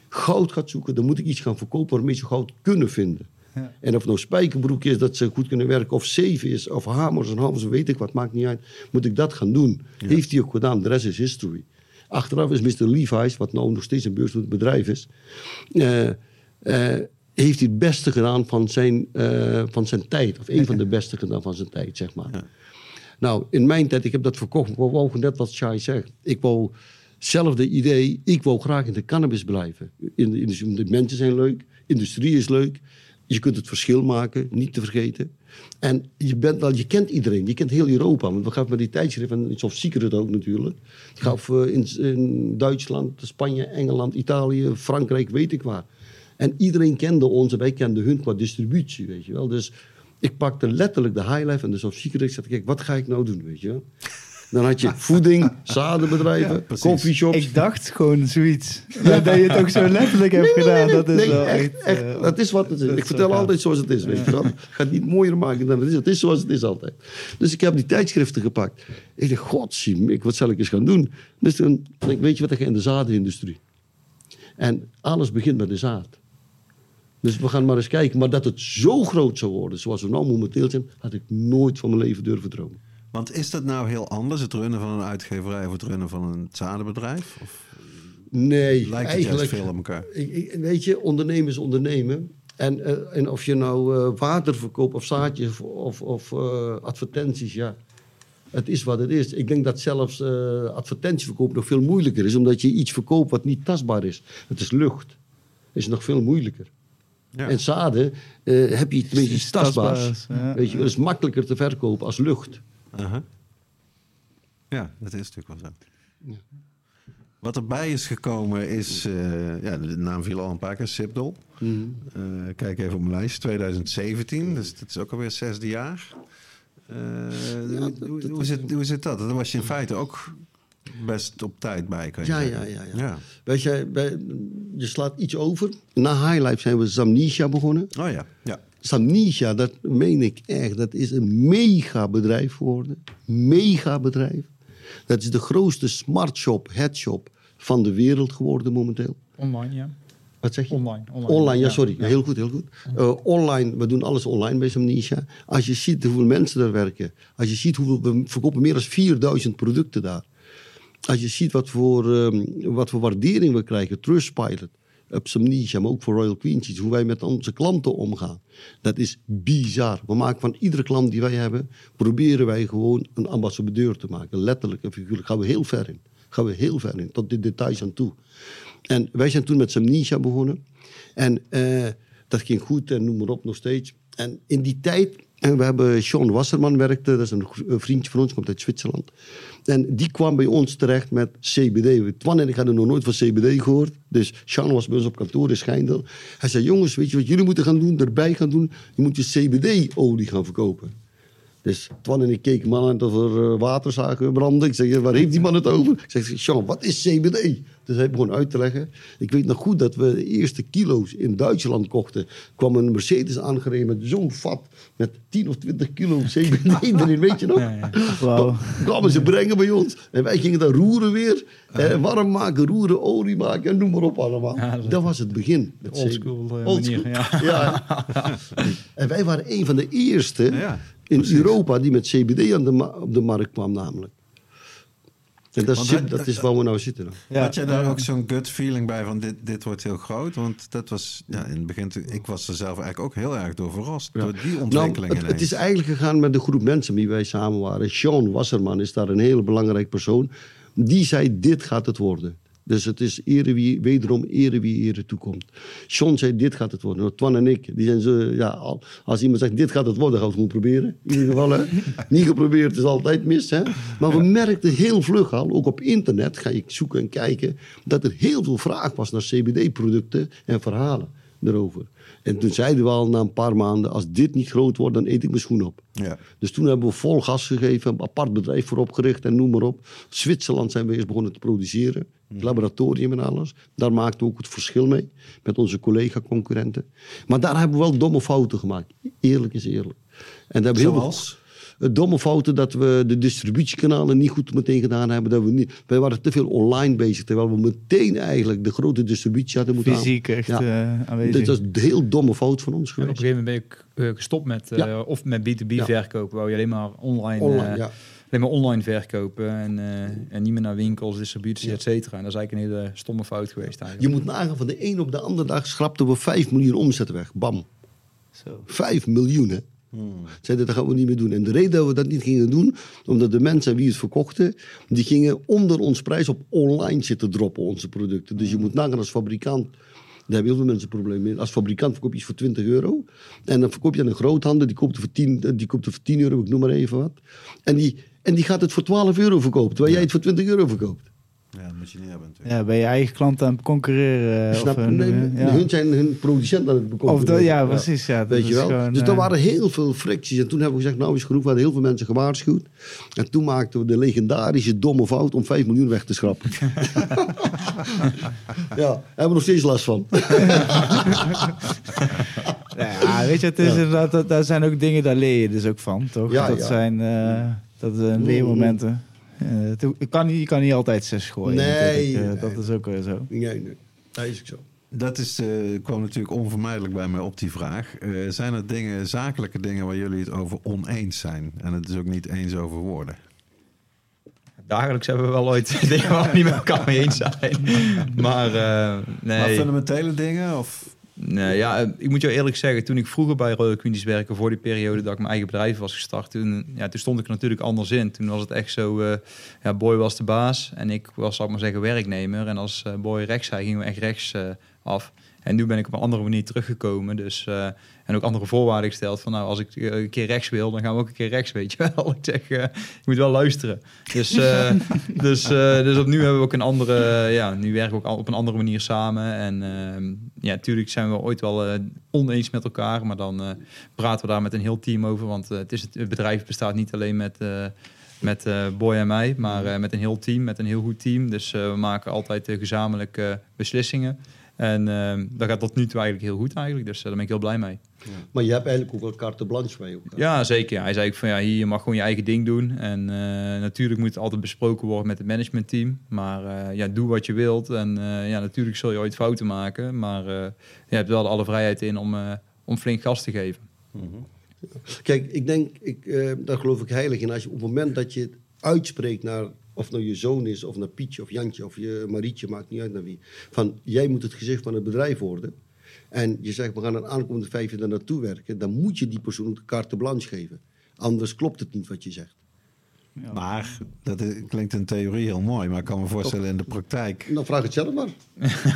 goud gaat zoeken, dan moet ik iets gaan verkopen waarmee ze goud kunnen vinden. Ja. En of het nou spijkerbroek is, dat ze goed kunnen werken, of zeven is, of hamers en hamers, weet ik wat, maakt niet uit. Moet ik dat gaan doen? Heeft hij ook gedaan, de rest is history. Achteraf is Mr. Levi's, wat nou nog steeds een beursgenoteerd bedrijf is, eh, eh, heeft hij het beste gedaan van zijn, eh, van zijn tijd. Of een van de beste gedaan van zijn tijd, zeg maar. Nou, in mijn tijd, ik heb dat verkocht. Ik wou net wat Shai zegt. Ik wou hetzelfde idee. Ik wou graag in de cannabis blijven. In de, industrie, de mensen zijn leuk. Industrie is leuk. Je kunt het verschil maken, niet te vergeten. En je, bent wel, je kent iedereen. Je kent heel Europa. Want we gaan met die tijdschrift, en Soft Secret ook natuurlijk. Ik gaf in, in Duitsland, Spanje, Engeland, Italië, Frankrijk, weet ik waar. En iedereen kende ons en wij kenden hun qua distributie, weet je wel. Dus ik pakte letterlijk de highlife en de Soft Secret. Ik zei, kijk, wat ga ik nou doen, weet je wel. Dan had je voeding, zadenbedrijven, precies. coffeeshops. Ik dacht gewoon zoiets. Maar dat je het ook zo letterlijk hebt gedaan. dat is Nee, wel echt, eh, dat is wat het is. Ik vertel altijd zoals het is, weet je wel. Ik ga het niet mooier maken dan het is. Het is zoals het is altijd. Dus ik heb die tijdschriften gepakt. Ik dacht, godziem, ik, wat zal ik eens gaan doen? Dus toen, dacht ik, weet je wat, ik ga in de zadenindustrie. En alles begint met de zaad. Dus we gaan maar eens kijken. Maar dat het zo groot zou worden, zoals we nou momenteel zijn, had ik nooit van mijn leven durven dromen. Want is dat nou heel anders, het runnen van een uitgeverij of het runnen van een zadenbedrijf? Of Nee, lijkt het eigenlijk... veel op elkaar? Weet je, ondernemen is ondernemen. En, eh, en of je nou eh, water verkoopt of zaadjes of, of eh, advertenties, ja. Het is wat het is. Ik denk dat zelfs advertentieverkoop nog veel moeilijker is, omdat je iets verkoopt wat niet tastbaar is. Het is lucht. is nog veel moeilijker. Ja. En zaden eh, heb je iets Iets tastbaars, ja. Weet je, het is makkelijker te verkopen als lucht. Aha. Ja, dat is natuurlijk wel zo. Wat erbij is gekomen is, eh, ja, de naam viel al een paar keer, Sipdol. Eh, kijk even op mijn lijst, 2017, dus dat is ook alweer het zesde jaar. Eh, hoe, hoe, hoe zit, hoe zit dat? Daar was je in feite ook best op tijd bij, kan je Ja, zeggen. ja, ja, ja. ja. Weet je, bij- je slaat iets over. Na Highlife zijn we Zamnesia begonnen. Oh ja, ja. Samnesia, dat meen ik echt, dat is een mega bedrijf geworden. Mega bedrijf. Dat is de grootste smart shop, headshop van de wereld geworden momenteel. Online, ja. Wat zeg je? Online. Online, Online, ja, ja. sorry. Ja. Heel goed, heel goed. Eh, online, we doen alles online bij Samnesia. Als je ziet hoeveel mensen er werken. Als je ziet hoeveel, we verkopen meer dan 4000 producten daar. Als je ziet wat voor, ehm, wat voor waardering we krijgen, Trustpilot, op Samnesia, maar ook voor Royal Queen Seeds, hoe wij met onze klanten omgaan. Dat is bizar. We maken van iedere klant die wij hebben, proberen wij gewoon een ambassadeur te maken. Letterlijk en figuurlijk. Gaan we heel ver in. Gaan we heel ver in, tot de details aan toe. En wij zijn toen met Samnesia begonnen. En eh, dat ging goed en noem maar op nog steeds. En in die tijd, en we hebben Sean Wasserman werkte, dat is een vriendje van ons, komt uit Zwitserland. En die kwam bij ons terecht met CBD. Twan en ik hadden nog nooit van CBD gehoord. Dus Sean was bij ons op kantoor in Schijndel. Hij zei, jongens, weet je wat jullie moeten gaan doen, erbij gaan doen? Je moet je CBD-olie gaan verkopen. Dus Twan en ik keken man aan of er eh, water zagen branden. Ik zeg, waar heeft die man het over? Ik zeg, Sean, wat is CBD? Dus hij begon uit te leggen. Ik weet nog goed dat we de eerste kilo's in Duitsland kochten. kwam een Mercedes aangereden met zo'n vat met 10 of 20 kilo CBD erin, weet je nog? Ja, ja. Wauw. kwamen ze brengen bij ons. En wij gingen dat roeren weer. Eh, warm maken, roeren, olie maken en noem maar op allemaal. Ja, dat dat was het begin. met Oldschool CBD. eh, Oldschool. manier. Ja. Ja. en wij waren een van de eerste Ja, in precies. Europa die met CBD aan de op de markt kwam namelijk. En dat, zit- dat- dat is waar we nou zitten. dan. Ja. Had jij daar ook zo'n gut feeling bij van dit, dit wordt heel groot? Want dat was ja, in het begin, ik was er zelf eigenlijk ook heel erg door verrast. Door die Nou, ontwikkeling het, het is eigenlijk gegaan met de groep mensen die wij samen waren. Sean Wasserman is daar een hele belangrijk persoon. Die zei, dit gaat het worden. Dus het is ere wie, wederom ere wie ere toekomt. Sean zei, dit gaat het worden. Nou, Twan en ik, die zijn zo, ja, al- als iemand zegt, dit gaat het worden, gaan we het gewoon proberen. In ieder geval, hè. Niet geprobeerd is altijd mis, hè. Maar we merkten heel vlug al, ook op internet, ga ik zoeken en kijken, dat er heel veel vraag was naar CBD-producten en verhalen erover. En toen zeiden we al na een paar maanden, als dit niet groot wordt, dan eet ik mijn schoen op. Ja. Dus toen hebben we vol gas gegeven, een apart bedrijf voor opgericht en noem maar op. Zwitserland zijn we eerst begonnen te produceren, het laboratorium en alles. Daar maakten we ook het verschil mee met onze collega-concurrenten. Maar daar hebben we wel domme fouten gemaakt. Eerlijk is eerlijk. En daar hebben we heel veel- Zoals? Het domme fouten dat we de distributiekanalen niet goed meteen gedaan hebben. Dat we niet, wij waren te veel online bezig, terwijl we meteen eigenlijk de grote distributie hadden moeten Fysiek echt Ja. eh, aanwezig. Dit was een heel domme fout van ons En op een geweest. gegeven moment ben ik eh, gestopt met, eh, Ja. of met B2B Ja. verkopen, waar je alleen maar online, Online, eh, ja. alleen maar online verkopen en, eh, en niet meer naar winkels, distributie, et cetera. En dat is eigenlijk een hele stomme fout geweest eigenlijk. Je moet nagaan, van de een op de andere dag schrapten we 5 miljoen omzet weg. Bam. Zo. 5 miljoen, hè. Zeiden, dat gaan we niet meer doen. En de reden dat we dat niet gingen doen, omdat de mensen wie het verkochten, die gingen onder ons prijs op online zitten droppen, onze producten. Dus je moet nagaan als fabrikant, daar hebben heel veel mensen problemen mee. Als fabrikant verkoop je iets voor 20 euro. En dan verkoop je aan een groothandel, die koopt er voor 10, die koopt er voor 10 euro, ik noem maar even wat. En die, en die gaat het voor 12 euro verkopen, terwijl jij het voor 20 euro verkoopt. Ja, dat moet je niet hebben natuurlijk. Ja, ben je eigen klant aan het concurreren? eh, Snap je? of, Nee, eh, ja. Hun zijn hun producent aan het. Of dat, ja, precies. Ja, dat Weet je wel? gewoon, dus er eh, waren heel veel fricties. En toen hebben we gezegd, nou is genoeg. We hadden heel veel mensen gewaarschuwd. En toen maakten we de legendarische domme fout om 5 miljoen weg te schrappen. ja, daar hebben we nog steeds last van. Ja, weet je, het is inderdaad, dat, daar zijn ook dingen, daar leer je dus ook van, toch? Ja, dat ja. zijn eh, dat zijn leermomenten. Eh, het, kan niet, je kan niet altijd zes gooien. Nee. Eh, nee. Dat is ook weer zo. nee, nee. Dat is ook zo. Dat is, eh, kwam natuurlijk onvermijdelijk bij mij op die vraag. Eh, zijn er dingen, zakelijke dingen waar jullie het over oneens zijn? En het is ook niet eens over woorden. Dagelijks hebben we wel ooit dingen waar we niet met elkaar mee eens zijn. Maar eh, nee. Maar fundamentele dingen? Of, Nee, ja, eh, ik moet jou eerlijk zeggen, toen ik vroeger bij Royal Queens werkte, voor die periode dat ik mijn eigen bedrijf was gestart, toen, ja, toen stond ik er natuurlijk anders in. Toen was het echt zo, eh, ja, Boy was de baas en ik was, zal ik maar zeggen, werknemer. En als eh, Boy rechts zei, gingen we echt rechts af. En nu ben ik op een andere manier teruggekomen. Dus, en ook andere voorwaarden gesteld. Van nou, als ik eh, een keer rechts wil, dan gaan we ook een keer rechts, weet je wel. Ik zeg, eh, moet wel luisteren. Dus, eh, dus, eh, dus op nu hebben we ook een andere... ja, nu werken we ook al op een andere manier samen. En ehm, ja, natuurlijk zijn we ooit wel oneens met elkaar. Maar dan praten we daar met een heel team over. Want het, is het, het bedrijf bestaat niet alleen met... met eh, Boy en mij, maar met een heel team, met een heel goed team. Dus we maken altijd gezamenlijke beslissingen. En eh, dat gaat tot nu toe eigenlijk heel goed eigenlijk. Dus daar ben ik heel blij mee. Maar je hebt eigenlijk ook wel carte blanche bij elkaar. Ja, zeker. ja. Hij zei ook van ja, hier je mag gewoon je eigen ding doen. En eh, natuurlijk moet het altijd besproken worden met het managementteam. Maar eh, ja, doe wat je wilt. En eh, ja, natuurlijk zul je ooit fouten maken. Maar je hebt wel alle vrijheid in om, om flink gas te geven. Kijk, ik denk, ik, daar geloof ik heilig in. Als je op het moment dat je het uitspreekt naar, of nou je zoon is, of naar Pietje of Jantje, of je Marietje, maakt niet uit naar wie. Van, jij moet het gezicht van het bedrijf worden. En je zegt, we gaan een aankomende vijf jaar daar naartoe werken. Dan moet je die persoon de carte blanche geven. Anders klopt het niet wat je zegt. Maar dat is- klinkt in theorie heel mooi, maar ik kan me voorstellen in de praktijk. Dan vraag het zelf maar.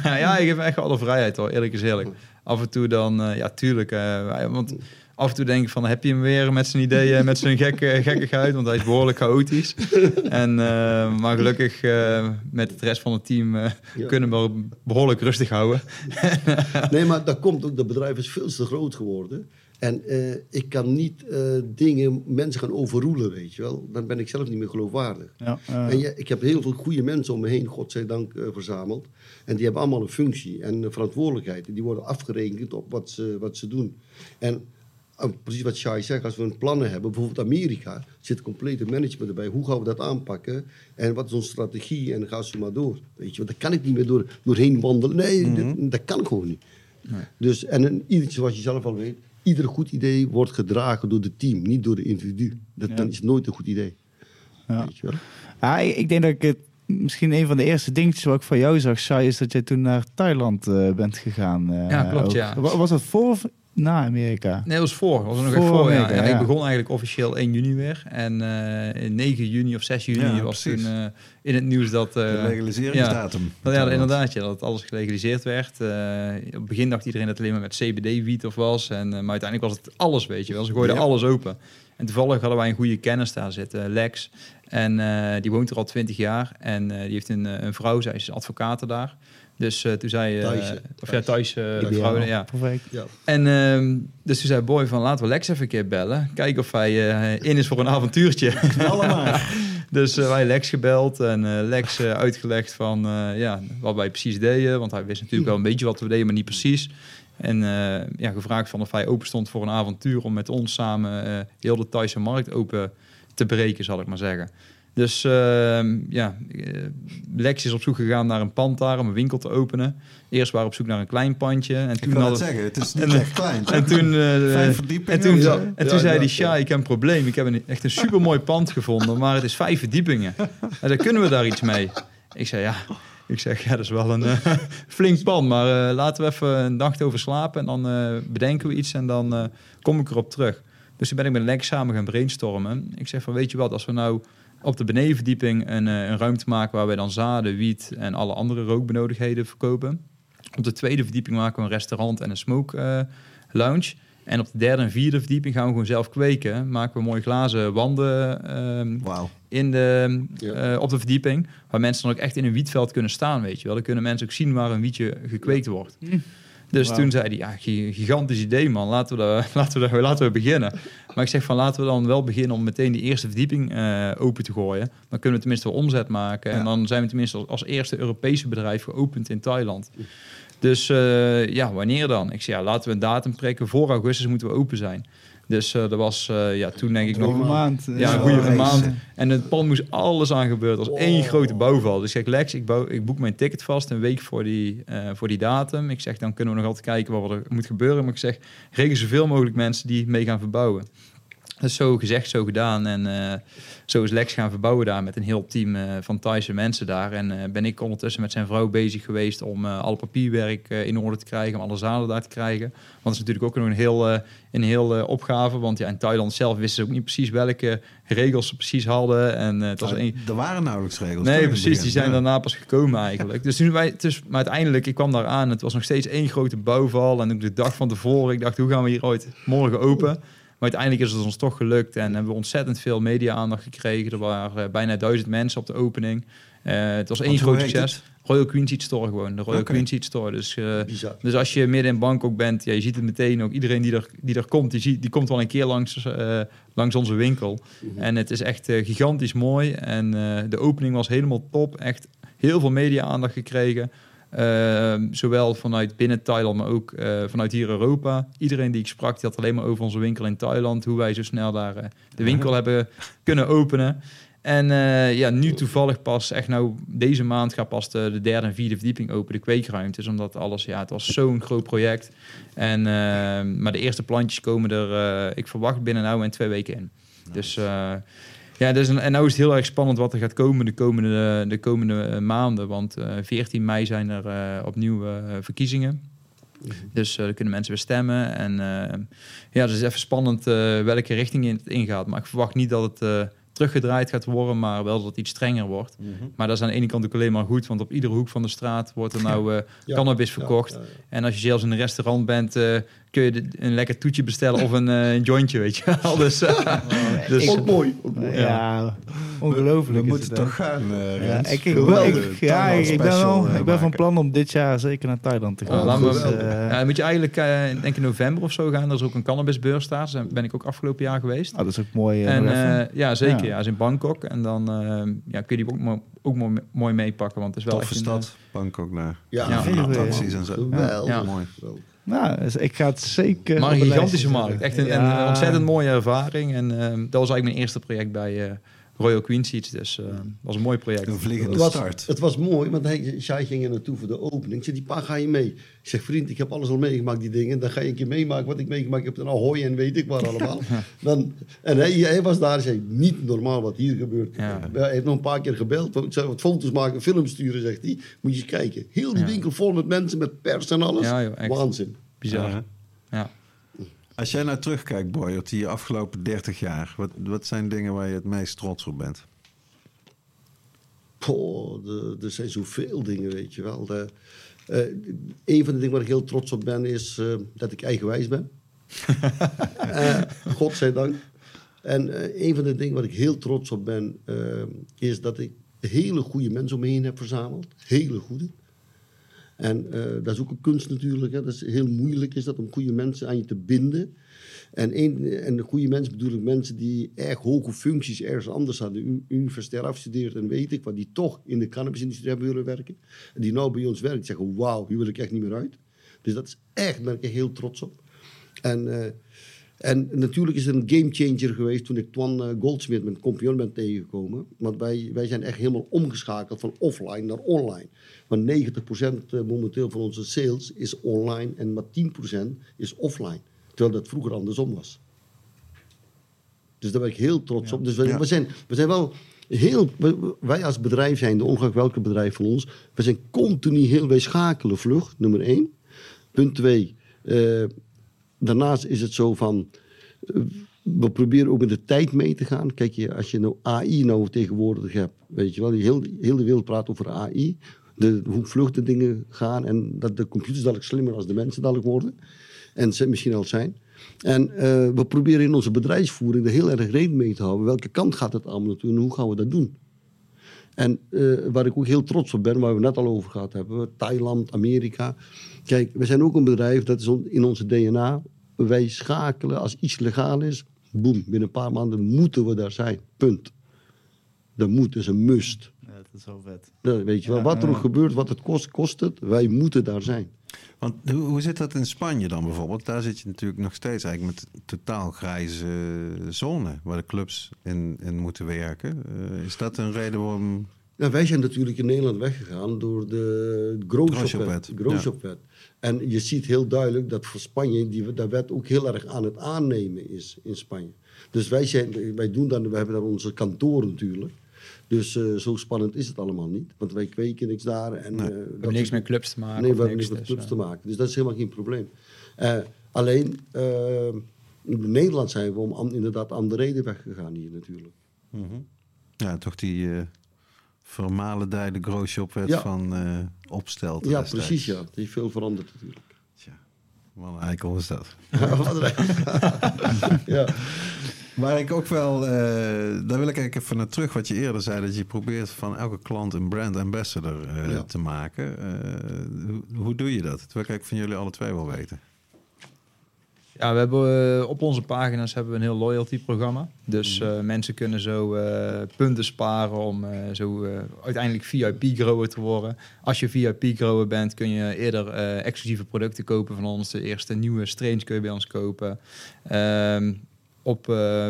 ja, ik heb echt alle vrijheid hoor, eerlijk is eerlijk. Af en toe dan, eh, ja tuurlijk. eh, want af en toe denk ik van, heb je hem weer met zijn ideeën, met zijn gekke, gekkigheid. Want hij is behoorlijk chaotisch. en, eh, maar gelukkig eh, met het rest van het team eh, Ja. kunnen we behoorlijk rustig houden. Nee, maar dat komt ook, dat bedrijf is veel te groot geworden. En ik kan niet dingen, mensen gaan overroelen, weet je wel. Dan ben ik zelf niet meer geloofwaardig. Ja, En ja, ik heb heel veel goede mensen om me heen, godzijdank, verzameld. En die hebben allemaal een functie en verantwoordelijkheid. En die worden afgerekend op wat ze, wat ze doen. En precies wat Shai zegt, als we een plannen hebben, bijvoorbeeld Amerika, zit complete management erbij. Hoe gaan we dat aanpakken? En wat is onze strategie? En dan gaan ze maar door. Weet je, want daar kan ik niet meer door, doorheen wandelen. Nee, dit- dat kan gewoon niet. Dus, en een, ieder, zoals je zelf al weet, ieder goed idee wordt gedragen door het team, niet door de individu. Dat, Ja. Dan is nooit een goed idee. Ja. Weet je wel? Ja, ik, denk dat ik het misschien een van de eerste dingetjes wat ik van jou zag, Shai, is dat jij toen naar Thailand eh, bent gegaan. eh, Ja, klopt, ook. ja. Wa- Was dat voor of na Amerika? Nee, dat was voor. was nog Voor echt voor. Amerika, ja. ik begon eigenlijk officieel 1 juni weer. En eh, in 9 juni of 6 juni Ja, was toen eh, in het nieuws dat... eh, de legaliseringsdatum. Nou ja, inderdaad, ja, dat alles gelegaliseerd werd. Eh, op het begin dacht iedereen dat het alleen maar met CBD-wiet of was. En, eh, maar uiteindelijk was het alles, weet je wel. Ze gooiden Ja. alles open. En toevallig hadden wij een goede kennis daar zitten, Lex. En eh, die woont er al twintig jaar. En eh, die heeft een, eh, een vrouw, zij is advocaat daar. Dus eh, toen zei... eh Thaise. of ja, Thijs, eh, vrouw, ja. Perfect. Ja. En ehm, dus toen zei Boy van laten we Lex even een keer bellen. Kijken of hij eh, in is voor een avontuurtje. Allemaal. dus eh, wij Lex gebeld en eh, Lex uitgelegd van eh, ja, wat wij precies deden. Want hij wist natuurlijk wel een beetje wat we deden, maar niet precies. En eh, ja, gevraagd van of hij open stond voor een avontuur om met ons samen eh, heel de Thaise markt open te breken, zal ik maar zeggen. Dus ehm, ja, eh, Lex is op zoek gegaan naar een pand daar om een winkel te openen. Eerst waren we op zoek naar een klein pandje. En Ik toen hadden zeggen, het is niet En, echt klein. en toen, eh, Vijf verdiepingen. en toen, Ja, en ja, toen zei ja, die ja. Sja, ik heb een probleem. Ik heb een, echt een supermooi pand gevonden, maar het is vijf verdiepingen. En dan kunnen we daar iets mee. Ik zei, ja. Ik zeg, ja, dat is wel een eh, flink pand. Maar eh, laten we even een nacht over slapen. En dan eh, bedenken we iets en dan eh, kom ik erop terug. Dus toen ben ik met Lex samen gaan brainstormen. Ik zeg van, weet je wat, als we nou op de benedenverdieping een, eh, een ruimte maken... waar wij dan zaden, wiet en alle andere rookbenodigheden verkopen. Op de tweede verdieping maken we een restaurant en een smoke eh, lounge. En op de derde en vierde verdieping gaan we gewoon zelf kweken. Maken we mooie glazen wanden ehm, Wauw. in de, Ja. eh, op de verdieping. Waar mensen dan ook echt in een wietveld kunnen staan, weet je wel. Dan kunnen mensen ook zien waar een wietje gekweekt wordt. Dus toen zei hij, ja, gi- gigantisch idee man, laten we, daar, laten, we daar, laten we beginnen. Maar ik zeg van, laten we dan wel beginnen om meteen die eerste verdieping eh, open te gooien. Dan kunnen we tenminste wel omzet maken. Ja. En dan zijn we tenminste als, als eerste Europese bedrijf geopend in Thailand. Dus eh, ja, wanneer dan? Ik zei, ja, laten we een datum prikken. Voor augustus moeten we open zijn. Dus eh, dat was eh, ja, toen denk ik nog... Een maand. Ja, een goede maand. En het pand moest alles aan gebeuren. Het was één grote bouwval. Dus ik zeg, Lex, ik, bouw, ik boek mijn ticket vast een week voor die, eh, voor die datum. Ik zeg, dan kunnen we nog altijd kijken wat er moet gebeuren. Maar ik zeg, regel zoveel mogelijk mensen die mee gaan verbouwen. Dat is zo gezegd, zo gedaan. En eh, zo is Lex gaan verbouwen daar met een heel team eh, van Thaise mensen daar. En eh, ben ik ondertussen met zijn vrouw bezig geweest om alle papierwerk in orde te krijgen, om alle zalen daar te krijgen. Want dat is natuurlijk ook nog een heel, een heel opgave. Want ja, in Thailand zelf wisten ze ook niet precies welke regels ze precies hadden. En het was één. Er waren nauwelijks regels. Nee, precies. Die zijn Ja. daarna pas gekomen eigenlijk. Dus toen wij, dus, maar uiteindelijk, ik kwam daar aan. Het was nog steeds één grote bouwval. En ook de dag van tevoren, ik dacht, hoe gaan we hier ooit morgen open? Maar uiteindelijk is het ons toch gelukt. En hebben we ontzettend veel media-aandacht gekregen. Er waren eh, bijna duizend mensen op de opening. Eh, het was één groot succes. Royal Queen Seat Store gewoon. De Royal. Queen Seat Store. Dus eh, dus als je midden in Bangkok bent, ja, je ziet het meteen ook. Iedereen die er, die er komt, die, ziet, die komt wel een keer langs, langs onze winkel. En het is echt gigantisch mooi. En de opening was helemaal top. Echt heel veel media-aandacht gekregen. Eh, zowel vanuit binnen Thailand, maar ook eh, vanuit hier Europa. Iedereen die ik sprak, die had alleen maar over onze winkel in Thailand. Hoe wij zo snel daar eh, de winkel hebben kunnen openen. En eh, ja, nu toevallig pas, echt nou deze maand gaat pas de, de derde en vierde verdieping open, de kweekruimtes. Omdat alles, ja, het was zo'n groot project. En, eh, maar de eerste plantjes komen er, ik verwacht binnen nou en twee weken in. Dus ja, dus, en nou is het heel erg spannend wat er gaat komen de komende, de komende eh, maanden. Want eh 14 mei zijn er eh, opnieuw eh, verkiezingen. Dus eh, dan kunnen mensen weer stemmen. En eh, ja, dus even spannend eh, welke richting het ingaat. Maar ik verwacht niet dat het eh, teruggedraaid gaat worden, maar wel dat het iets strenger wordt. Maar dat is aan de ene kant ook alleen maar goed, want op iedere hoek van de straat wordt er nou eh, Ja, cannabis verkocht. ja, ja. En als je zelfs in een restaurant bent, eh, kun je een lekker toetje bestellen of een, eh, een jointje, weet je wel. Dus, eh, dus Ook mooi. Ook mooi. Ja, ongelooflijk. We is moeten het, toch gaan, eh, Ja, ik, ik, Geweldig. ik- ja, ik, ik ben wel, ik ben van plan om dit jaar zeker naar Thailand te gaan. Oh, Dus, ja, dan moet je eigenlijk, ik denk in november of zo gaan. Er is ook een cannabisbeurs daar. Daar ben ik ook afgelopen jaar geweest. oh, dat is ook mooi. En ja, zeker. Ja. Ja. is in Bangkok. En dan ja, kun je die ook, mo- ook mooi, mooi meepakken. Want het is wel Toffe echt een, stad, Bangkok naar. Ja, Ja, attracties en zo. Ja. Mooi. Nou, dus ik ga het zeker. maar een gigantische markt. Echt een, Ja. een ontzettend mooie ervaring. En eh, dat was eigenlijk mijn eerste project bij eh, Royal Queen Seats. Dus eh, dat was een mooi project. Een vliegende Het was, start. het was mooi, want hij, Shai ging er naartoe voor de opening. Ik zei, die pa, ga je mee? Ik zeg, vriend, ik heb alles al meegemaakt, die dingen. Dan ga je een keer meemaken wat ik meegemaakt heb. En Ahoy en weet ik waar allemaal. Dan, en hij, hij was daar en zei, niet normaal wat hier gebeurt. Ja. Hij heeft nog een paar keer gebeld. Ik zei, wat foto's maken, film sturen, zegt hij. Moet je eens kijken. Heel die Ja. winkel vol met mensen, met pers en alles. Ja, joh. Waanzin. Bizar. Ja. Als jij nou terugkijkt, Boy, op die afgelopen 30 jaar, wat, wat zijn dingen waar je het meest trots op bent? Poh, er zijn zoveel dingen, weet je wel. De, eh, een van de dingen waar ik heel trots op ben, is eh, dat ik eigenwijs ben. Eh godzijdank. En een van de dingen waar ik heel trots op ben, is dat ik hele goede mensen om me heen heb verzameld. Hele goede. En eh, dat is ook een kunst natuurlijk. Hè. Dat is heel moeilijk is dat om goede mensen aan je te binden. En, een, en de goede mensen bedoel ik mensen die erg hoge functies ergens anders hadden. Universitair afgestudeerd en weet ik wat. Die toch in de cannabisindustrie hebben willen werken. En die nou bij ons werken. Zeggen, wauw, hier wil ik echt niet meer uit. Dus dat is echt, daar ben ik heel trots op. En, eh, en natuurlijk is het een gamechanger geweest toen ik Twan eh, Goldsmith, mijn compagnon, ben tegengekomen. Want wij, wij zijn echt helemaal omgeschakeld van offline naar online. Want 90% momenteel van onze sales is online en maar 10% is offline. Terwijl dat vroeger andersom was. Dus daar ben ik heel trots op. Dus we, Ja. we, zijn, we zijn wel heel... Wij als bedrijf zijn, de ongeacht welke bedrijf van ons... we zijn continu heel... Wij schakelen vlug, nummer één. Punt twee. eh, daarnaast is het zo van... eh, we proberen ook met de tijd mee te gaan. Kijk, je, als je nou AI nou tegenwoordig hebt... Weet je wel, heel, heel wereld praat over AI... De, hoe vlug de dingen gaan... en dat de computers dadelijk slimmer als de mensen dadelijk worden... En ze misschien al zijn. En eh, we proberen in onze bedrijfsvoering er heel erg rekening mee te houden. Welke kant gaat het allemaal naartoe en hoe gaan we dat doen? En eh, waar ik ook heel trots op ben, waar we net al over gehad hebben, Thailand, Amerika. Kijk, we zijn ook een bedrijf, dat is on- in onze DNA. Wij schakelen als iets legaal is, boem, binnen een paar maanden moeten we daar zijn. Punt. Dat moet, dat is een must. Ja, dat is wel vet. Dat weet je wel, Ja, wat er ja. ook gebeurt, wat het kost, kost het. Wij moeten daar zijn. Want hoe, hoe zit dat in Spanje dan bijvoorbeeld? Daar zit je natuurlijk nog steeds eigenlijk met een totaal grijze zone... waar de clubs in, in moeten werken. Eh, is dat een reden waarom... Nou, wij zijn natuurlijk in Nederland weggegaan door de. Growshop-wet, Growshop-wet. En je ziet heel duidelijk dat voor Spanje die, dat wet ook heel erg aan het aannemen is in Spanje. Dus wij, zijn, wij doen dan, we hebben daar onze kantoor natuurlijk. Dus eh, zo spannend is het allemaal niet. Want wij kweken niks daar. En, Nee. eh, We dat hebben niks met clubs te maken. Nee, we hebben niks, niks met dus, clubs eh, te maken. Dus dat is helemaal geen probleem. Eh, alleen, eh, in Nederland zijn we om inderdaad andere reden weggegaan hier natuurlijk. Ja, toch die vermalendijde growshop-wet Ja. van eh opstelt. Ja, precies ja. Is veel veranderd natuurlijk. Tja, wat een eikel is dat. ja. Waar ik ook wel, eh, daar wil ik eigenlijk even naar terug wat je eerder zei, dat je probeert van elke klant een brand ambassador Ja. te maken. Hoe, hoe doe je dat? Dat wil ik eigenlijk van jullie alle twee wel weten. Ja, we hebben eh, op onze pagina's hebben we een heel loyalty programma. Dus Mhm. eh, mensen kunnen zo eh, punten sparen om zo uiteindelijk VIP grower te worden. Als je VIP grower bent, kun je eerder exclusieve producten kopen van ons. De eerste nieuwe strains kun je bij ons kopen. Ehm, op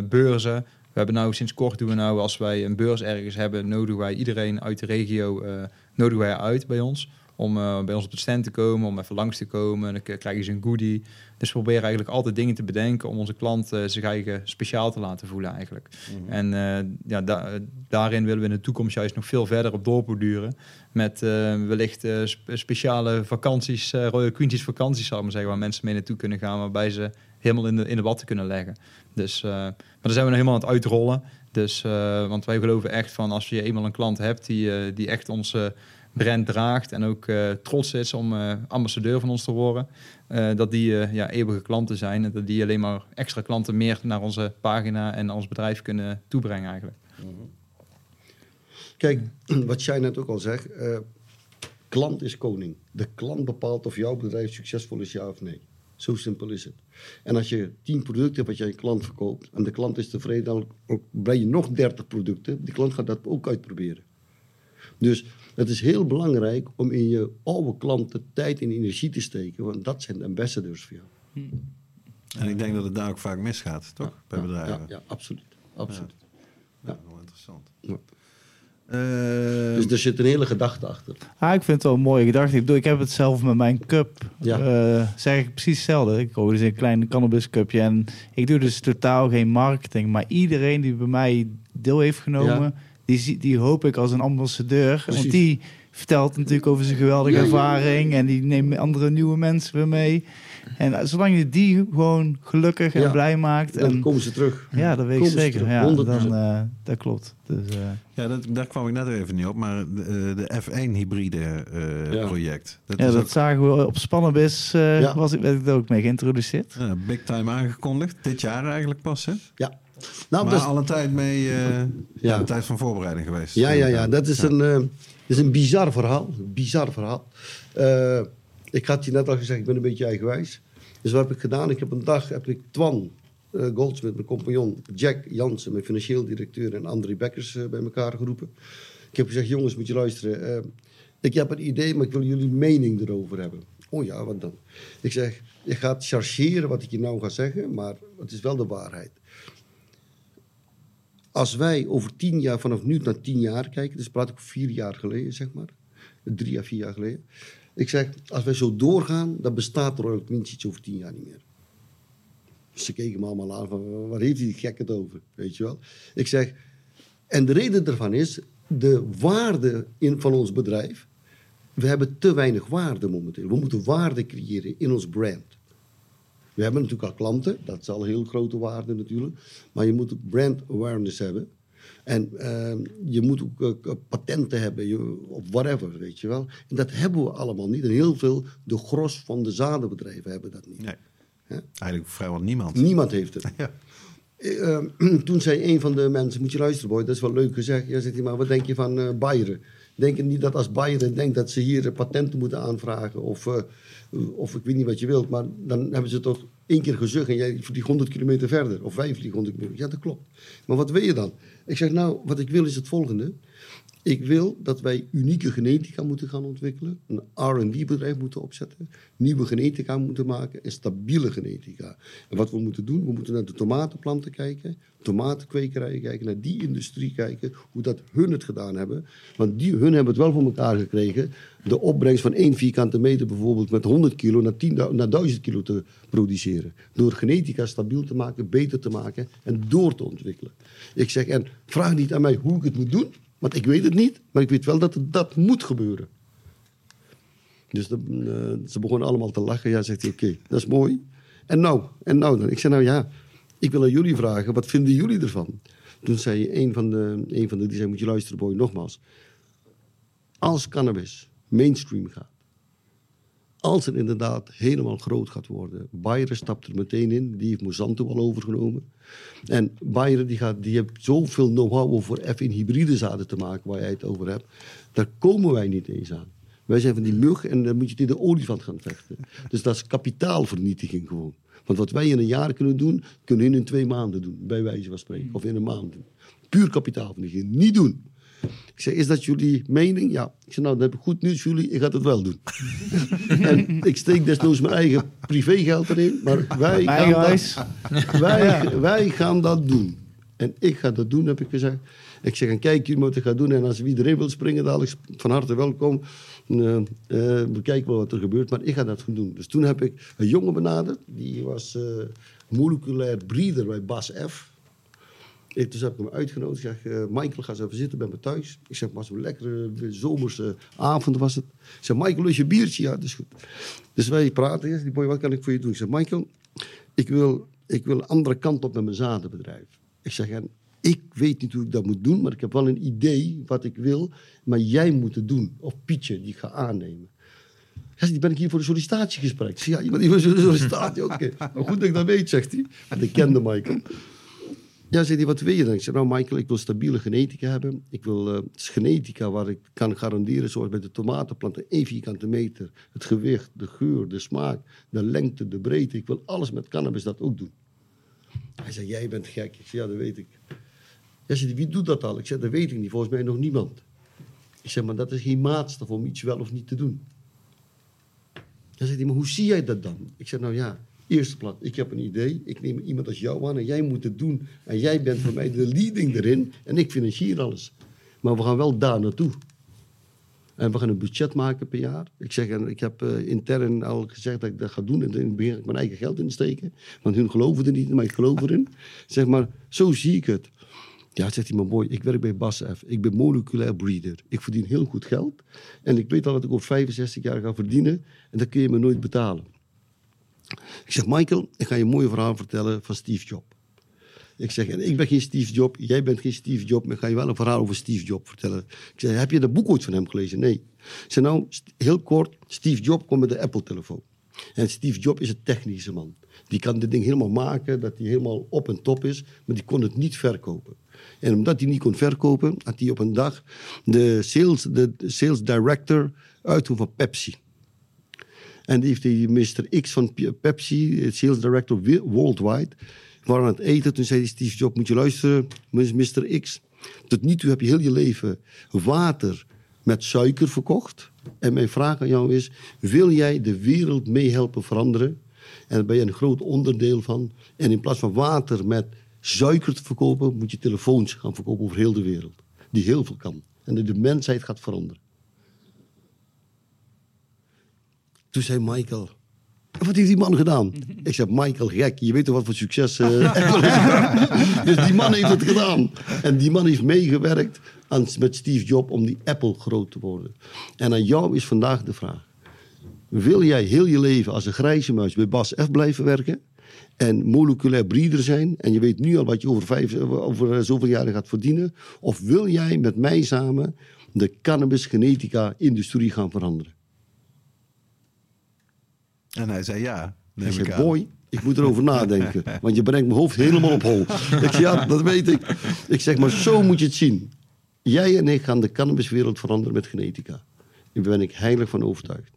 beurzen. We hebben nou sinds kort doen we nou als wij een beurs ergens hebben, nodigen wij iedereen uit de regio eh, nodigen wij uit bij ons. Om eh, bij ons op de stand te komen, om even langs te komen. Dan krijgen ze een goodie. Dus we proberen eigenlijk altijd dingen te bedenken om onze klant eh, zich eigen speciaal te laten voelen eigenlijk. En eh, ja, da- daarin willen we in de toekomst juist nog veel verder op doorborduren. Met wellicht spe- speciale vakanties, Royal Queens vakanties zou ik maar zeggen, waar mensen mee naartoe kunnen gaan, waarbij ze helemaal in de, in de watten kunnen leggen. Dus, maar daar zijn we nog helemaal aan het uitrollen. Dus, want wij geloven echt van als je eenmaal een klant hebt die, die echt onze brand draagt en ook eh, trots is om eh, ambassadeur van ons te worden. Eh, dat die ja, eeuwige klanten zijn en dat die alleen maar extra klanten meer naar onze pagina en ons bedrijf kunnen toebrengen eigenlijk. Kijk, wat jij net ook al zegt, klant is koning. De klant bepaalt of jouw bedrijf succesvol is, ja of nee. Zo simpel is het. En als je tien producten hebt wat jij een klant verkoopt en de klant is tevreden, dan breng je nog 30 producten. Die klant gaat dat ook uitproberen. Dus het is heel belangrijk om in je oude klanten tijd en energie te steken, want dat zijn de ambassadors voor jou. En ik denk dat het daar ook vaak misgaat, toch? Bij Ja, bedrijven. Ja, ja absoluut. absoluut. Ja, wel interessant. Ja. Eh, Dus er zit een hele gedachte achter. Ah, ik vind het wel een mooie gedachte. Ik, bedoel, ik heb het zelf met mijn cup. Ja. eh, zeg ik precies hetzelfde. Ik koop dus een klein cannabis cupje. En ik doe dus totaal geen marketing. Maar iedereen die bij mij deel heeft genomen... Ja. Die, zie- die hoop ik als een ambassadeur. Precies. Want die vertelt natuurlijk over zijn geweldige Ja, ja, ja. ervaring. En die neemt andere nieuwe mensen weer mee. En eh, zolang je die gewoon gelukkig en Ja. blij maakt... Dan En, komen ze terug. ja, dat weet ik komen zeker. terug, Ja, 100%. dan, eh, dat klopt. Dus, eh, ja, dat, daar kwam ik net even niet op, maar de, eh, de F1 hybride eh, Ja. project. Dat ja, dat ook zagen we op Spannenbis. eh Ja. was ik, werd ik er ook mee geïntroduceerd. big time aangekondigd. Dit jaar eigenlijk pas, hè? Ja. Nou, maar dat is- al een tijd mee, eh, ja. Tijd van voorbereiding geweest. Ja, ja, ja. Dat is, Ja. Een, eh, is een bizar verhaal. Een bizar verhaal. Eh, ik had je net al gezegd, ik ben een beetje eigenwijs. Dus wat heb ik gedaan? Ik heb een dag, heb ik Twan eh, Goldsmith, mijn compagnon, Jack Jansen, mijn financieel directeur en André Bekkers bij elkaar geroepen. Ik heb gezegd, jongens, moet je luisteren. ik heb een idee, maar ik wil jullie mening erover hebben. Oh ja, wat dan? Ik zeg, je gaat chargeren wat ik je nou ga zeggen, maar het is wel de waarheid. Als wij over tien jaar, vanaf nu naar tien jaar kijken, dus praat ik vier jaar geleden, zeg maar, drie à vier jaar geleden. Ik zeg, als wij zo doorgaan, dan bestaat Royal iets over tien jaar niet meer. Ze keken me allemaal aan van, waar heeft die gek het over, weet je wel. Ik zeg, en de reden daarvan is, de waarde in, van ons bedrijf, we hebben te weinig waarde momenteel. We moeten waarde creëren in ons brand. We hebben natuurlijk al klanten, dat is al een heel grote waarde natuurlijk. Maar je moet ook brand awareness hebben. En ehm, je moet ook eh, patenten hebben, je, of whatever, weet je wel. En dat hebben we allemaal niet. En heel veel, de gros van de zadenbedrijven hebben dat niet. Nee. Eigenlijk vrijwel niemand. Niemand heeft het. Ja. Eh, eh, toen zei een van de mensen, moet je luisteren boy, dat is wel leuk gezegd. Ja, zegt hij, maar wat denk je van eh Bayern? Denk je niet dat als Bayern denkt dat ze hier patenten moeten aanvragen of, eh, of ik weet niet wat je wilt, maar dan hebben ze toch één keer gezucht en jij vliegt 100 kilometer verder of wij vliegen 100 kilometer. Ja, dat klopt. Maar wat wil je dan? Ik zeg nou, wat ik wil is het volgende. Ik wil dat wij unieke genetica moeten gaan ontwikkelen, een R&D-bedrijf moeten opzetten, nieuwe genetica moeten maken en stabiele genetica. En wat we moeten doen, we moeten naar de tomatenplanten kijken, tomatenkwekerijen kijken, naar die industrie kijken, hoe dat hun het gedaan hebben. Want die, hun hebben het wel voor elkaar gekregen, de opbrengst van één vierkante meter bijvoorbeeld met 100 kilo naar, 10, naar 1000 kilo te produceren. Door genetica stabiel te maken, beter te maken en door te ontwikkelen. Ik zeg, en vraag niet aan mij hoe ik het moet doen, want ik weet het niet, maar ik weet wel dat het, dat moet gebeuren. Dus eh, ze begonnen allemaal te lachen. Ja, zegt hij, oké, dat is mooi. En nou, en nou dan? Ik zei, nou ja, ik wil aan jullie vragen, wat vinden jullie ervan? Toen zei een van de, een van de die zei, moet je luisteren boy, nogmaals. Als cannabis mainstream gaat, als het inderdaad helemaal groot gaat worden. Bayer stapt er meteen in, die heeft Monsanto al overgenomen. En Bayer die gaat, die heeft zoveel know-how om voor F in hybride zaden te maken, waar jij het over hebt. Daar komen wij niet eens aan. Wij zijn van die mug en dan moet je tegen de olifant gaan vechten. Dus dat is kapitaalvernietiging gewoon. Want wat wij in een jaar kunnen doen, kunnen in twee maanden doen, bij wijze van spreken. Of in een maand. Puur kapitaalvernietiging. Niet doen. Ik zeg, is dat jullie mening? Ja. Ik zeg, nou, dan heb ik goed nieuws voor jullie. Ik ga het wel doen. en ik steek desnoods mijn eigen privégeld erin. Maar wij, gaan dat, wij, wij gaan dat doen. En ik ga dat doen, heb ik gezegd. Ik zeg, en kijk jullie wat ik ga doen. En als iedereen wil springen, dadelijk van harte welkom. Uh, uh, we kijken wel wat er gebeurt, maar ik ga dat gaan doen. Dus toen heb ik een jongen benaderd. Die was uh, moleculair breeder bij Bas F. Ik, dus heb ik hem uitgenodigd. Ik zeg, uh, Michael, ga eens even zitten bij me thuis. Ik zeg, maar zo'n lekkere zomerse avond was het. Ik zeg, Michael, lust je biertje? Ja, dat is goed. Dus wij praten eerst. Die boy, wat kan ik voor je doen? Ik zeg, Michael, ik wil, ik wil een andere kant op met mijn zadenbedrijf. Ik zeg, en Ik weet niet hoe ik dat moet doen, maar ik heb wel een idee wat ik wil. Maar jij moet het doen. Of Pietje, die ik ga aannemen. Ja, die ben ik hier voor een sollicitatiegesprek. Ik zeg, ja, iemand die voor een sollicitatie, oké. Maar goed dat ik dat weet, zegt hij. Want ik kende Michael. Ja, zei hij, wat wil je dan? Ik zei, nou Michael, ik wil stabiele genetica hebben. Ik wil eh, genetica waar ik kan garanderen, zoals bij de tomatenplanten, één vierkante meter. Het gewicht, de geur, de smaak, de lengte, de breedte. Ik wil alles met cannabis dat ook doen. Hij zei, jij bent gek. Ik zei, ja, dat weet ik. Zei hij, wie doet dat al? Ik zei, dat weet ik niet. Volgens mij nog niemand. Ik zeg, maar dat is geen maatstaf om iets wel of niet te doen. Hij, maar hoe zie jij dat dan? Ik zeg, nou ja, eerste plaats, ik heb een idee. Ik neem iemand als jou aan en jij moet het doen. En jij bent voor mij de leading erin. En ik financier alles. Maar we gaan wel daar naartoe. En we gaan een budget maken per jaar. Ik, zeg, en ik heb eh, intern al gezegd dat ik dat ga doen. En in begin ik mijn eigen geld insteken. Want hun geloven er niet in, maar ik geloof erin. Zeg maar, zo zie ik het. Ja, zegt hij maar mooi. Ik werk bij BASF. Ik ben moleculair breeder. Ik verdien heel goed geld. En ik weet al wat ik over 65 jaar ga verdienen. En dat kun je me nooit betalen. Ik zeg, Michael, ik ga je een mooi verhaal vertellen van Steve Jobs. Ik zeg, en ik ben geen Steve Jobs, jij bent geen Steve Jobs, maar ik ga je wel een verhaal over Steve Jobs vertellen. Ik zeg, heb je dat boek ooit van hem gelezen? Nee. Ik zeg, nou, heel kort, Steve Jobs komt met de Apple-telefoon. En Steve Jobs is een technische man. Die kan dit ding helemaal maken, dat hij helemaal op en top is, maar die kon het niet verkopen. En omdat hij niet kon verkopen, had hij op een dag de sales, de sales director uitdoen van Pepsi. En die heeft die Mr. X van Pepsi, sales director wi- worldwide, waren aan het eten. Toen zei die Steve Jobs, moet je luisteren, Mr. X. Tot nu toe heb je heel je leven water met suiker verkocht. En mijn vraag aan jou is, wil jij de wereld meehelpen veranderen? En daar ben je een groot onderdeel van. En in plaats van water met suiker te verkopen, moet je telefoons gaan verkopen over heel de wereld. Die heel veel kan. En de mensheid gaat veranderen. Toen zei Michael, wat heeft die man gedaan? Ik zei, Michael, gek, je weet toch wat voor succes eh? Dus die man heeft het gedaan. En die man heeft meegewerkt aan, met Steve Jobs om die Apple groot te worden. En aan jou is vandaag de vraag. Wil jij heel je leven als een grijze muis bij Bas F blijven werken? En moleculair breeder zijn? En je weet nu al wat je over, vijf, over eh, zoveel jaren gaat verdienen? Of wil jij met mij samen de cannabis genetica industrie gaan veranderen? En hij zei ja. Hij Neem ik zei, boy, ik moet erover nadenken. Want je brengt mijn hoofd helemaal op hol. ik zeg, ja, dat weet ik. Ik zeg, maar zo moet je het zien. Jij en ik gaan de cannabiswereld veranderen met genetica. Daar ben ik heilig van overtuigd.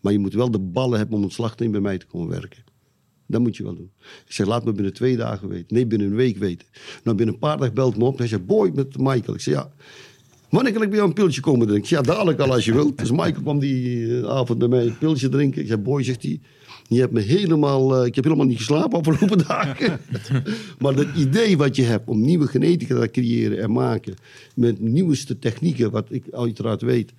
Maar je moet wel de ballen hebben om ontslag te nemen bij mij te komen werken. Dat moet je wel doen. Ik zeg, laat me binnen twee dagen weten. Nee, binnen een week weten. Nou, binnen een paar dagen belt me op. Hij zegt, boy, met Michael. Ik zeg, ja. Wanneer kan ik bij een pilsje komen drinken? Ja, dadelijk al als je wilt. Dus Michael kwam die eh, avond bij mij een pilsje drinken. Ik zeg, boy, zegt hij. Je hebt me helemaal, eh, ik heb helemaal niet geslapen afgelopen dagen. maar dat idee wat je hebt om nieuwe genetica te creëren en maken. Met nieuwste technieken, wat ik uiteraard weet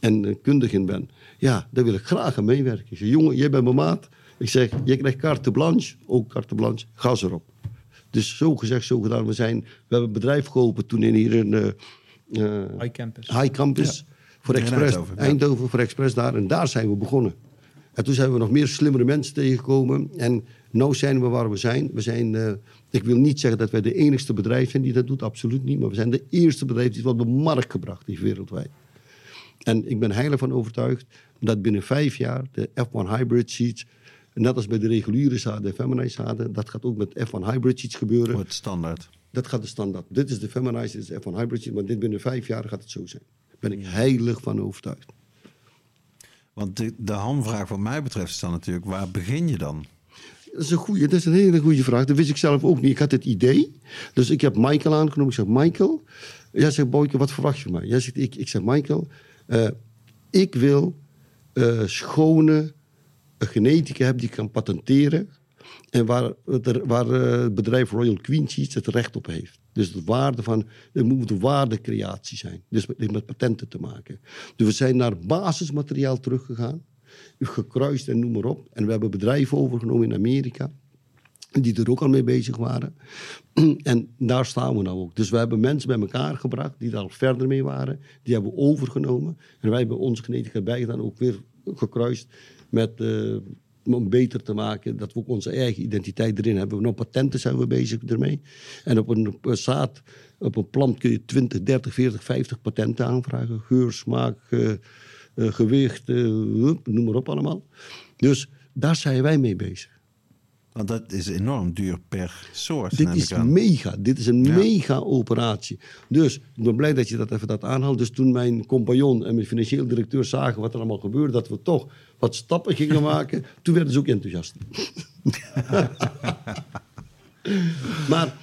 en eh, kundig in ben. Ja, daar wil ik graag aan meewerken. Ik jongen, jij bent mijn maat. Ik zeg, je krijgt carte blanche, ook carte blanche, gas erop. Dus zo gezegd, zo gedaan. We, zijn, we hebben een bedrijf geopend toen in hier eh, High Campus. High Campus. Voor Express, Eindhoven, voor Express daar. En daar zijn we begonnen. En toen zijn we nog meer slimmere mensen tegengekomen. En nu zijn we waar we zijn. We zijn, eh, ik wil niet zeggen dat wij de enigste bedrijf zijn die dat doet, absoluut niet. Maar we zijn de eerste bedrijf die het op de markt gebracht heeft wereldwijd. En ik ben heilig van overtuigd dat binnen vijf jaar de F1 Hybrid Seeds, net als bij de reguliere zaden en feminized zaden, dat gaat ook met F1 Hybrid Seeds gebeuren. Wordt standaard. Dat gaat de standaard. Dit is de feminized, dit is F1 Hybrid maar dit binnen vijf jaar gaat het zo zijn. Daar ben ik heilig van overtuigd. Want de, de hamvraag wat mij betreft is dan natuurlijk, waar begin je dan? Dat is een goeie, dat is een hele goede vraag. Dat wist ik zelf ook niet. Ik had het idee. Dus ik heb Michael aangenomen. Ik zeg, Michael. Jij zegt, Boyke, wat verwacht je van mij? Jij zegt, ik, ik zeg, Michael. eh, ik wil eh, schone eh, genetica hebben die ik kan patenteren. En waar, het- waar eh, bedrijf Royal Queen het recht op heeft. Dus de waarde van, het moet waardecreatie zijn. Dus met, met patenten te maken. Dus we zijn naar basismateriaal teruggegaan. Gekruist en noem maar op. En we hebben bedrijven overgenomen in Amerika. Die er ook al mee bezig waren. En daar staan we nou ook. Dus we hebben mensen bij elkaar gebracht die daar al verder mee waren. Die hebben we overgenomen. En wij hebben onze genetica bijgedaan, ook weer gekruist met eh, om beter te maken. Dat we ook onze eigen identiteit erin hebben. Nog patenten zijn we bezig ermee. En op een, zaad, op een plant kun je 20, 30, 40, 50 patenten aanvragen. Geur, smaak, eh, eh, gewicht, eh, noem maar op allemaal. Dus daar zijn wij mee bezig. Want dat is enorm duur per soort. Dit is mega. Dit is een Ja. mega operatie. Dus ik ben blij dat je dat even dat aanhaalt. Dus toen mijn compagnon en mijn financieel directeur zagen wat er allemaal gebeurde, dat we toch wat stappen gingen maken, toen werden ze ook enthousiast. maar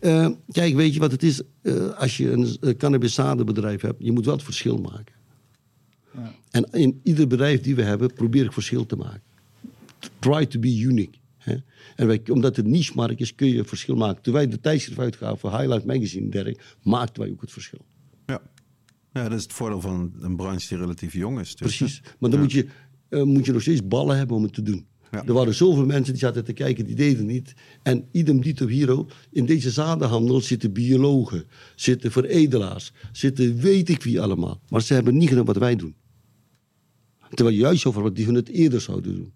eh, kijk, weet je wat het is? Eh, als je een uh, cannabiszadenbedrijf hebt, je moet wel het verschil maken. En in ieder bedrijf die we hebben, probeer ik verschil te maken. Try to be unique. Hè? En wij, omdat het niche-markt is, kun je verschil maken. Toen wij de tijdschrift uitgaven voor Highlight Magazine en dergelijke, maakten wij ook het verschil. Ja. ja, dat is het voordeel van een branche die relatief jong is. dus, Precies. Maar dan moet, je, eh, moet je nog steeds ballen hebben om het te doen. Ja. Er waren zoveel mensen die zaten te kijken, die deden niet. En idem dito hero, in deze zadenhandel zitten biologen, zitten veredelaars, zitten weet ik wie allemaal. Maar ze hebben niet gedaan wat wij doen. Terwijl juist over wat die hun het eerder zouden doen.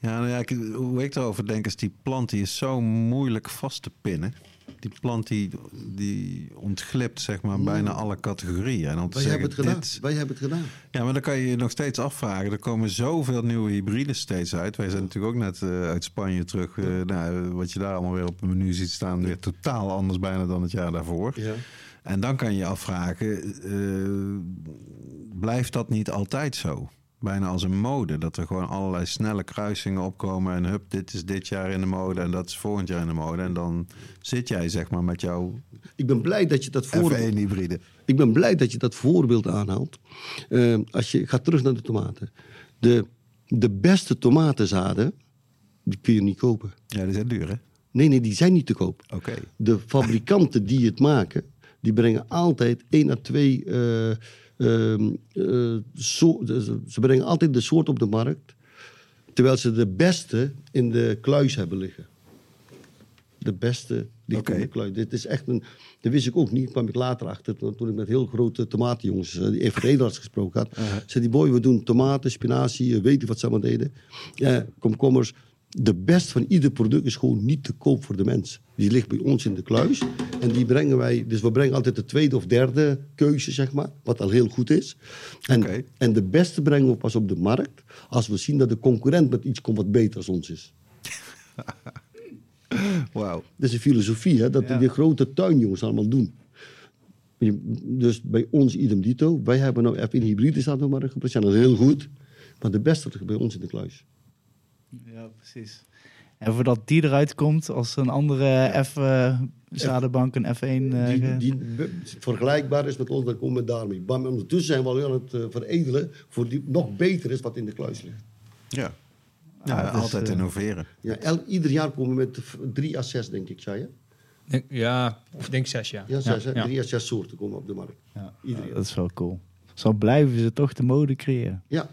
Ja, nou ja, ik- hoe ik erover denk is die plant die is zo moeilijk vast te pinnen. Die plant die, die ontglipt zeg maar bijna alle categorieën. En om te Wij zeggen, hebben het gedaan. dit- Wij hebben het gedaan. Ja, maar dan kan je je nog steeds afvragen. Er komen zoveel nieuwe hybriden steeds uit. Wij zijn natuurlijk ook net eh, uit Spanje terug. Eh, nou, wat je daar allemaal weer op het menu ziet staan, weer totaal anders bijna dan het jaar daarvoor. Ja. En dan kan je je afvragen, eh, blijft dat niet altijd zo? Bijna als een mode, dat er gewoon allerlei snelle kruisingen opkomen en hup, dit is dit jaar in de mode en dat is volgend jaar in de mode. En dan zit jij zeg maar met jouw Ik ben blij dat je dat voorbeeld... F1 hybride. Ik ben blij dat je dat voorbeeld aanhaalt. Eh, als je gaat terug naar de tomaten. De, de beste tomatenzaden, die kun je niet kopen. Ja, die zijn duur hè? Nee, nee, die zijn niet te koop. Oké. De fabrikanten die het maken, die brengen altijd één à twee. eh, zo- ze brengen altijd de soort op de markt. Terwijl ze de beste in de kluis hebben liggen. De beste ligt Oké. in de kluis. Dit is echt een. Dat wist ik ook niet, kwam ik later achter. Toen ik met heel grote tomatenjongens, eh, die even redelaars gesproken had. Zei die boy, we doen tomaten, spinazie, eh, weet je wat ze allemaal deden. Ja, komkommers. De best van ieder product is gewoon niet te koop voor de mens. Die ligt bij ons in de kluis. En die brengen wij, dus we brengen altijd de tweede of derde keuze, zeg maar. Wat al heel goed is. En, en de beste brengen we pas op de markt. Als we zien dat de concurrent met iets komt wat beter als ons is. Wauw. Dat is een filosofie, hè, dat Ja. die grote tuinjongens allemaal doen. Dus bij ons idem dito. Wij hebben nou even in hybride markt gebracht. Zijn dat heel goed. Maar de beste ligt bij ons in de kluis. Ja, precies. En voordat die eruit komt als een andere F eh zadenbank, een F1. eh, Die, be- vergelijkbaar is met ons, dan komen we daarmee. En ondertussen zijn we al aan het eh, veredelen voor die nog beter is wat in de kluis ligt. Ja. Ja, dus, altijd eh, innoveren. Ja, el- ieder jaar komen we met drie à zes, denk ik, zei je? Denk- Ja, ik denk zes jaar. Ja, zes, ja. Drie à zes soorten komen op de markt. ja, Ieder jaar. dat is wel cool. Zo blijven ze toch de mode creëren. Ja,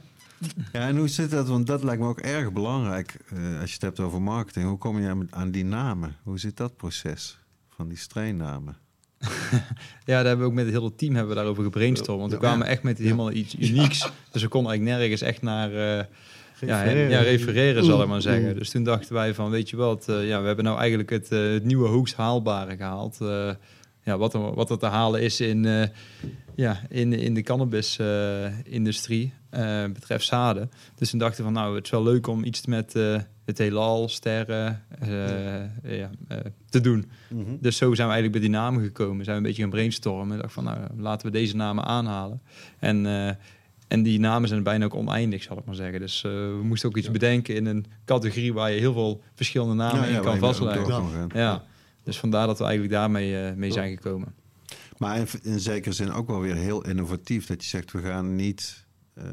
Ja, en hoe zit dat? Want dat lijkt me ook erg belangrijk eh, als je het hebt over marketing. Hoe kom je aan- die namen? Hoe zit dat proces van die strainnamen? Ja, daar hebben we ook met het hele team hebben we daarover gebrainstormd. Want we kwamen echt met helemaal iets unieks. Dus we konden eigenlijk nergens echt naar eh, ja, Refereren. ja, refereren, zal ik maar zeggen. Dus toen dachten wij van, weet je wat, eh, ja, we hebben nou eigenlijk het, het nieuwe hoogst haalbare gehaald. Eh, ja, wat, er, wat er te halen is in, ja, in, in de cannabis-industrie eh, betreft zaden. Dus toen dachten we van, nou, het is wel leuk om iets met eh, het heelal, sterren eh, ja, te doen. Dus zo zijn we eigenlijk bij die namen gekomen. Zijn we een beetje gaan brainstormen. Dacht van, nou, laten we deze namen aanhalen. En, en die namen zijn bijna ook oneindig, zal ik maar zeggen. Dus we moesten ook iets bedenken in een categorie waar je heel veel verschillende namen Ja, in kan vastleggen. Ja. Dus vandaar dat we eigenlijk daarmee mee zijn gekomen. Maar in, in zekere zin ook wel weer heel innovatief. Dat je zegt, we gaan niet eh,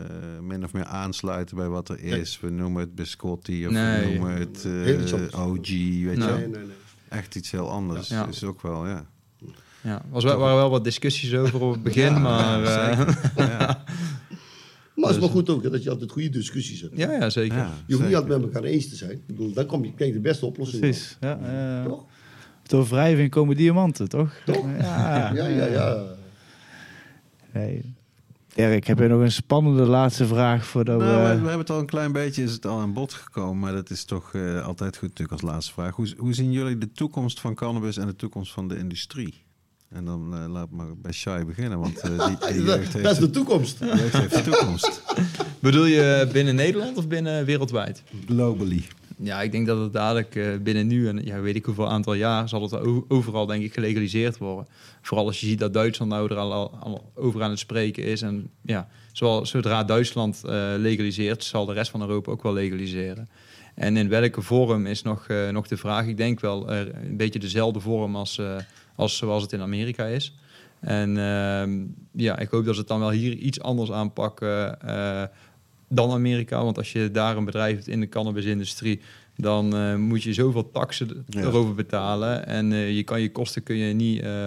min of meer aansluiten bij wat er is. We noemen het biscotti of Nee. we noemen het eh. OG. Weet je Nee. wel? nee, nee, nee. Echt iets heel anders. Ja. Is ook wel, ja. Ja, was wel, waren wel wat discussies over op het begin, maar... eh, ja. Maar het is wel goed ook hè, dat je altijd goede discussies hebt. ja, ja, zeker. Ja, Je hoeft niet altijd met elkaar eens te zijn. Ik bedoel, dan kom je, krijg je de beste oplossing. Precies. Ja, eh, Toch? door wrijving komen diamanten, toch? Toch? Ja, Ja, ja, ja. Nee. Erik, heb je nog een spannende laatste vraag voordat Nou, we, we we... hebben het al een klein beetje, is het al aan bod gekomen, maar dat is toch eh, altijd goed natuurlijk als laatste vraag. Hoe, hoe zien jullie de toekomst van cannabis en de toekomst van de industrie? En dan eh, laat maar bij Shai beginnen, want eh, die, die dat, jeugd heeft, dat is de toekomst. heeft de toekomst. Bedoel je binnen Nederland of binnen wereldwijd? Globally. Ja, ik denk dat het dadelijk eh, binnen nu en ja, weet ik hoeveel aantal jaar zal het overal denk ik gelegaliseerd worden. Vooral als je ziet dat Duitsland nou er al, over aan het spreken is. En ja, zodra Duitsland eh, legaliseert, zal de rest van Europa ook wel legaliseren. En in welke vorm is nog, eh, nog de vraag. Ik denk wel een beetje dezelfde vorm als, als zoals het in Amerika is. En ehm, ja, ik hoop dat ze het dan wel hier iets anders aanpakken dan Amerika. Want als je daar een bedrijf hebt in de cannabisindustrie, dan eh, moet je zoveel taxen Ja. erover betalen. En eh, je kan je kosten kun je niet, eh,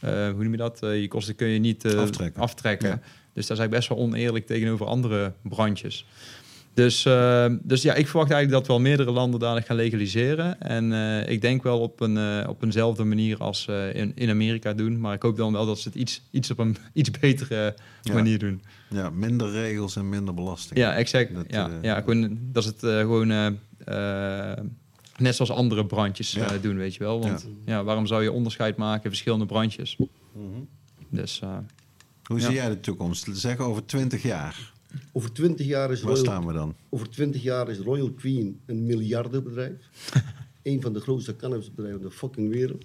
hoe noem je dat? Je kosten kun je niet Aftrekken. aftrekken. Ja. Dus dat is eigenlijk best wel oneerlijk tegenover andere branches. Dus, dus ja, ik verwacht eigenlijk dat wel meerdere landen dadelijk gaan legaliseren. En ik denk wel op, een, op eenzelfde manier als in, in Amerika doen. Maar ik hoop dan wel dat ze het iets, iets op een iets betere Ja. manier doen. Ja, minder regels en minder belasting. Ja, exact. Dat, ja, eh, ja, gewoon, dat is het eh, gewoon eh, eh, net zoals andere brandjes Ja. eh, doen, weet je wel. Want ja. waarom zou je onderscheid maken in verschillende brandjes? Dus eh, Hoe Ja. zie jij de toekomst? Zeg over 20 jaar. Over 20 jaar is Waar Royal, staan we dan? over 20 jaar is Royal Queen een miljardenbedrijf. een van de grootste cannabisbedrijven van de fucking wereld.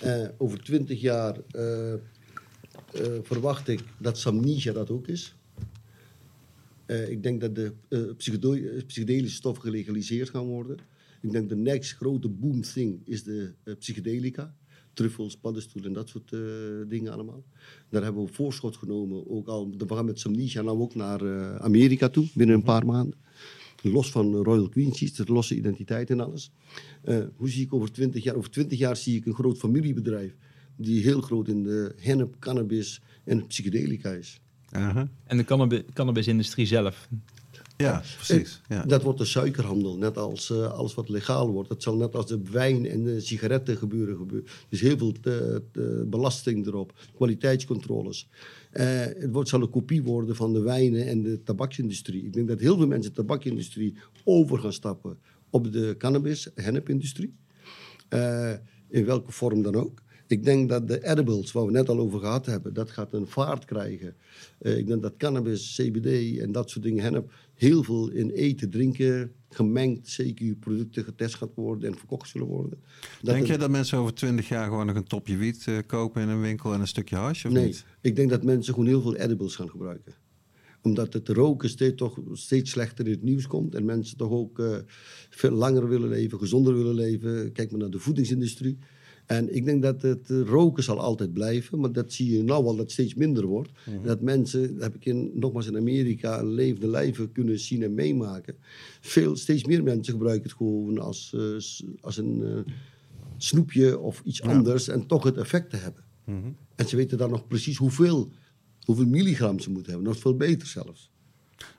Eh, over 20 jaar eh, eh, verwacht ik dat Samnesia dat ook is. Eh, ik denk dat de eh, eh, psychedelische stoffen gelegaliseerd gaan worden. Ik denk de next grote boom thing is de eh, psychedelica. Truffels, paddenstoelen en dat soort eh, dingen allemaal. Daar hebben we voorschot genomen. Ook al, we gaan met Samnesia nou ook naar eh, Amerika toe, binnen een paar maanden. Los van Royal Queen Cheese, de losse identiteit en alles. Eh, hoe zie ik over 20 jaar? Over 20 jaar zie ik een groot familiebedrijf. Die heel groot in de hennep, cannabis en psychedelica is. Aha. en de cannabi- cannabisindustrie zelf. Ja, precies. Ja. Dat wordt de suikerhandel, net als eh, alles wat legaal wordt. Dat zal net als de wijn en de sigaretten gebeuren. gebeuren. Dus heel veel eh, eh, belasting erop, kwaliteitscontroles. Eh, het wordt, zal een kopie worden van de wijnen en de tabaksindustrie. Ik denk dat heel veel mensen de tabakindustrie over gaan stappen op de cannabis, hennepindustrie. Eh, in welke vorm dan ook. Ik denk dat de edibles, waar we net al over gehad hebben, dat gaat een vaart krijgen. Eh, ik denk dat cannabis, CBD en dat soort dingen, hennep, heel veel in eten, drinken, gemengd CQ-producten getest gaat worden en verkocht zullen worden. Dat Denk je dat mensen over 20 jaar gewoon nog een topje wiet eh, kopen in een winkel en een stukje hash? Of nee, niet? ik denk dat mensen gewoon heel veel edibles gaan gebruiken. Omdat het roken steeds, toch steeds slechter in het nieuws komt. En mensen toch ook eh, veel langer willen leven, gezonder willen leven. Kijk maar naar de voedingsindustrie. En ik denk dat het eh, roken zal altijd blijven. Maar dat zie je nou al dat het steeds minder wordt. Dat mensen, dat heb ik in, nogmaals in Amerika, een levende lijven kunnen zien en meemaken. Veel, steeds meer mensen gebruiken het gewoon als, eh, als een eh, snoepje of iets anders. En toch het effect te hebben. En ze weten dan nog precies hoeveel, hoeveel milligram ze moeten hebben. Nog veel beter zelfs.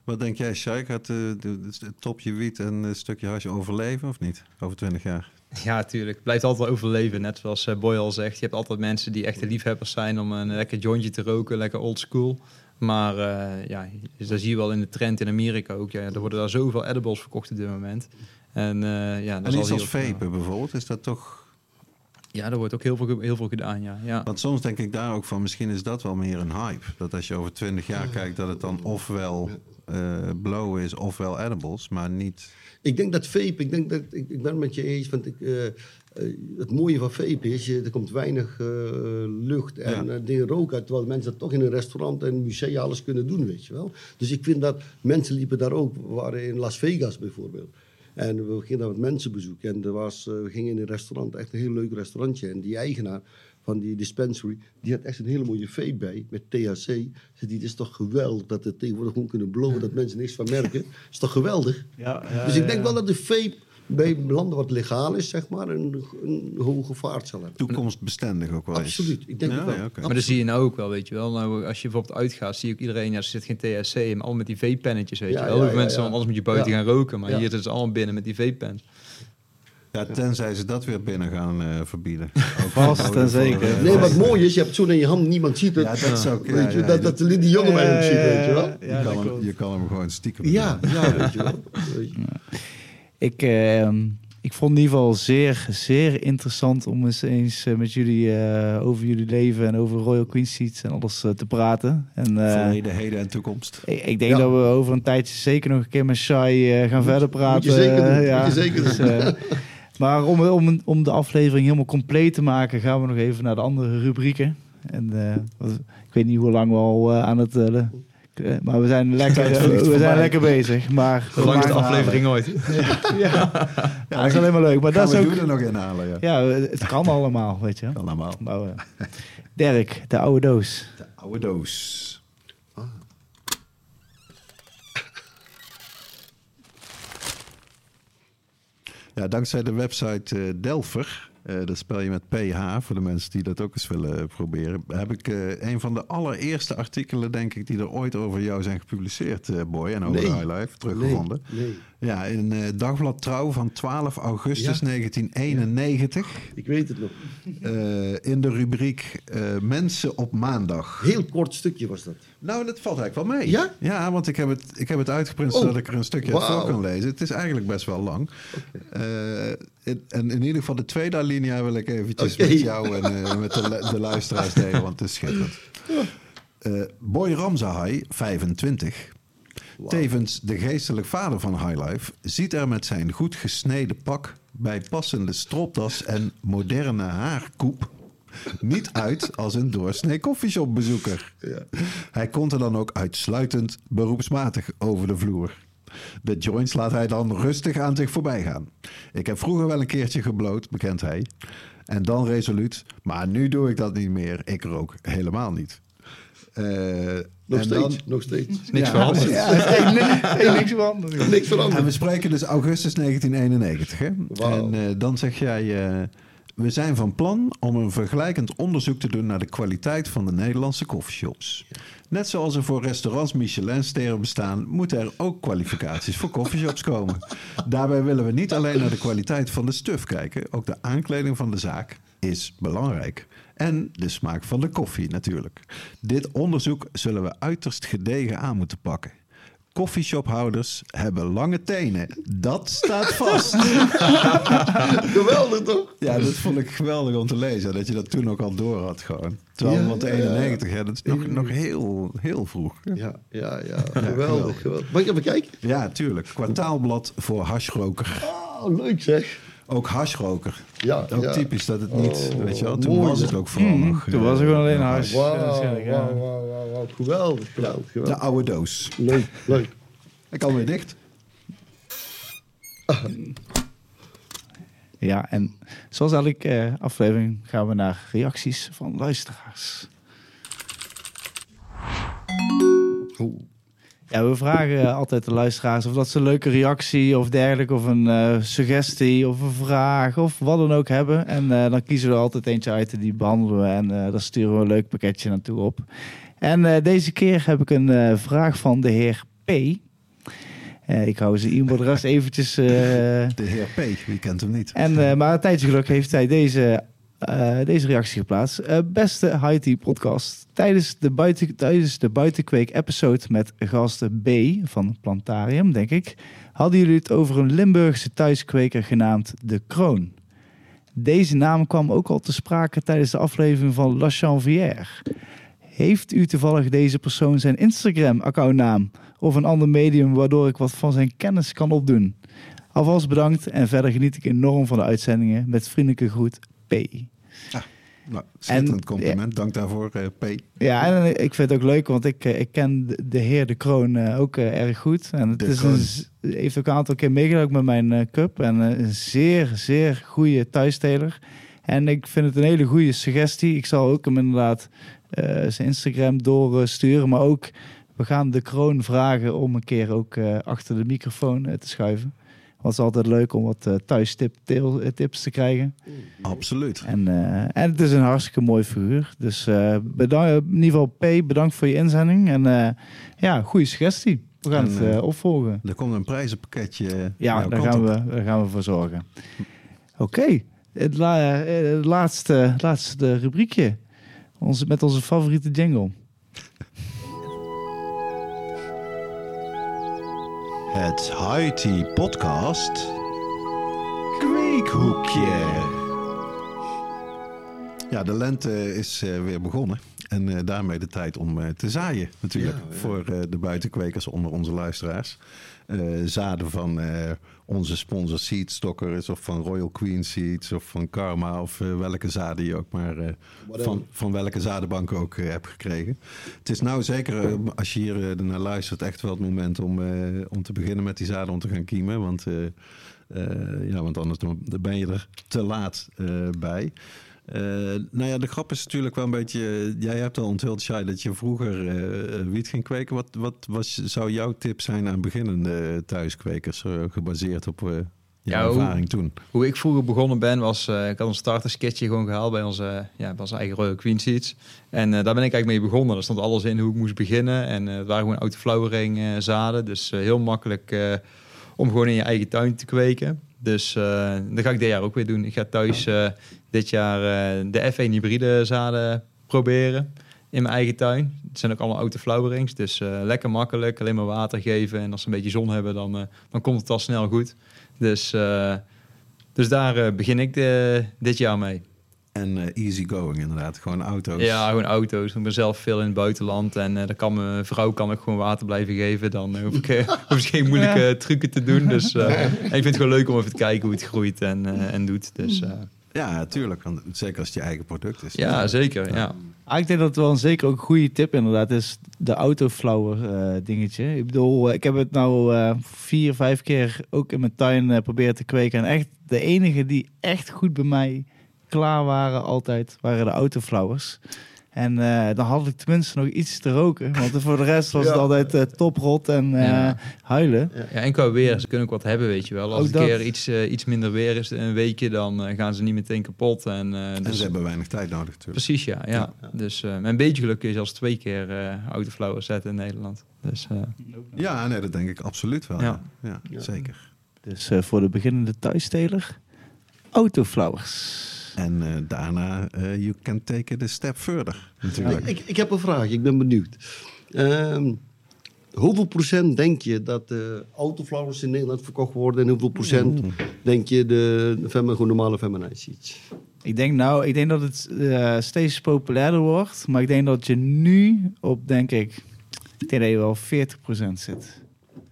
Wat denk jij, Shaik? Gaat het topje wiet en een stukje hash overleven of niet? Over 20 jaar? Ja, tuurlijk. Blijft altijd overleven. Net zoals eh, Boy al zegt. Je hebt altijd mensen die echte liefhebbers zijn om een lekker jointje te roken. Lekker old school. Maar eh, ja, dus dat zie je wel in de trend in Amerika ook. Ja, er worden daar zoveel edibles verkocht op dit moment. En, eh, ja, dat En iets als vapen bijvoorbeeld, is dat toch... Ja, er wordt ook heel veel, heel veel gedaan, ja. ja. Want soms denk ik daar ook van, misschien is dat wel meer een hype. Dat als je over 20 jaar kijkt, dat het dan ofwel eh blow is ofwel edibles, maar niet... Ik denk dat vape, ik, denk dat, ik, ik ben het met je eens. Want ik, eh, eh, het mooie van vape is, je, er komt weinig eh, lucht en Ja. dingen roken uit. Terwijl mensen dat toch in een restaurant en musea alles kunnen doen, weet je wel. Dus ik vind dat mensen liepen daar ook. Waren in Las Vegas bijvoorbeeld. En we gingen daar wat mensen bezoeken. En er was, eh, we gingen in een restaurant, echt een heel leuk restaurantje. En die eigenaar van die dispensary, die had echt een hele mooie vape bij met THC. Zei die, het is toch geweldig dat we tegenwoordig gewoon kunnen blowen, dat mensen niks van merken. is toch geweldig? dus ik denk wel dat de vape bij landen wat legaal is, zeg maar, een, een hoge vaart zal hebben. Toekomstbestendig ook wel eens. Absoluut, ik denk Ja, het wel. ja. Maar dat zie je nou ook wel, weet je wel. Nou, als je bijvoorbeeld uitgaat, zie je ook iedereen, ja, er zit geen THC in, maar al met die vape-pennetjes, weet Ja, je wel. ja, Heel veel ja, mensen, ja. want anders moet je buiten Ja. gaan roken. Maar Ja. hier zitten ze allemaal binnen met die vape-pens. Ja, tenzij ze dat weer binnen gaan eh, verbieden. Ook Vast en zeker. eh, Nee, wat mooi is, je hebt het zo in je hand, niemand ziet het. Ja, dat zou ik- Weet ja, je, ja, dat, dat alleen die jongen mij ook ziet, weet je wel. je, kan hem, je kan hem gewoon stiekem Ja, ja, weet je wel. Ik, eh, ik vond het in ieder geval zeer, zeer interessant om eens eens eh, met jullie eh, over jullie leven en over Royal Queen Seats en alles eh, te praten. En, eh, Verleden, heden en toekomst. ik, ik denk Ja. dat we over een tijdje zeker nog een keer met Shai gaan verder praten. moet je zeker doen, moet ja. je zeker Dus, eh, maar om, om, om de aflevering helemaal compleet te maken, gaan we nog even naar de andere rubrieken. En eh, ik weet niet hoe lang we al aan het. eh, maar we zijn lekker, we zijn lekker bezig. Maar De langste aflevering ooit. Ja, ja, dat is alleen maar leuk. Maar Gaan dat is we ook. doen er nog inhalen, ja. Ja, het kan allemaal, weet je. Kan allemaal. Maar, eh, Dirk, de oude doos. De oude doos. Ja, dankzij de website eh, Delver, eh, dat spel je met PH, voor de mensen die dat ook eens willen proberen, heb ik eh, een van de allereerste artikelen, denk ik, die er ooit over jou zijn gepubliceerd, eh, Boy, en over Nee. High Life, teruggevonden. Nee, nee, Ja, in eh, Dagblad Trouw van 12 augustus Ja. 1991, ik weet het nog. eh, in de rubriek eh, Mensen op maandag. Heel kort stukje was dat. Nou, dat valt eigenlijk wel mee. Ja? Ja, want ik heb het, ik heb het uitgeprint Oh, zodat ik er een stukje uit wauw. voor kan lezen. Het is eigenlijk best wel lang. In- en in ieder geval de tweede alinea wil ik eventjes met jou en met de, de luisteraars delen, want het is schitterend. Boy Ramzahai, 25, tevens de geestelijk vader van Highlife, ziet er met zijn goed gesneden pak, bij passende stropdas en moderne haarkoep niet uit als een doorsnee koffieshopbezoeker. Hij komt er dan ook uitsluitend beroepsmatig over de vloer. De joints laat hij dan rustig aan zich voorbij gaan. Ik heb vroeger wel een keertje gebloot, bekent hij. En dan resoluut, maar nu doe ik dat niet meer. Ik rook helemaal niet. Eh, Nog en steeds, dan- nog steeds. Niks Ja, veranderd. Ja, nee, niks veranderd. Niks En veranderd. we spreken dus augustus 1991. Hè? Wauw. En eh, dan zeg jij... eh, we zijn van plan om een vergelijkend onderzoek te doen... naar de kwaliteit van de Nederlandse coffeeshops. Net zoals er voor restaurants Michelin-sterren bestaan... moeten er ook kwalificaties voor coffeeshops komen. Daarbij willen we niet alleen naar de kwaliteit van de stuf kijken... ook de aankleding van de zaak is belangrijk. En de smaak van de koffie natuurlijk. Dit onderzoek zullen we uiterst gedegen aan moeten pakken. Coffeeshophouders hebben lange tenen. Dat staat vast. Geweldig toch? Ja, dat vond ik geweldig om te lezen. Dat je dat toen ook al door had gewoon. Terwijl, Ja, want ja, 91, ja, dat is nog, nog heel, heel vroeg. Ja, ja, ja. Geweldig, geweldig. Mag ik even kijken? Ja, tuurlijk. Kwartaalblad voor hashroker. Oh, leuk zeg. Ook hashroker. Ja, Ook ja. typisch dat het niet, Oh, weet je wel. Toen mooi, was het ook vooral nog. Toen eh, was er gewoon alleen hash. Waarschijnlijk, ja. wauw, wauw, wauw, wauw. Geweldig, geweldig, De geweldig. oude doos. Leuk, leuk. Hij kan weer dicht. Ja, en zoals elke eh, aflevering gaan we naar reacties van luisteraars. Ja, we vragen altijd de luisteraars of dat ze een leuke reactie of dergelijke, of een eh, suggestie of een vraag of wat dan ook hebben. En eh, dan kiezen we er altijd eentje uit en die behandelen we en eh daar sturen we een leuk pakketje naartoe op. En eh, deze keer heb ik een eh, vraag van de heer P. Eh, ik hou zijn e-mailadres eventjes... eh, De heer P, wie kent hem niet? en, eh, maar een tijdje geluk heeft hij deze, eh, deze reactie geplaatst. Eh, beste Haiti podcast. Tijdens de, buiten, tijdens de buitenkweek episode met gasten B van Plantarium, denk ik, hadden jullie het over een Limburgse thuiskweker genaamd De Kroon. Deze naam kwam ook al te sprake tijdens de aflevering van La Chanvière. Heeft u toevallig deze persoon zijn Instagram-accountnaam of een ander medium waardoor ik wat van zijn kennis kan opdoen? Alvast bedankt en verder geniet ik enorm van de uitzendingen. Met vriendelijke groet, P. Nou, schitterend En- compliment. Dank daarvoor, eh, P. Ja, en eh, ik vind het ook leuk, want ik, eh, ik ken de, heer De Kroon ook erg goed. En het De is een, heeft ook een aantal keer meegedaan met mijn cup. En een zeer, zeer goede thuisteler. En ik vind het een hele goede suggestie. Ik zal ook hem inderdaad zijn Instagram doorsturen. Maar ook, we gaan De Kroon vragen om een keer ook achter de microfoon te schuiven. Is altijd leuk om wat uh, thuistip teel- eh, tips te krijgen. Absoluut. En, eh, en het is een hartstikke mooi figuur. Dus eh bedankt, in ieder geval P, bedankt voor je inzending. En eh, ja, goede suggestie. We gaan En, het eh, eh, opvolgen. Er komt een prijzenpakketje. Ja, jouw daar gaan, op. we, daar gaan we voor zorgen. Oké, het, la- eh, het laatste, laatste rubriekje. Onze, met onze favoriete jingle. Het Haiti Podcast. Kweekhoekje. Ja, de lente is eh, weer begonnen. En eh, daarmee de tijd om eh, te zaaien natuurlijk. Ja, ja. Voor de buitenkwekers onder onze luisteraars. Zaden van onze sponsor Seedstockers of van Royal Queen Seeds of van Karma of eh, welke zaden je ook maar eh, van, van welke zadenbank ook eh, hebt gekregen. Het is nou zeker, als je hier naar luistert, echt wel het moment om, om te beginnen met die zaden om te gaan kiemen. Want, ja, want anders dan ben je er te laat bij. Eh, nou ja, de grap is natuurlijk wel een beetje. Jij hebt al onthuld, Shai, dat je vroeger eh, eh, wiet ging kweken. Wat, wat was, zou jouw tip zijn aan beginnende thuiskwekers, eh, gebaseerd op eh, jouw Ja, hoe- ervaring toen? Hoe ik vroeger begonnen ben, was eh, ik had een starterskitje gewoon gehaald bij onze, ja, bij onze eigen Royal Queen Seeds. En eh, daar ben ik eigenlijk mee begonnen. Daar stond alles in hoe ik moest beginnen. En eh, het waren gewoon autoflowering eh zaden. Dus eh, heel makkelijk eh, om gewoon in je eigen tuin te kweken. Dus eh, dat ga ik dit jaar ook weer doen. Ik ga thuis eh, dit jaar eh, de F1 hybride zaden proberen in mijn eigen tuin. Het zijn ook allemaal autoflowerings. Dus eh, lekker makkelijk, alleen maar water geven. En als ze een beetje zon hebben, dan, dan komt het al snel goed. Dus... dus daar begin ik de, dit jaar mee. En eh, easy going inderdaad, gewoon auto's. Ja, gewoon auto's. Ik ben zelf veel in het buitenland en eh dan kan mijn vrouw kan ik gewoon water blijven geven. Dan eh, hoef ik, eh, hoef ik geen moeilijke trucken te doen. Dus eh, ik vind het gewoon leuk om even te kijken hoe het groeit en, eh, en doet. Dus eh, Ja, tuurlijk. want Zeker als het je eigen product is. ja, zeker. Ja. Ah, ik denk dat het wel een zeker ook een goede tip inderdaad is. De autoflower eh dingetje. Ik bedoel, ik heb het nou eh, vier, vijf keer ook in mijn tuin eh, proberen te kweken. En echt de enige die echt goed bij mij klaar waren altijd, waren de autoflowers. En eh, dan had ik tenminste nog iets te roken. Want voor de rest was het altijd eh, toprot en eh, Ja. huilen. Ja, en qua weer, ze kunnen ook wat hebben, weet je wel. Als het een dat. keer iets, iets minder weer is, een weekje, dan gaan ze niet meteen kapot. En, eh, En dus, ze hebben weinig tijd nodig natuurlijk. Precies, ja. ja. Dus eh, een beetje geluk je zelfs twee keer eh autoflowers zetten in Nederland. Dus eh, Ja, nee, dat denk ik absoluut wel. Ja, Ja. ja, Ja. zeker. Dus eh, voor de beginnende thuisteler, autoflowers. En eh, daarna, eh, you can take it a step further. Natuurlijk. Ik, ik, ik heb een vraag, ik ben benieuwd. Ehm, hoeveel procent denk je dat de autoflowers in Nederland verkocht worden en hoeveel procent denk je de, de gewoon normale feminine? Ik denk nou, ik denk dat het eh, steeds populairder wordt. Maar ik denk dat je nu op, denk ik, ik denk dat je wel 40% zit.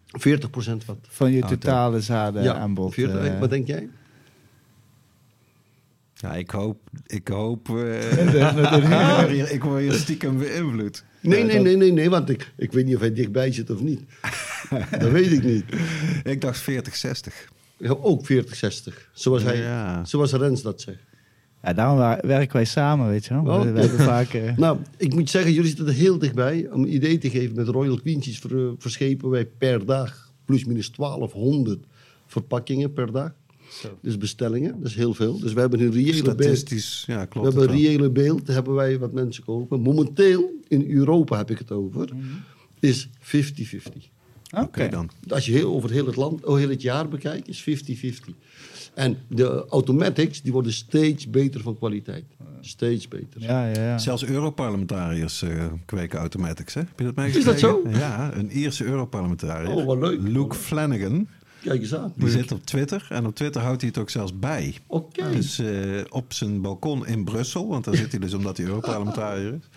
40 procent wat? Van je Auto. totale zadenaanbod. 40, eh. wat denk jij? Ja, ik hoop... Ik hoop... eh, ik, word hier, ik word hier stiekem beïnvloed. Nee, nee, nee, nee, nee, want ik, ik weet niet of hij dichtbij zit of niet. dat weet ik niet. Ik dacht 40, 60. Ja, ook 40, 60. Zoals, hij, Ja. zoals Rens dat zegt. Ja, daarom werken wij samen, weet je wel. Oh. We, we hebben vaak... eh, Nou, ik moet zeggen, jullie zitten er heel dichtbij. Om een idee te geven, met Royal Queens ver, verschepen wij per dag plus minus 1200 verpakkingen per dag. Dus bestellingen, dat is heel veel. Dus we hebben een reële beeld. Statistisch, ja, We klopt. hebben een reële beeld, hebben wij wat mensen kopen. Momenteel, in Europa heb ik het over, is 50-50. Oké dan. Als je heel, over heel het land, oh, heel het jaar bekijkt, is 50-50. En de automatics, die worden steeds beter van kwaliteit. Steeds beter. ja, ja, ja. Zelfs Europarlementariërs eh, kweken automatics, hè? Heb je dat Is meegekregen? dat zo? Ja, een Ierse Europarlementariër. Oh, wat leuk. Luke Flanagan. Kijk eens aan. Die zit op Twitter. En op Twitter houdt hij het ook zelfs bij. Oké. Dus eh, op zijn balkon in Brussel, want daar zit hij dus omdat hij Europarlementariër is.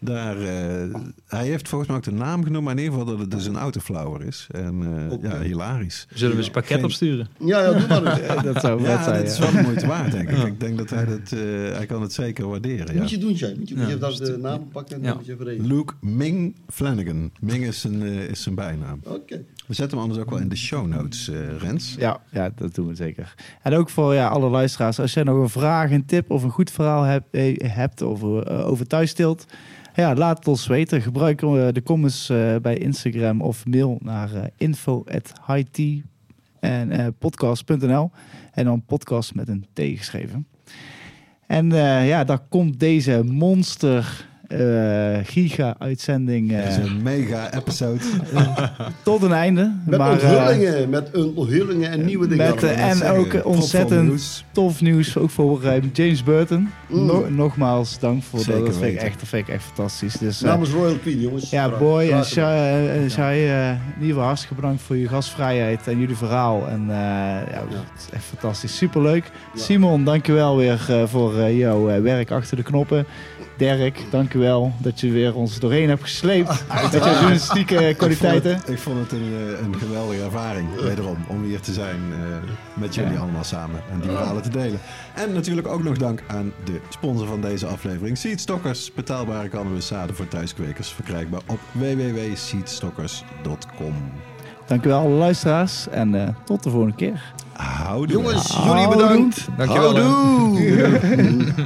Daar, eh, hij heeft volgens mij ook de naam genoemd, maar in ieder geval dat het dus een autoflower is. En eh, ja, hilarisch. zullen we eens een pakket Geen- opsturen? Ja, ja, doe maar. Dat zou Ja, zijn. dat is wel de moeite waard, denk ik. Ik denk dat hij dat, eh, hij kan het zeker waarderen. Ja. Moet je doen, Jay. Moet je, moet je Ja, even dat de naam pakken en Ja. dan moet je even regelen. Luke Ming Flanagan. Ming is zijn, is zijn bijnaam. Oké. We zetten hem anders ook wel in de show notes, eh, Rens. Ja, ja, dat doen we zeker. En ook voor ja, alle luisteraars, als jij nog een vraag, een tip of een goed verhaal hebt, eh, hebt over, eh, over thuisteelt, ja, laat het ons weten. Gebruik de comments bij Instagram of mail naar eh, info en podcast.nl en dan podcast met een T geschreven. En ja, daar komt deze monster eh, giga-uitzending is eh, een mega episode. tot een einde. Met Maar, eh, onthullingen, met onthullingen en nieuwe dingen. met, en zeggen, ook ontzettend nieuws. tof nieuws, ook voor James Burton. Mm. No- nogmaals, dank voor Zeker dat. Dat vind, ik echt, dat vind ik echt fantastisch. Dus, Namens Royal Queen, jongens. ja, boy en Shai, eh, eh, in ieder geval hartstikke bedankt voor je gastvrijheid en jullie verhaal. En eh, ja, het is echt fantastisch, superleuk. Ja. Simon, dankjewel weer voor jouw werk achter de knoppen. Dirk, dankjewel dat je weer ons doorheen hebt gesleept. Met jouw journalistieke kwaliteiten. Ik vond het, ik vond het een, eh, een geweldige ervaring, wederom, om hier te zijn eh, met jullie Ja. allemaal samen en die verhalen te delen. En natuurlijk ook nog dank aan de sponsor van deze aflevering, Seedstockers. Betaalbare cannabiszaden voor thuiskwekers, verkrijgbaar op www.seedstockers.com. Dankjewel alle luisteraars en eh, tot de volgende keer. Houdoe. Jongens, jullie bedankt. Dankjewel. Houdoe.